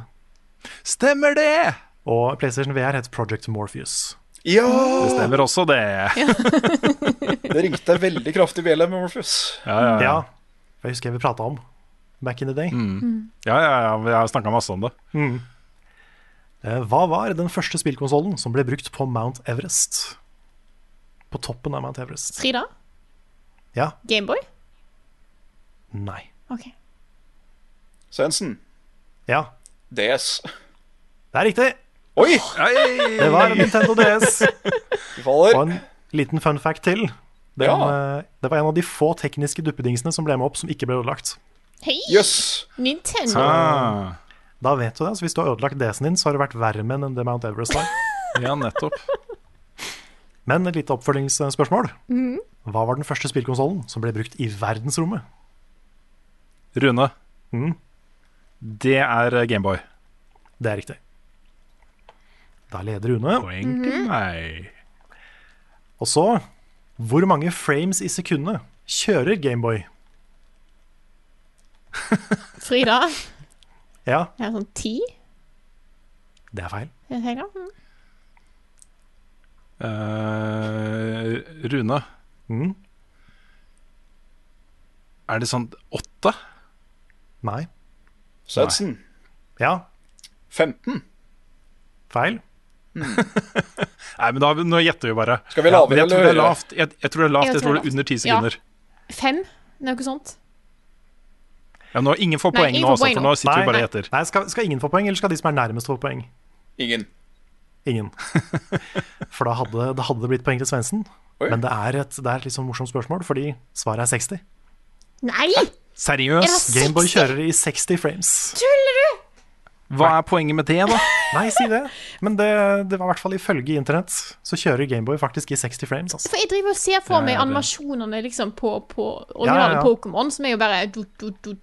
Stemmer det! Og PlayStation VR het Project Morpheus. Ja! Det stemmer også, det. Det ringte veldig kraftig bjelle med Morpheus. Ja, ja, ja. Jeg husker jeg vi prata om back in the day. Mm. Ja, ja, ja, vi har snakka masse om det. Mm. Eh, Hva var den første spillkonsollen som ble brukt på Mount Everest? På toppen av Mount Everest. Frida? Ja. Gameboy? Nei. OK. Svendsen. Ja. DS. Det er riktig! Oi! Det var Nintendo DS. faller. Og en liten fun fact til. Den, Ja. eh, Det var en av de få tekniske duppedingsene som ble med opp, som ikke ble ødelagt. Hei! Yes. Nintendo. Så da vet du det. Så hvis du har ødelagt DS-en din, så har det vært verre med enn det Mount Everest var. Ja, nettopp. Men et lite oppfølgingsspørsmål. Mm. Hva var den første spillkonsollen som ble brukt i verdensrommet? Rune. Mm. Det er eh, Gameboy. Det er riktig. Da leder Rune. Poeng til meg. Og så Hvor mange frames i sekundet kjører Gameboy? Frida? Ja, Jeg er sånn ti? det er feil. Er feil? Mm. Eh, Rune. Mm. Er det sånn åtte? Nei. Svendsen. Ja, 15. feil. Nei, men da, nå gjetter vi bare. Skal vi Ja, men jeg tror eller det er lavt. Jeg, jeg tror det er lavt. Jeg Jeg tror det er under ti sekunder. Ja. Fem, det er jo ikke sånt? Ja, nå, ingen får Nei, ingen nå, får altså, poeng for nå. sitter Nei. vi bare Nei, og. Nei, skal, skal ingen få poeng, eller skal de som er nærmest få poeng? Ingen. Ingen. For da hadde, da hadde det blitt poeng til Svendsen. Men det er, et, det er et litt sånn morsomt spørsmål, fordi svaret er 60. Nei! Seriøst? Gameboy kjører i 60 frames. Tuller du? Hva er poenget med det, da? Nei, si det. Men det, det var i hvert fall ifølge internett, så kjører Gameboy faktisk i 60 frames. Altså. For jeg driver og ser for meg ja, animasjonene liksom på, på originale ja, ja. Pokémon, som er jo bare du, du, du,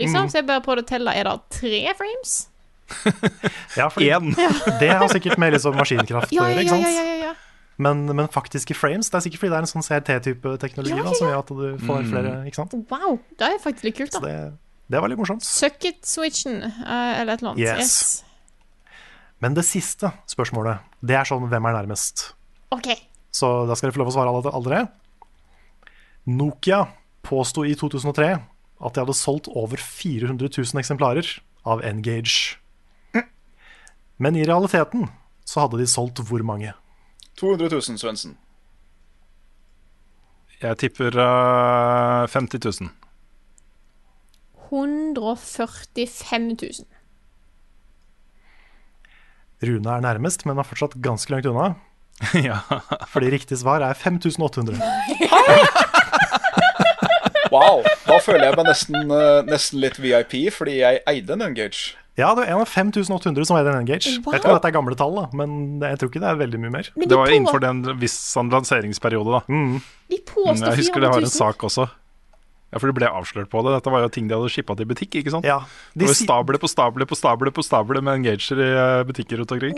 liksom. Mm. Så jeg bare prøvde å telle. Er det tre frames? Ja, for Én. Det har sikkert mer liksom maskinkraft å ja, gjøre, ja, ikke ja, sant? ja, ja, ja. Men, men faktiske frames, det er sikkert fordi det er en sånn CRT-type teknologi Ja, ja, da, som gjør at du får Mm. flere, ikke sant? Wow, det er faktisk litt kult, da. Så det, det var litt morsomt. Suck it-switchen, eh, eller et eller annet. Yes. Men det siste spørsmålet, det er sånn hvem er nærmest? OK. Så da skal dere få lov å svare alle, alle dere. Nokia påsto i 2003 at de hadde solgt over 400 000 eksemplarer av Engage. Men i realiteten så hadde de solgt hvor mange? 200 000, Svendsen. Jeg tipper uh, 50 000. 145 000. Rune er nærmest, men er fortsatt ganske langt unna. ja. Fordi riktig svar er 5800. Wow. Da føler jeg meg nesten, eh, nesten litt VIP, fordi jeg eide en Engage. Ja, det var en av 5800 som eide en Engage. Jeg vet ikke om dette er gamle tall, da, men jeg tror ikke det er veldig mye mer. De Det var på- innenfor den viss lanseringsperiode, da. Mm. De påstår 400 000. Jeg husker det 400 var en sak også. Ja, For det ble avslørt på det. Dette var jo ting de hadde shippa til butikk. ikke sant? Ja, de det stable på stable på stable på stable med engager i eh, butikker rundt omkring.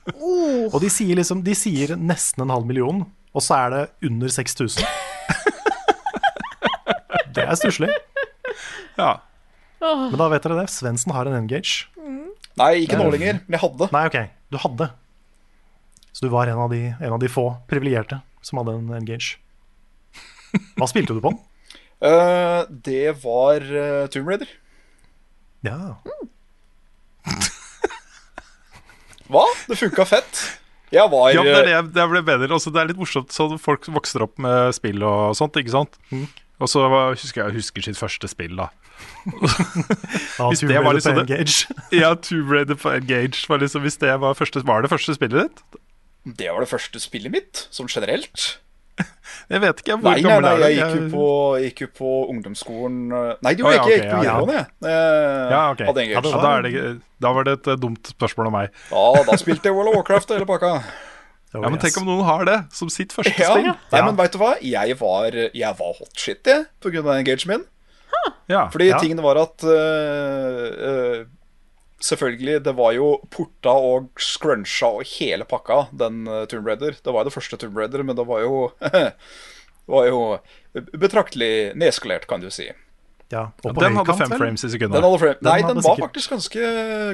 Og de sier liksom De sier nesten en halv million, og så er det under 6000. det er stusslig. Ja. Men da vet dere det. Svendsen har en Engage. Nei, ikke nå lenger, men jeg hadde. Nei, ok, du hadde. Så du var en av de, en av de få privilegerte som hadde en Engage. Hva spilte du på den? Eh, det var uh, Tomb Raider. Ja. Hva? Det funka fett. Jeg var Ja, men det, eh, det, det ble bedre. Også, det er litt morsomt sånn folk vokser opp med spill og sånt, ikke sant? Og så husker jeg husker sitt første spill, da. Ja, Hvis det var liksom på Engage. Ja, Tomb Raider på Engage. Var, liksom, hvis det var, første, var det første spillet ditt? Det var det første spillet mitt, sånn generelt. Jeg vet ikke. Hvor Nei, gammel nei, er du? jeg gikk jo på, gikk jo på ungdomsskolen eh, Nei, det gjorde ja, jeg ikke. Jeg gikk på ja, ja. videregående, jeg. Eh, Ja, okay. Hadde Ja, da, er det, da var det et eh, dumt spørsmål av meg. Ja, da spilte jeg World of Warcraft hele pakka. Ja, Men tenk om noen har det som sitt første Ja, spill. Nei, men vet du hva? Jeg var, jeg var hot shit, jeg, av engagen min. Ja. Fordi Ja. tingene var at uh, øh, Selvfølgelig, det var jo porta og scruncha og hele pakka, den øh, Tomb Raider. Det var jo det første Tomb Raider, men det var jo Det var jo betraktelig nedskalert, kan du si. Ja, og Ja, på den hadde fem frames i sekundet. Den, hadde frame. Den Nei, hadde den var faktisk ganske,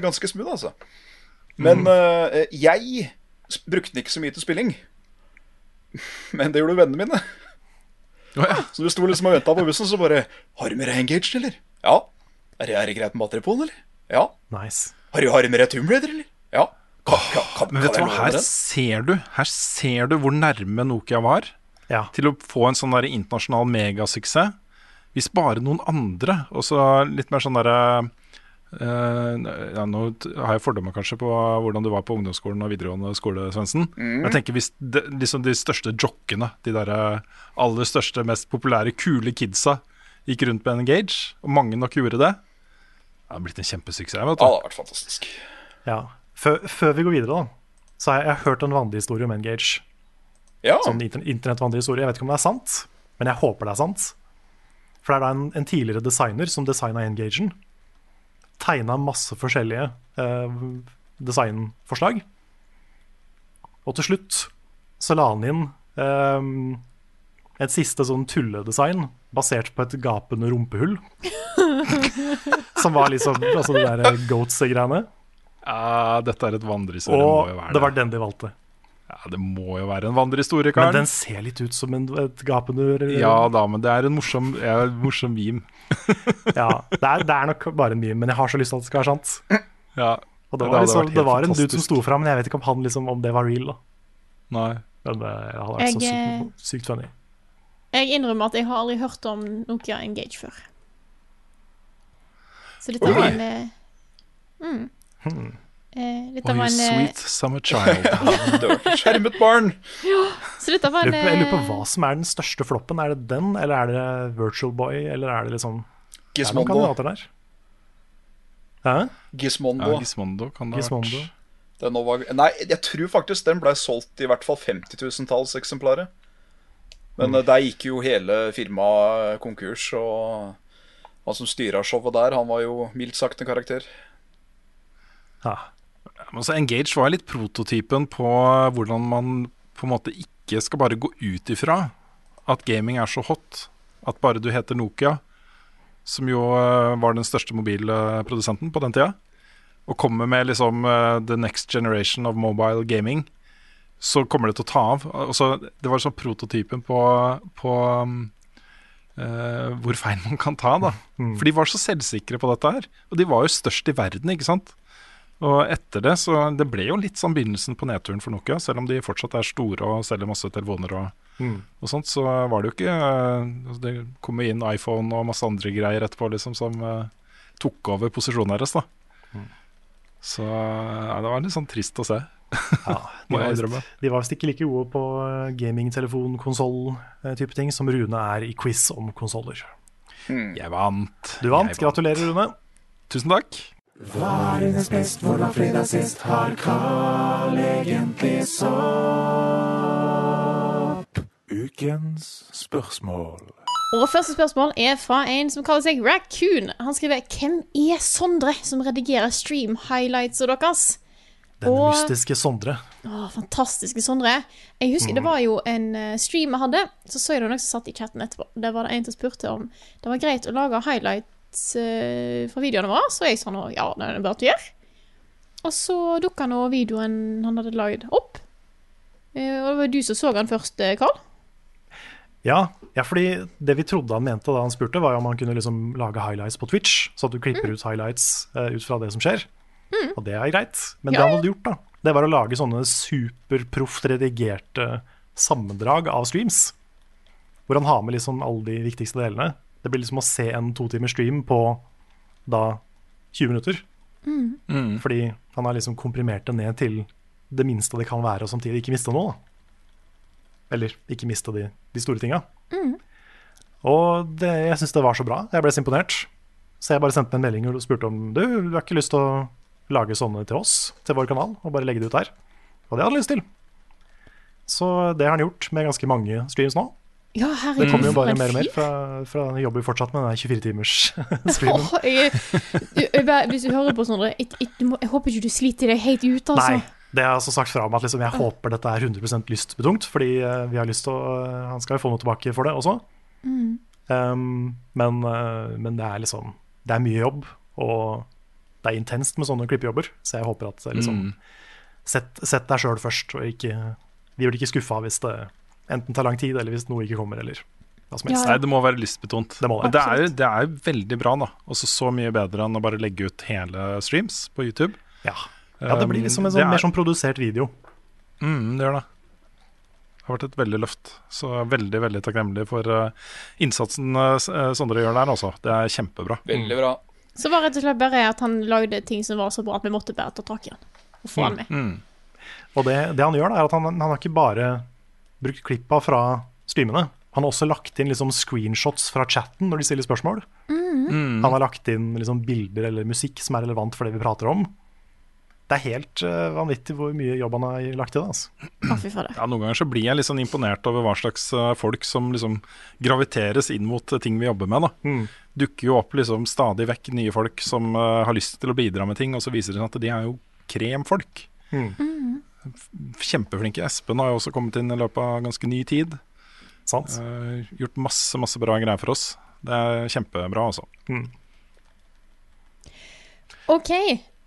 ganske smooth, altså. Men Mm. uh, jeg brukte den ikke så mye til spilling. Men det gjorde vennene mine. Oh, ja. Så du sto liksom og venta på bussen, så bare 'Har du med deg Engaged, eller?' 'Ja.' Er det, er det greit med batteri på den, eller?' 'Ja.' Nice. Har du, har med deg Tomb Raider, eller? Ja. Kan, kan, kan, Men vet du hva, her ser du Her ser du hvor nærme Nokia var Ja. til å få en sånn der internasjonal megasuksess. Hvis bare noen andre, og så litt mer sånn derre Uh, ja, Nå har jeg fordommer kanskje på hvordan du var på ungdomsskolen og videregående skole, Svendsen. Mm. jeg tenker hvis de, liksom de største jockene, de der eh, aller største, mest populære, kule kidsa, gikk rundt med en Engage, og mange nok gjorde det, det har blitt en kjempesuksess. vet Ja, det har vært fantastisk. Ja. Før, før vi går videre, da, så har jeg, jeg har hørt en vandrehistorie om Engage. Ja. Sånn inter internettvandrehistorie. Jeg vet ikke om det er sant, men jeg håper det er sant. For det er da en, en tidligere designer som designa Engagen. Tegna masse forskjellige eh, designforslag. Og til slutt så la han inn eh, et siste sånn tulledesign basert på et gapende rumpehull. som var liksom altså det der goats-greiene. Ja, dette er et vandrehistorie. må jo Og være det var den de valgte. Ja, Det må jo være en vandrehistorie, Men den ser litt ut som en, et gapende Ja da, men det er en morsom, ja, en morsom meme. Ja, det er, det er nok bare en meme, men jeg har så lyst til at det skal være sant. Ja, Og det var, det liksom, det var en dude som sto fram, men jeg vet ikke om, han liksom, om det var real. da Nei. Men det hadde vært så sykt, sykt funny. Jeg innrømmer at jeg har aldri hørt om Nokia Engage før. Så dette var en eh, mm. eh, Dette Oh, var en eh, sweet summer child. Er skjermet barn. Så dette var en jeg lurer på eh, hva som er den største floppen. Er det den, eller er det Virtual Boy, eller er det liksom Gismondo. er noen Gizmondo. der. Hæ? Gizmondo. Ja, Gismondo kan det ha vært. Var, nei, jeg tror faktisk den ble solgt i hvert fall 50 000-talls eksemplarer. Men Mm. eh, der gikk jo hele firmaet konkurs, og han som styra showet der, han var jo mildt sagt en karakter. Ja. Altså, Engage var litt prototypen på hvordan man på en måte ikke skal bare gå ut ifra at gaming er så hot at bare du heter Nokia, som jo eh, var den største mobilprodusenten på den tida, og kommer med liksom eh, the next generation of mobile gaming, så kommer det til å ta av. Altså, det var sånn prototypen på, på eh, hvor feil man kan ta, da. For de var så selvsikre på dette her. Og de var jo størst i verden, ikke sant. Og etter det, så det ble jo litt sånn begynnelsen på nedturen for Nokia. Selv om de fortsatt er store og selger masse telefoner og, Mm. og sånt, så var det jo ikke eh, altså Det kom jo inn iPhone og masse andre greier etterpå liksom som uh, tok over posisjonen deres, da. Så ja, det var litt sånn trist å se. Ja, de var de var visst ikke like gode på gamingtelefon, gaming, telefon, konsoll-type ting som Rune er i quiz om konsoller. Jeg vant. Du vant. vant. Gratulerer, Rune. Tusen takk. Hva er hennes best, hvor var fredag sist? Har Carl egentlig sopp? Ukens spørsmål. Og første spørsmål er fra en som kaller seg Raccoon. Han skriver Hvem er Sondre som redigerer stream highlightsa deres? Den Og- mystiske Sondre. Å, fantastiske Sondre. Jeg husker Det var jo en eh, stream jeg hadde, så så jeg det noen som satt i chatten etterpå. Der var det en som spurte om det var greit å lage highlights uh, fra videoene våre. Så jeg sa nå ja, det er det bare å gjøre. Og så dukka nå videoen han hadde lagd, opp. Uh, Og det var du som så han først, Karl. Ja, ja, fordi det vi trodde han mente da han spurte, var om han kunne liksom lage highlights på Twitch. Så at du klipper ut highlights uh, ut fra det som skjer. Og det er greit. Men Ja, det han hadde gjort, da, det var å lage sånne superproft redigerte sammendrag av streams. Hvor han har med liksom alle de viktigste delene. Det blir liksom å se en to timers stream på da 20 minutter. Mm. Fordi han har liksom komprimert det ned til det minste det kan være, og samtidig ikke miste noe. da. Eller ikke miste de, de store tinga. Og det, jeg syns det var så bra. Jeg ble så imponert. Så jeg bare sendte en melding og spurte om du, du har ikke lyst til å lage sånne til oss, til vår kanal, og bare legge det ut der. Og det hadde jeg lyst til. Så det har han gjort med ganske mange streams nå. Ja, Det herregud, kommer jo bare mer og mer, for han jobber jo fortsatt med den 24-timers-streamen. Åh, jeg, du, jeg, bare- hvis du hører på Sondre, jeg, jeg, jeg håper ikke du sliter deg helt ut, altså. Nei, det har jeg også sagt fra om at liksom, jeg håper dette er 100% lystbetont, fordi eh, vi har lyst til å eh, Han skal jo få noe tilbake for det også. Mm. Um, men, eh, men det er liksom Det er mye jobb, og det er intenst med sånne klippejobber, så jeg håper at eh, liksom Mm. Sett, sett deg sjøl først, og ikke Vi blir ikke skuffa hvis det enten tar lang tid, eller hvis noe ikke kommer, eller hva som helst. Nei, det må være lystbetont. Det må det. Men det er, det er jo veldig bra, da. Også så mye bedre enn å bare legge ut hele streams på YouTube. Ja, ja det blir liksom en sånn, er- mer sånn produsert video. Mm, det gjør det. Det har vært et veldig løft. Så veldig veldig takknemlig for eh, innsatsen eh, Sondre gjør der, altså. Det er kjempebra. Veldig bra. Så var det rett og slett bare at han lagde ting som var så bra at vi måtte bare ta tak i han. Og få han med. Mm. Og det, det han gjør, da, er at han, han har ikke bare brukt klippa fra streamene. Han har også lagt inn liksom screenshots fra chatten når de stiller spørsmål. Mm. Han har lagt inn liksom bilder eller musikk som er relevant for det vi prater om. Det er helt eh, vanvittig hvor mye jobb han har lagt i det. Altså. Ja, Noen ganger så blir jeg litt sånn imponert over hva slags eh, folk som liksom graviteres inn mot eh, ting vi jobber med. da. Mm. Dukker jo opp liksom stadig vekk nye folk som uh, har lyst til å bidra med ting, og så viser det seg at de er jo kremfolk. Mm. Kjempeflinke. Espen har jo også kommet inn i løpet av ganske ny tid. Sant? Eh, gjort masse, masse bra greier for oss. Det er kjempebra, altså. Mm. OK.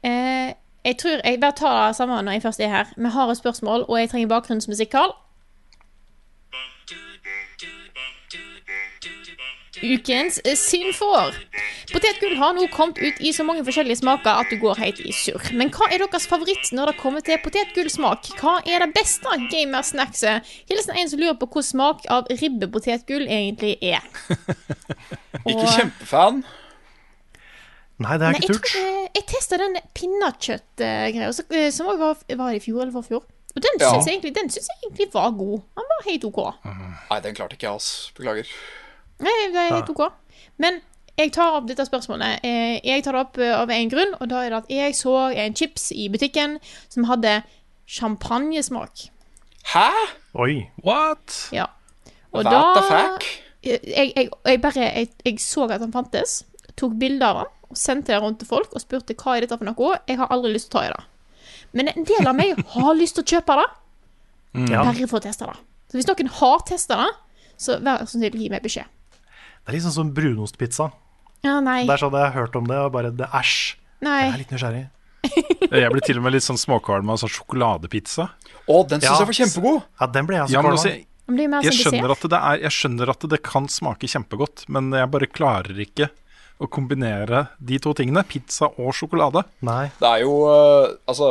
Eh, jeg tror jeg bare tar det samme når jeg først er her. Vi har et spørsmål, og jeg trenger bakgrunnsmusikk, Karl. Ukens eh, Potetgull har nå kommet ut i så mange forskjellige smaker at du går helt i surr. Men hva er deres favoritt når det kommer til potetgullsmak? Hva er det beste gamersnackset? Hilsen en som lurer på hvor smak av ribbepotetgull egentlig er. Ikke Og- kjempefan. Nei, det er Nei, ikke jeg, turt. eh, jeg testa den pinnekjøttgreia som òg var, var i fjor eller forfjor. Og den Ja. syns jeg, jeg egentlig var god. Den var helt OK. Nei, den klarte ikke jeg, altså. Beklager. Nei, det er helt OK. Men jeg tar opp dette spørsmålet. Eh, Jeg tar det opp eh, av en grunn, og da er det at jeg så en chips i butikken som hadde champagnesmak. Hæ? Oi. What? Ja. Og What the fuck? jeg, jeg, jeg bare jeg, jeg så at han fantes, tok bilde av den og sendte det rundt til folk og spurte hva er dette for noe. Jeg har aldri lyst til å ta i det. Men en del av meg har lyst til å kjøpe det, Ja. bare for å teste det. Så hvis noen har testa det, så vær så snill, gi meg beskjed. Det er litt sånn som brunostpizza. Ja, nei. Der så hadde jeg hørt om det, og bare det æsj. Nei. Jeg er litt nysgjerrig. Jeg blir til og med litt sånn småkvalm av sånn sjokoladepizza. Å, den syns Ja. jeg var kjempegod. Ja, den ble jeg så Ja, kvalm av. jeg, mer jeg, som skjønner at det er, jeg skjønner at det kan smake kjempegodt, men jeg bare klarer ikke å kombinere de to tingene. Pizza og sjokolade. Nei. Det er jo eh, Altså,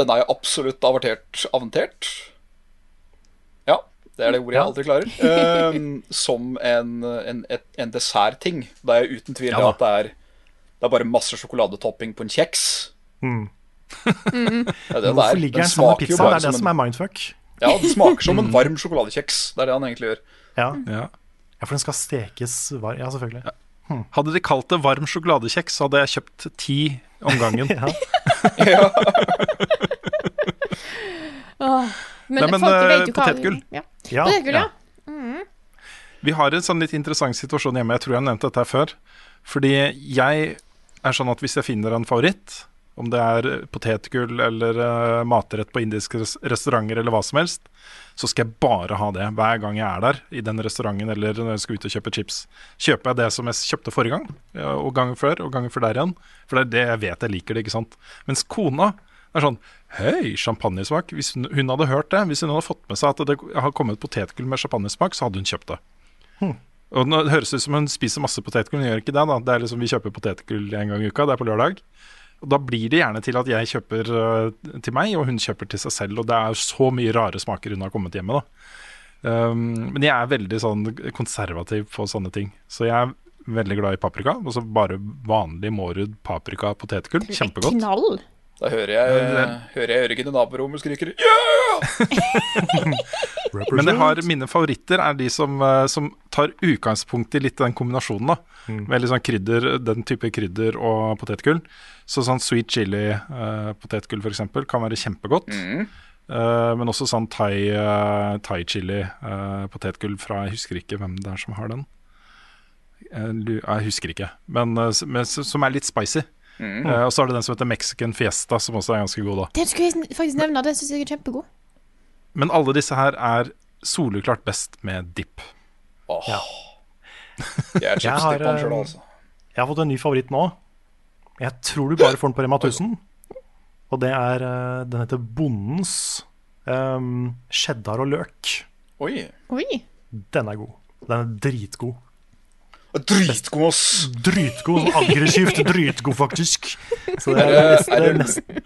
den er jo absolutt avertert aventert. Ja, det er det ordet jeg aldri klarer. Eh, som en, en, en dessertting. Det er jeg uten tvil Ja at det er Det er bare masse sjokoladetopping på en kjeks. Mm. Det er det det Hvorfor er. ligger Den sammen med pizza? Det er det som som en er mindfuck. Ja, den smaker som en varm sjokoladekjeks. Det er det han egentlig gjør. Ja. Ja. ja, for den skal stekes varm. Ja, selvfølgelig. Hadde de kalt det varm sjokoladekjeks, så hadde jeg kjøpt ti om gangen. Ja. Åh, Men, Nei, men, folk eh, vet jo hva potetgull. Ja. Ja, Potetgull, ja. Vi har en sånn litt interessant situasjon hjemme. Jeg tror jeg har nevnt dette før. Fordi jeg er sånn at hvis jeg finner en favoritt, Om det er potetgull eller uh, matrett på indiske res restauranter eller hva som helst, så skal jeg bare ha det hver gang jeg er der i den restauranten eller når jeg skal ut og kjøpe chips. Kjøper jeg det som jeg kjøpte forrige gang, og gangen før, og gangen før der igjen. For det er det jeg vet jeg liker det, ikke sant. Mens kona er sånn Hei, champagnesmak. Hvis hun, hun hadde hørt det, hvis hun hadde fått med seg at det har kommet potetgull med champagnesmak, så hadde hun kjøpt det. Og nå høres det ut som hun spiser masse potetgull, hun gjør ikke det. da Det er liksom Vi kjøper potetgull en gang i uka, det er på lørdag. Og Da blir det gjerne til at jeg kjøper øh, til meg, og hun kjøper til seg selv. Og det er så mye rare smaker hun har kommet hjem med. da um, Men jeg er veldig sånn konservativ på sånne ting. Så jeg er veldig glad i paprika. Og så bare vanlig Mårud paprika potetgull. Kjempegodt. Knall. Da hører jeg, hører jeg Jørgen i naborommet skriker Ja! Men jeg har, mine favoritter er de som, eh, som tar utgangspunkt i litt den kombinasjonen. da Med litt sånn krydder, den type krydder og potetgull. Så sånn sweet chili uh, potetgull f.eks. kan være kjempegodt. Eh, men også sånn thai, uh, thai chili eh, potetgull fra Jeg husker ikke hvem det er som har den. Eh, jeg husker ikke, men, eh, men som er litt spicy. Mm. Eh, og så er det den som heter Mexican Fiesta, som også er ganske god. da Den skulle jeg faktisk nevne. Den syns jeg er kjempegod. Men alle disse her er soleklart best med dip. Åh. Ja. Jeg er Jeg har, chipsdipperen sjøl, eh, altså. Jeg har fått en ny favoritt nå. Jeg tror du bare får den på Rema 1000. Og det er eh, Den heter Bondens um, cheddar og løk. Oi. Oi. Den er god. Den er dritgod. Dritgod, ass! Dritgod. sånn Aggressivt dritgod, faktisk. Så det Er det, nesten, er det er det, nesten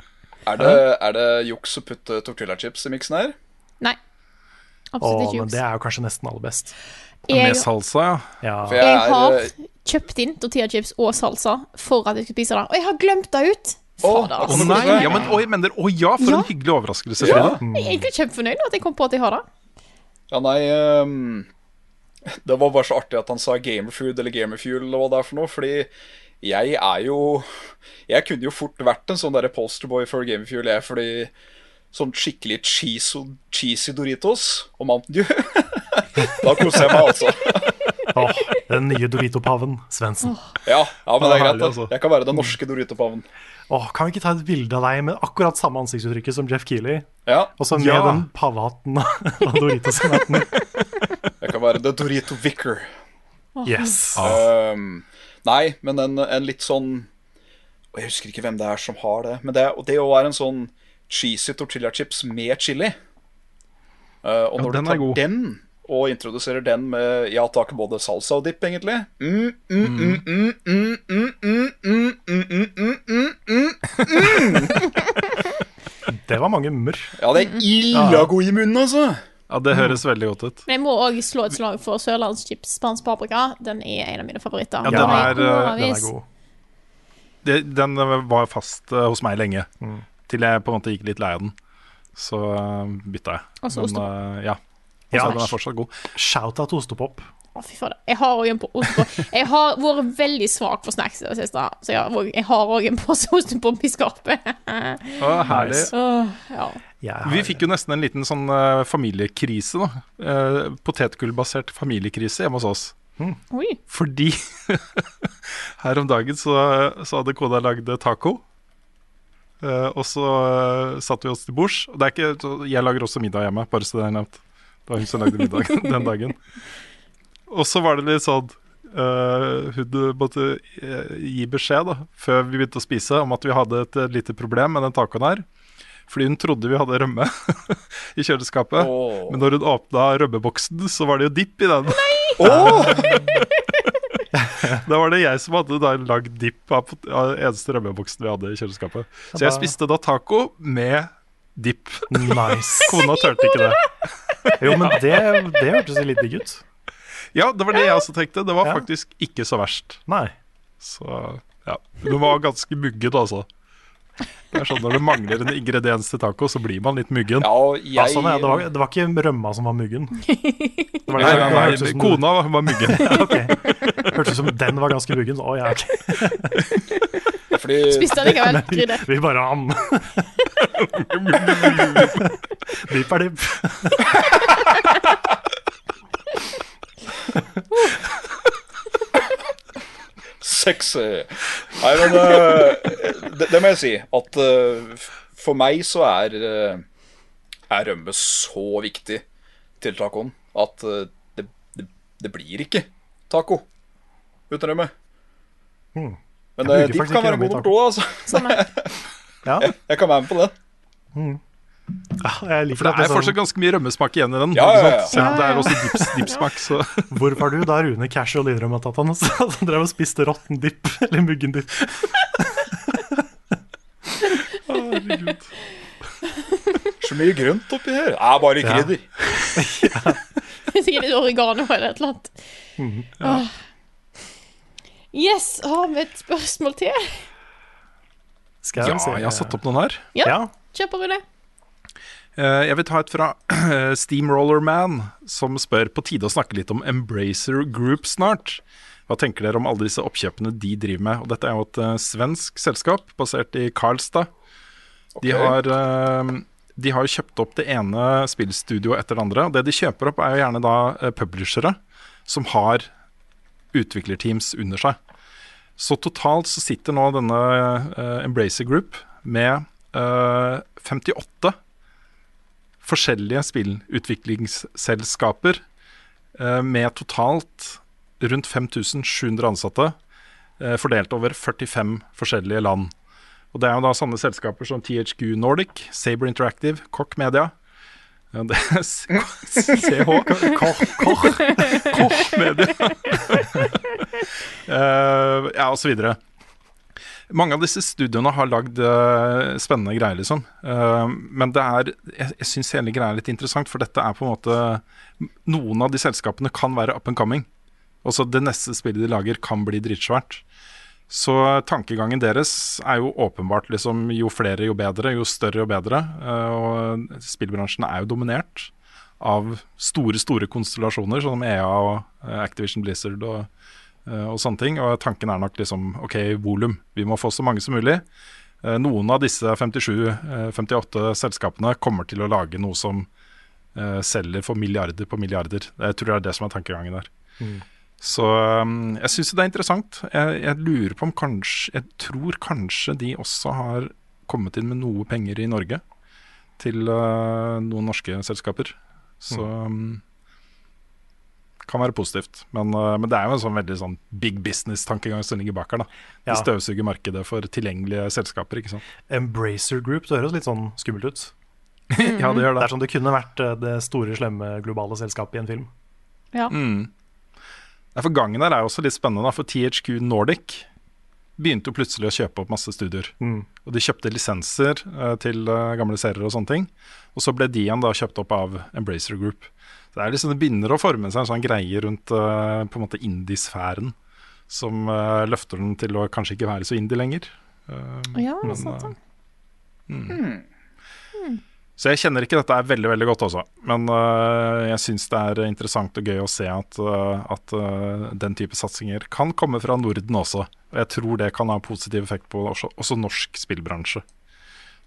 er det, er det juks å putte tortillachips i miksen her? Nei. Absolutt ikke men det er jo kanskje nesten aller best. Jeg- Med salsa, ja. Ja. For jeg Jeg har eh, kjøpt inn tortillachips og salsa for at jeg skulle spise det. Og jeg har glemt det ut! Å, Fader, altså. nei, ja, men, mener, å ja, for Ja. en hyggelig overraskelse, Ja. Jeg er egentlig kjempefornøyd med at jeg kom på at jeg har det. Ja, nei ehm, Det var bare så artig at han sa gamerfood eller gamerfuel eller hva det er for noe, fordi jeg er jo Jeg kunne jo fort vært en sånn derre posterboy for gamerfuel, jeg, fordi sånn skikkelig cheesy, cheesy Doritos og Mountain Dew Da koser jeg meg, altså. Åh, den nye Dorito-paven, Svendsen. Ja, ja, men det er greit. herlig, altså. Jeg kan være den norske Dorito-paven. Åh, kan vi ikke ta et bilde av deg med akkurat samme ansiktsuttrykket som Jeff Keeley? Ja, Og så med Ja. den pavehatten av Doritos-hatten. The Dorito Vicker. Yes. Um, nei, men en, en, litt sånn Og jeg husker ikke hvem det er som har det. Men det, det å være en sånn cheesy tortilla chips med chili uh, Og når ja, du tar den og introduserer den med ja takk, både salsa og dipp, egentlig Det var mange m-er. Ja, det er illa god i munnen, altså. Ja, Det høres veldig godt ut. Men jeg må òg slå et slag for Sørlandschips spansk paprika. Den er en av mine favoritter. Ja, den er, Den er god. Det, den var fast eh, hos meg lenge, til jeg på en måte gikk litt lei av den. Så eh, bytta jeg. Og så Men, ostepop. eh, ja. Ja. Den er fortsatt god. Shout-out til ostepop. Å, fy fader. Jeg har òg en på ostepop. Jeg har vært veldig svak for snacks i det siste, så jeg har jeg har òg en pose ostepop i skapet. Å, herlig. Så, ja. Vi fikk jo nesten en liten sånn uh, familiekrise, da. Uh, Potetgullbasert familiekrise hjemme hos oss. Oi. Fordi her om dagen så, så hadde kona lagd taco. Uh, og så satte vi oss til bords. Jeg lager også middag hjemme, bare så det er nevnt. Det var hun som lagde middag den dagen. Og så var det litt sånn uh, Hun måtte eh, gi beskjed da før vi begynte å spise, om at vi hadde et eh, lite problem med den tacoen her. Fordi hun trodde vi hadde rømme i kjøleskapet. Oh. Men når hun åpna rømmeboksen, så var det jo dipp i den. Nei! Da var det jeg som hadde da lagd dipp av den eneste rømmeboksen vi hadde i kjøleskapet. Så jeg spiste da taco med dipp. Nice. Kona turte ikke det. Jo, men det, det hørtes litt digg ut. Ja, det var det jeg også tenkte. Det var Ja. faktisk ikke så verst. Nei. Så ja. Den var ganske mugget, altså. Det er sånn Når det mangler en ingrediens til taco, så blir man litt muggen. Ja, jeg Ja, sånn, ja. Det, var, det var ikke rømma som var muggen. Det var Nei, nei, nei, nei, kona var muggen. okay. Hørtes ut som den var ganske muggen. så, Å, ja. Fordi Spiste allikevel krydder. Vi bare am. Dipp er dipp. Sexy. Nei, men uh, det, det må jeg si. At uh, for meg så er, uh, er rømme så viktig til tacoen at eh, det, det, det blir ikke taco uten rømme. Hmm. Men uh, dipp kan være god nummer to, altså. Ja. jeg, jeg kan være med på den. Ja, jeg liker For det er sånn- fortsatt ganske mye rømmesmak igjen i den. Ja, ja, ja. Selv om det Ja, ja. er også dips, dipsmak. Så. Hvor var du da Rune casual innrømmet at han, også drev og spiste råtten dipp? Eller muggen dipp? Så mye grønt oppi her. Det er bare Ja. krydder. Sikkert litt oregano eller et eller annet. Mhm. Åh. Yes, har vi et spørsmål til? Skal Ja, vi se. jeg har satt opp noen her. Ja. Ja. Kjør på, Rune. Eh, Jeg vil ta et fra Steamroller Man, som spør på tide å snakke litt om Embracer Group snart. Hva tenker dere om alle disse oppkjøpene de driver med? Og dette er jo et eh, svensk selskap basert i Karlstad. De Ok. har eh, de har jo kjøpt opp det ene spillstudioet etter det andre. Og det de kjøper opp, er jo gjerne da publishere som har utviklerteams under seg. Så totalt så sitter nå denne Embracer Group med eh, 58 forskjellige spillutviklingsselskaper eh, med totalt rundt 5700 ansatte, eh, fordelt over 45 forskjellige land. Og Det er jo da sånne selskaper som THQ Nordic, Saber Interactive, Koch Media CH Koch, Koch, Koch. Eh, ja, og så videre. Mange av disse studioene har lagd uh, spennende greier, liksom. Uh, men det er Jeg, jeg syns hele greia er litt interessant, for dette er på en måte Noen av de selskapene kan være up and coming. Også det neste spillet de lager, kan bli dritsvært. Så tankegangen deres er jo åpenbart liksom jo flere, jo bedre. Jo større, jo bedre. Eh, og spillbransjen er jo dominert av store, store konstellasjoner, sånn som EA og Activision Blizzard og, og sånne ting. Og tanken er nok liksom OK, volum. Vi må få så mange som mulig. Eh, Noen av disse 57-58 selskapene kommer til å lage noe som eh, selger for milliarder på milliarder. Jeg tror det er det som er tankegangen der. Så um, jeg syns det er interessant. Jeg, jeg lurer på om kanskje Jeg tror kanskje de også har kommet inn med noe penger i Norge til uh, noen norske selskaper. Så um, kan være positivt. Men, uh, men det er jo en sånn veldig sånn big business-tankegang som ligger bak her. da De Ja. støvsuger markedet for tilgjengelige selskaper, ikke sant. Embracer Group, det høres litt sånn skummelt ut. ja, det gjør Det det. er som det kunne vært eh, det store, slemme globale selskapet i en film. Ja. Mm. For gangen her er jo også litt spennende, da, for THQ Nordic begynte jo plutselig å kjøpe opp masse studier. Mm. Og de kjøpte lisenser eh, til eh, gamle serier og sånne ting. Og så ble de igjen da kjøpt opp av Embracer Group. Så det er liksom det begynner å forme seg en sånn greie rundt uh, på en måte indie-sfæren som uh, løfter den til å kanskje ikke være så indie lenger. Uh, Ja, men, sant det. eh, mm. Så jeg kjenner ikke dette er veldig veldig godt også, men uh, jeg syns det er interessant og gøy å se at, uh, at uh, den type satsinger kan komme fra Norden også. Og jeg tror det kan ha positiv effekt på også, også norsk spillbransje.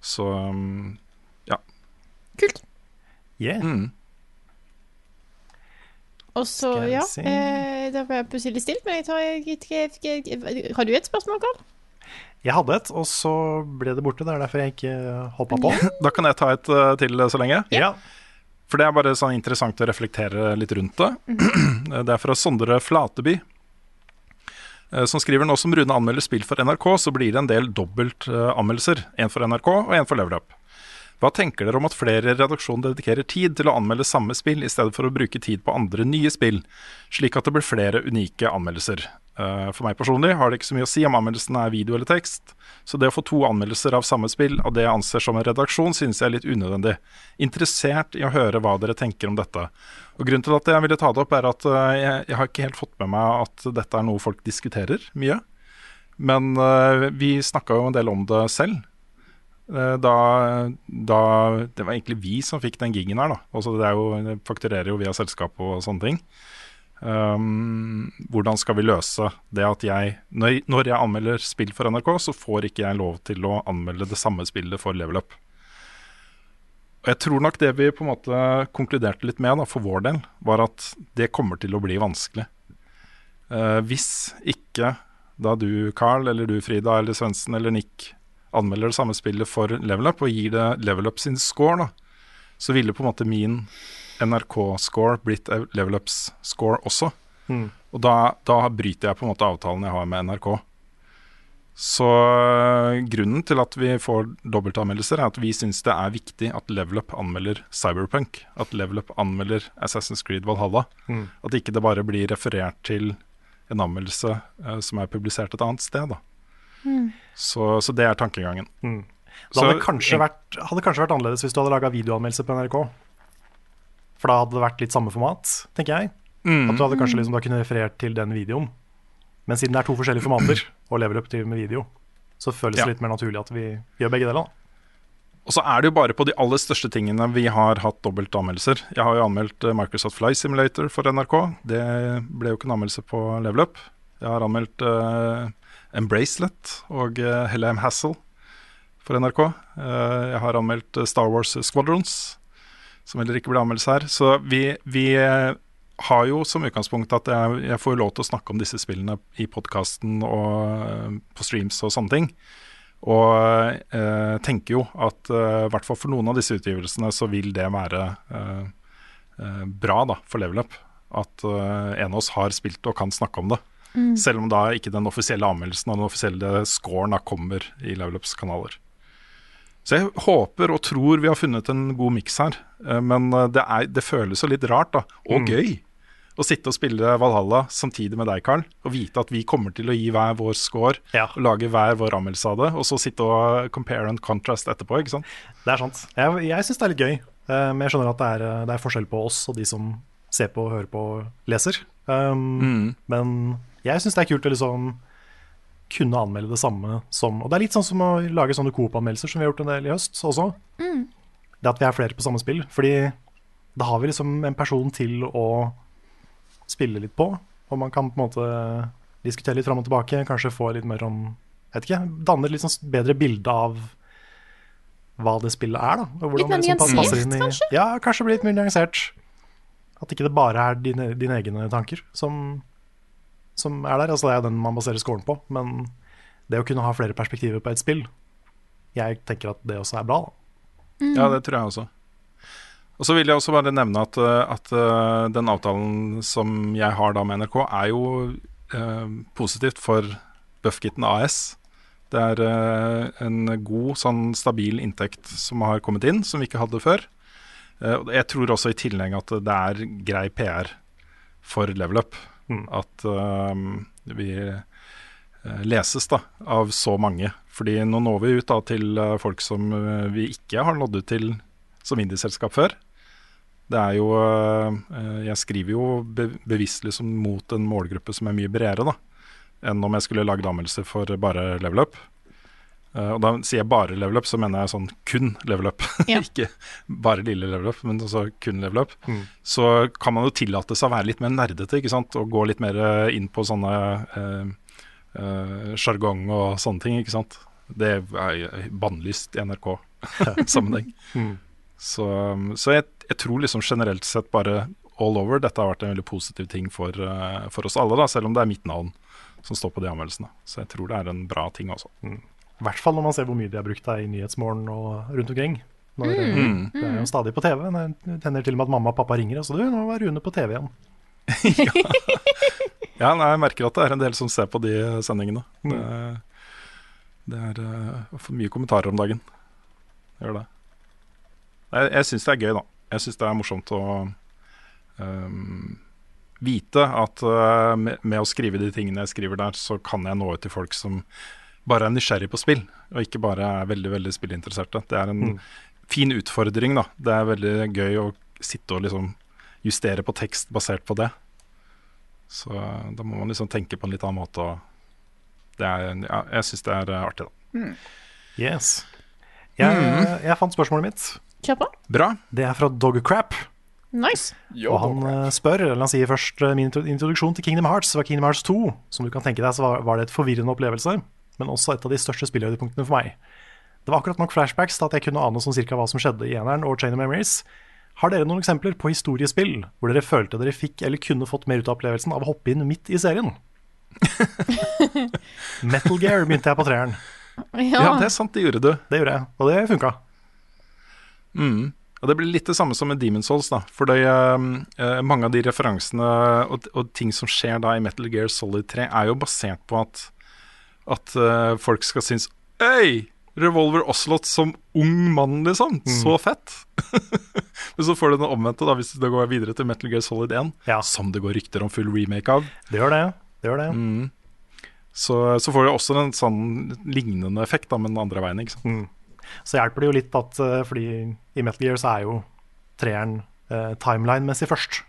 Så um, ja. Kult. Yeah. Mm. Og så, ja eh, Da ble jeg plutselig stilt, men jeg tar jeg, jeg, jeg, Har du et spørsmål, Karl? Jeg hadde et, og så ble det borte. Det er derfor jeg ikke hoppa på. Da kan jeg ta et øh, til så lenge. Ja. For det er bare sånn interessant å reflektere litt rundt det. Det er fra Sondre Flateby. eh, Som skriver nå som Rune anmelder spill for NRK, så blir det en del dobbeltanmeldelser. En for NRK og en for Level Up. Hva tenker dere om at flere i redaksjonen dedikerer tid til å anmelde samme spill, i stedet for å bruke tid på andre nye spill, slik at det blir flere unike anmeldelser? Eh, For meg personlig har det ikke så mye å si om anmeldelsen er video eller tekst, så det å få to anmeldelser av samme spill av det jeg anser som en redaksjon, synes jeg er litt unødvendig. Interessert i å høre hva dere tenker om dette. Og Grunnen til at jeg ville ta det opp, er at eh, jeg, jeg har ikke helt fått med meg at dette er noe folk diskuterer mye. Men eh, vi snakka jo en del om det selv. Eh, Da, da Det var egentlig vi som fikk den gigen her, da. Altså det jo, fakturerer jo via selskap og sånne ting. Um, hvordan skal vi løse det at jeg når, når jeg anmelder spill for NRK, så får ikke jeg lov til å anmelde det samme spillet for Level Up. Og Jeg tror nok det vi på en måte konkluderte litt med da, for vår del, var at det kommer til å bli vanskelig. Uh, hvis ikke da du, Carl, eller du, Frida, eller Svendsen eller Nick anmelder det samme spillet for Level Up og gir det Level Up sin score, da, så ville på en måte min NRK-score blitt Level Ups score også. Mm. Og da, da bryter jeg på en måte avtalen jeg har med NRK. Så øh, grunnen til at vi får dobbeltanmeldelser, er at vi syns det er viktig at Level Up anmelder Cyberpunk. At Level Up anmelder Assassin's Creed Valhalla. Mm. At ikke det bare blir referert til en anmeldelse uh, som er publisert et annet sted. Da. Mm. Så, så det er tankegangen. Mm. Det Så- hadde kanskje, vært, hadde kanskje vært annerledes hvis du hadde laga videoanmeldelse på NRK. For da hadde det vært litt samme format, tenker jeg. Mm. At du hadde kanskje liksom da kunne referert til den videoen. Men siden det er to forskjellige formater, og lever opp til med video, så føles det Ja. litt mer naturlig at vi gjør begge deler. da. Og så er det jo bare på de aller største tingene vi har hatt dobbelt anmeldelser. Jeg har jo anmeldt eh, Microsoft Fly Simulator for NRK. Det ble jo ikke en anmeldelse på Level Up. Jeg har anmeldt uh, Embracelet og uh, Helheim Hassel for NRK. Eh, jeg har anmeldt eh, Star Wars Squadrons, som heller ikke ble anmeldelse her. Så vi, vi eh, har jo som utgangspunkt at jeg, jeg får lov til å snakke om disse spillene i podkasten og eh, på streams og sånne ting. Og eh, tenker jo at eh, hvert fall for noen av disse utgivelsene så vil det være eh, eh, bra da for Level Up. At eh, en av oss har spilt og kan snakke om det. Mm. Selv om da ikke den offisielle anmeldelsen og den offisielle scoren da kommer i Level Ups kanaler. Så jeg håper og tror vi har funnet en god miks her. Eh, Men eh, det, er, det føles jo litt rart, da. Og Mm. gøy. Å sitte og spille Valhalla samtidig med deg, Carl. Og vite at vi kommer til å gi hver vår score og lage hver vår anmeldelse av det. Og så sitte og compare and contrast etterpå, ikke sant. Det er sant. Jeg, jeg syns det er litt gøy. eh, Men jeg skjønner at det er, det er forskjell på oss og de som ser på, hører på leser. Um, Mm. Men jeg syns det er kult å liksom kunne anmelde det samme som Og det er litt sånn som å lage sånne Coop-anmeldelser som vi har gjort en del i høst også. Mm. Det at vi er flere på samme spill. Fordi da har vi liksom en person til å spille litt på. Og man kan på en måte diskutere litt fram og tilbake. Kanskje få litt mer om vet ikke, danne et litt sånn bedre bilde av hva det spillet er. da Litt mer liksom nyansert, i- kanskje? Ja, kanskje bli litt mer nyansert. At ikke det bare er dine, dine egne tanker som, som er der. Altså Det er den man baserer scoren på. Men det å kunne ha flere perspektiver på et spill, jeg tenker at det også er bra. da Ja, det tror jeg også. Og så vil jeg også bare nevne at, uh, at uh, den avtalen som jeg har da med NRK, er jo uh, positivt for Buffkitten AS. Det er uh, en god, sånn stabil inntekt som har kommet inn, som vi ikke hadde før. Uh, jeg tror også i tillegg at det er grei PR for Level Up. At uh, vi uh, leses da av så mange. Fordi nå når vi ut da til uh, folk som uh, vi ikke har nådd ut til som indieselskap før. Det er jo Jeg skriver jo be bevisst liksom mot en målgruppe som er mye bredere da enn om jeg skulle lagd anmeldelser for bare Level Up. Uh, og da sier jeg bare Level Up, så mener jeg sånn kun Level Up. Ja. ikke bare lille Level Up, men også kun Level Up. Mm. Så kan man jo tillate seg å være litt mer nerdete, ikke sant? og gå litt mer uh, inn på sånne uh, uh, sjargong og sånne ting, ikke sant. Det er bannlyst i NRK-sammenheng. Mm. Så, så jeg, jeg tror liksom generelt sett bare all over dette har vært en veldig positiv ting for, uh, for oss alle, da, selv om det er mitt navn som står på de anmeldelsene. Så jeg tror det er en bra ting også. I hvert fall når man ser hvor mye de har brukt deg i Nyhetsmorgen og rundt omkring. Når, eh, Mm. Det er jo stadig på TV. Det hender til og med at mamma og pappa ringer og sier du, nå var Rune på TV igjen. Ja, nei, jeg merker at det er en del som ser på de sendingene. Mm. Det, det er uh, for mye kommentarer om dagen. Jeg Gjør det. Jeg, jeg syns det er gøy, da. Jeg syns det er morsomt å um, vite at uh, med, med å skrive de tingene jeg skriver der, så kan jeg nå ut til folk som bare er nysgjerrig på spill, og ikke bare er veldig veldig spillinteresserte. Det er en Mm. fin utfordring, da. Det er veldig gøy å sitte og liksom justere på tekst basert på det. Så eh, da må man liksom tenke på en litt annen måte. Og det er, ja, jeg syns det er eh, artig, da. Yes. Jeg, Mm. jeg fant spørsmålet mitt. Kjør på. Bra. Det er fra Dogcrap. Nice. Og han uh, spør, eller han sier først Min introduksjon til Kingdom Hearts var Kingdom Hearts 2. Som du kan tenke deg, så var, var det et forvirrende opplevelse, men også et av de største spillhøydepunktene for meg. Det var akkurat nok flashbacks til at jeg kunne ane sånn cirka hva som skjedde i eneren og Chain of Memories. Har dere noen eksempler på historiespill hvor dere følte dere fikk eller kunne fått mer ut av opplevelsen av å hoppe inn midt i serien? Metal Gear begynte jeg på treeren. Ja. Ja, det er sant, det gjorde du. Det gjorde jeg, og det funka. Mm. Og Det blir litt det samme som med Demon's Souls. da For Mange av de referansene og, og ting som skjer da i Metal Gear Solid 3, er jo basert på at, at uh, folk skal synes Øy! Revolver Oslot som ung mann, liksom. Så fett! Men så får du den omvendte, da hvis det går videre til Metal Gear Solid 1, som det går rykter om full remake av. Det gjør det. det, gjør det. Mm. Så, så får du også en sånn lignende effekt, da, men den andre veien. ikke sant? Mm. Så hjelper det jo litt at eh, fordi i Metal Gear så er jo treeren eh, timeline-messig først.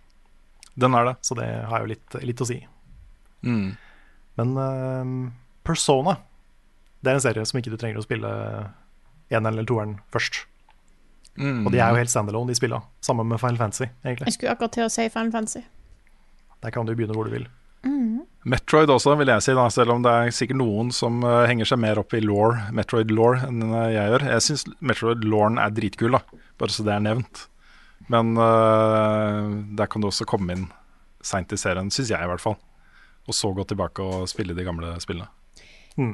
Den er det. Så det har jo litt, litt å si. Mm. Men eh, Persona, det er en serie som ikke du trenger å spille eneren eller toeren først. Mm. Og de er jo helt standalone, de spilla. Sammen med Final Fantasy, egentlig. Jeg skulle akkurat til å si Final Fantasy. Der kan du begynne hvor du vil. Mm. Metroid også, vil jeg si, da, selv om det er sikkert noen som uh, henger seg mer opp i law, Metroid-law enn eh, jeg gjør. Jeg syns Metroid-lawen er dritkul, da, bare så det er nevnt. Men uh, der kan du også komme inn seint i serien, syns jeg i hvert fall. Og så gå tilbake og spille de gamle spillene.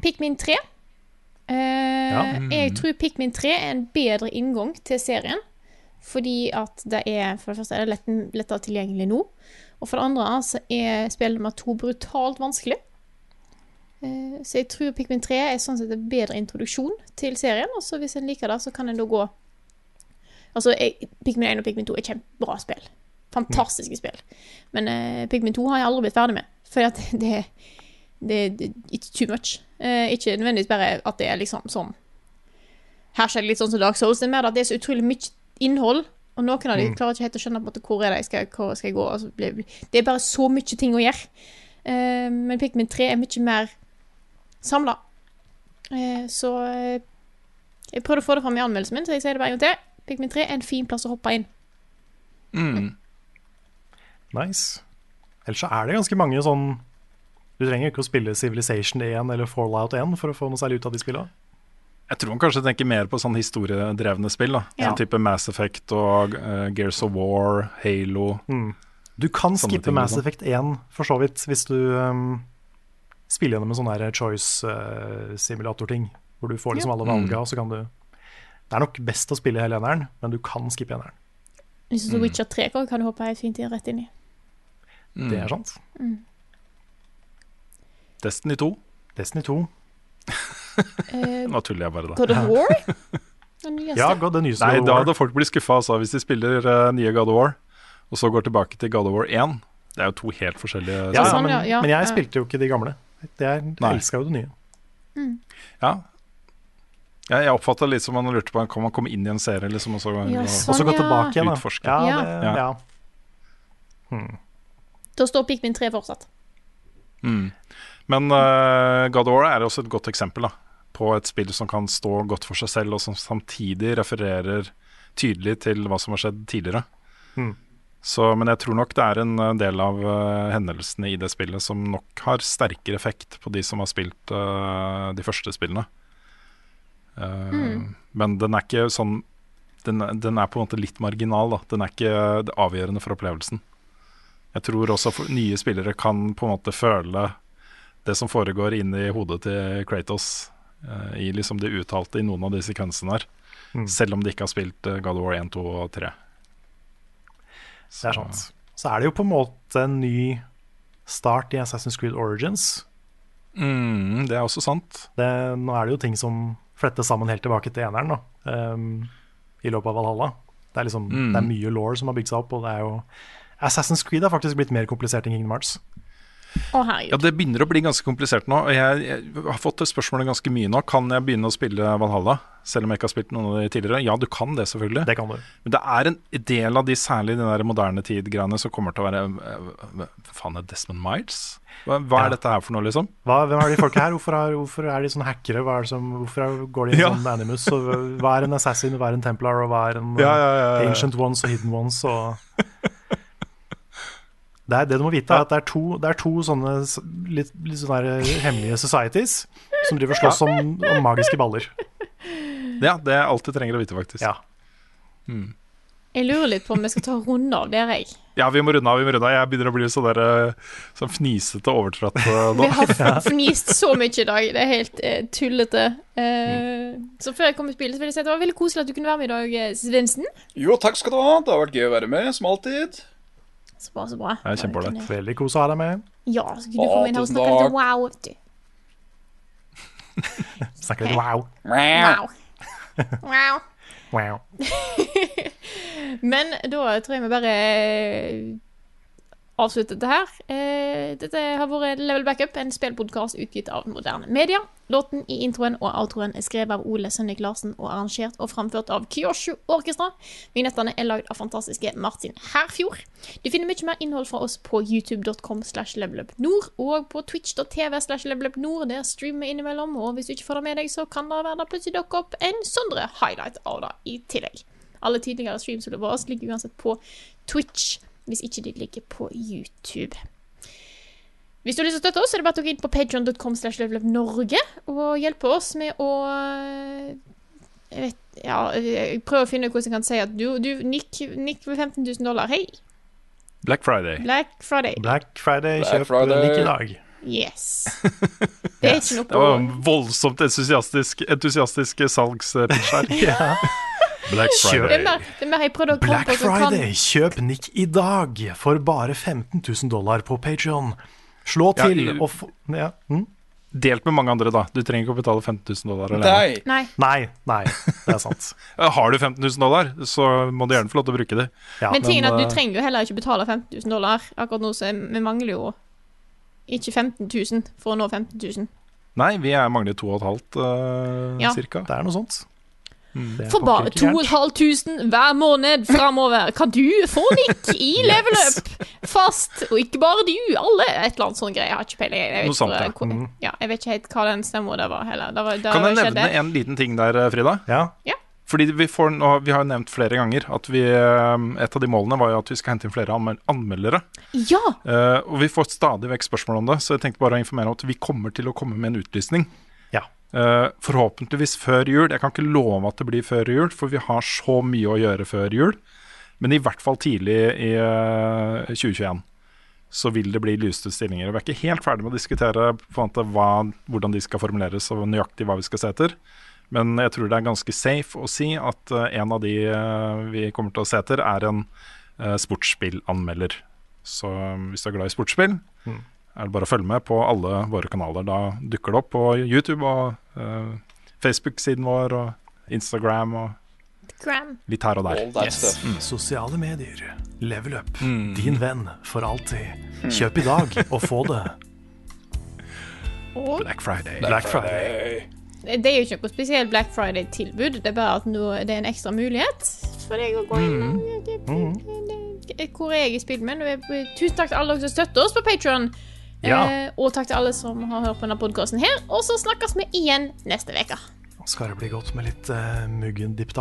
Pikmin 3. Eh, Mm. Jeg tror Pikmin 3 er en bedre inngang til serien. Fordi at det er For det første er det lett, lettere tilgjengelig nå. Og for det andre så er spill nummer to brutalt vanskelig. Uh, så jeg tror Pikmin 3 er sånn sett en bedre introduksjon til serien. Og så hvis en liker det, så kan en da gå Altså, jeg, Pikmin 1 og Pikmin 2 er kjempebra spill. Fantastiske spill. Men uh, Pikmin 2 har jeg aldri blitt ferdig med. For at det, det, er ikke too much. Eh, ikke nødvendigvis bare at det er liksom sånn Her skjer det litt sånn som Dark Souls. Det er mer at det er så utrolig mye innhold. Og noen av dem Mm. klarer ikke helt å skjønne på en måte hvor er det jeg skal, hvor skal jeg gå. Altså, det, det er bare så mye ting å gjøre. Eh, men Pikmin 3 er mye mer samla. Eh, så eh, jeg prøvde å få det fram i anmeldelsen min, så jeg sier det bare en gang til. Pikmin 3 er en fin plass å hoppe inn. Mm. Nice. Ellers så er det ganske mange sånn Du trenger jo ikke å spille Civilization 1 eller Fallout 1 for å få noe særlig ut av de spillene. Jeg tror man kanskje tenker mer på sånn historiedrevne spill. da Ja. Sånn type Mass Effect og uh, Gears of War, Halo. Mm. Du kan skippe ting, Mass liksom. Effect 1 for så vidt hvis du um, spiller gjennom en sånn her choice-simulator-ting. hvor du får liksom Ja. alle Mm. valga, og så kan du Det er nok best å spille hele eneren, men du kan skippe eneren. Hvis du mm. Witcher 3 kan du hoppe helt fint inn rett inn i. Mm. Det er sant. Mm. Destiny 2. Destiny 2. Eh, Nå tuller jeg bare, da. God of War? Den nyeste. Ja, God- den nyeste Nei, God of da hadde folk blitt skuffa altså, hvis de spiller uh, nye God of War, og så går tilbake til God of War 1. Det er jo to helt forskjellige Ja, ja, men, ja, ja, men jeg ja. spilte jo ikke de gamle. Jeg elska jo det nye. Mm. Ja. ja jeg oppfatta litt som man lurte på Kan man komme inn i en serie liksom, og så, Ja, sånn, Og så gå tilbake igjen, da. Utforske. Ja, Ja. det, Ja. ja. Hmm. Da står Pikmin 3 fortsatt. Mm. Men uh, God of War er også et godt eksempel da, på et spill som kan stå godt for seg selv, og som samtidig refererer tydelig til hva som har skjedd tidligere. Mm. Så, men jeg tror nok det er en eh, del av uh, hendelsene i det spillet som nok har sterkere effekt på de som har spilt uh, de første spillene. Eh, Mm. Men den er ikke sånn den, den er på en måte litt marginal. Da. Den er ikke det avgjørende for opplevelsen. Jeg tror også for nye spillere kan på en måte føle det som foregår inni hodet til Kratos uh, i liksom det uttalte i noen av de sekvensene her. Mm. Selv om de ikke har spilt uh, God of War 1, 2 og 3. Det er sant. Så er det jo på en måte en ny start i Assassin's Creed Origins. Mm, det er også sant. Det, nå er det jo ting som flettes sammen helt tilbake til eneren da, um, i løpet av Valhalla. Det er, liksom, Mm. det er mye law som har bygd seg opp, og det er jo Assassin's Creed har faktisk blitt mer komplisert enn Kingdom Hearts. Å. Ja, Det begynner å bli ganske komplisert nå. Og jeg, jeg har fått det spørsmålet ganske mye nå. Kan jeg begynne å spille Valhalla, selv om jeg ikke har spilt noen av de tidligere? Ja, du kan det, selvfølgelig. Det kan du. Men det er en del av de, særlig den der moderne tid-greiene, som kommer til å være eh, Hva faen er Desmond Miles? Hva, hva Ja. er dette her for noe, liksom? Hva, hvem er de folka her? Hvorfor, er, hvorfor er de sånne hackere? Hva er det som, hvorfor er, går de i Ja. sånn Animus? Og hva er en assassin, hva er en templar, og hva er en Ja, ja, ja, ja. ancient ones og hidden ones? Og det, er, det du må vite, er at det er to, det er to sånne litt, litt sånne her hemmelige societies som driver og slåss om, om magiske baller. Ja, det er alt du trenger å vite, faktisk. Ja. Mm. Jeg lurer litt på om vi skal ta runde av der, jeg. Ja, vi må runde av. vi må runde av Jeg begynner å bli sånn der, eh, sånn fnisete overtrøtt eh, nå. Vi har fnist så mye i dag. Det er helt eh, tullete. Eh, Så før jeg kom i spillet, så vil jeg si at det var veldig koselig at du kunne være med i dag, eh, Svendsen. Jo, takk skal du ha. Det har vært gøy å være med, som alltid. Så bra, så bra. Det er kjempeålreit. Veldig kos å ha deg med. Ja, så kunne du komme inn her og snakke litt wow. snakke litt wow. Wow. wow. wow. Men da tror jeg vi bare avslutter dette her. Eh, Dette har vært Level Backup, en spillpodkast utgitt av Moderne Media. Låten i introen og outroen er skrevet av Ole Sønnik Larsen og arrangert og framført av Kyoshu Orkestra. Vignettene er lagd av fantastiske Martin Herfjord. Du finner mye mer innhold fra oss på youtube.com slash levelupnord og på twitch.tv slash levelupnord. Der streamer vi innimellom, og hvis du ikke får det med deg, så kan det være det plutselig dukke opp en Sondre highlight av det i tillegg. Alle tidligere streams våre ligger uansett på Twitch, hvis ikke de ligger på YouTube. Hvis du har lyst til å støtte oss, så er det bare å gå inn på patreon.com slash levelupnorge og hjelpe oss med å jeg vet, ja, jeg prøver å finne ut hvordan jeg kan si at du, du Nick, Nick med 15 000 dollar, hei, Black Friday. Black Friday. Black Friday, Black Friday. lik i dag. Yes. Det er ikke noe Det var en voldsomt entusiastisk, entusiastisk salgspitch her. Black Det er Friday. mer, det er mer jeg prøvde å komme Black på som kan kjøp Nick i dag for bare 15 000 dollar på Patreon. Slå Ja, til i- og få ja. hm? Delt med mange andre, da. Du trenger ikke å betale 15 000 dollar alene. Nei. Nei. Nei, nei, det er sant. Eh, Har du 15 000 dollar, så må du gjerne få lov til å bruke det. Ja, Men tingen er at du eh, trenger jo heller ikke betale 15 000 dollar. Akkurat nå så er- vi mangler jo ikke 15 000 for å nå 15 000. Nei, vi er mangler 2500 uh, Ja. cirka. Det er noe sånt. Er For bare faktisk ikke gærent. 2500 hver måned framover kan du få Nick i level up fast. Og ikke bare du, alle. Et eller annet sånn greie. Jeg har ikke peiling. Jeg vet, ja. Mhm. ja, jeg vet ikke helt hva den stemmen der var heller. Det var, det Kan jeg nevne en liten ting der, eh, Frida? Ja, Fordi vi, får, vi har jo nevnt flere ganger at vi, eh, et av de målene var jo at vi skal hente inn flere anmeldere. Ja! Uh, og vi får stadig vekk spørsmål om det, så jeg tenkte bare å informere om at vi kommer til å komme med en utlysning. Eh, forhåpentligvis før jul. Jeg kan ikke love at det blir før jul, for vi har så mye å gjøre før jul. Men i hvert fall tidlig i eh, 2021 så vil det bli lyste stillinger. Vi er ikke helt ferdig med å diskutere hva, hvordan de skal formuleres og nøyaktig hva vi skal se etter. Men jeg tror det er ganske safe å si at eh, en av de eh, vi kommer til å se etter, er en sportsspillanmelder. Så eh, hvis du er glad i sportsspill, Mm. er det bare å følge med på alle våre kanaler. Da dukker det opp på YouTube og eh, Facebook-siden vår og Instagram og Gram. litt her og der. Yes. Mm. Sosiale medier. Level up. Mm. Din venn for alltid. Kjøp i dag og få det. Og Black Friday. Black Friday. det er jo ikke noe spesielt Black Friday-tilbud. Det er bare at nå det er en ekstra mulighet for deg å gå inn Mm. Hvor er jeg i spillet min? Tusen takk til alle dere som støtter oss på Patron. Ja. Eh, og takk til alle som har hørt på denne podkasten her. Og så snakkes vi igjen neste uke. Nå skal det bli godt med litt uh, muggen dip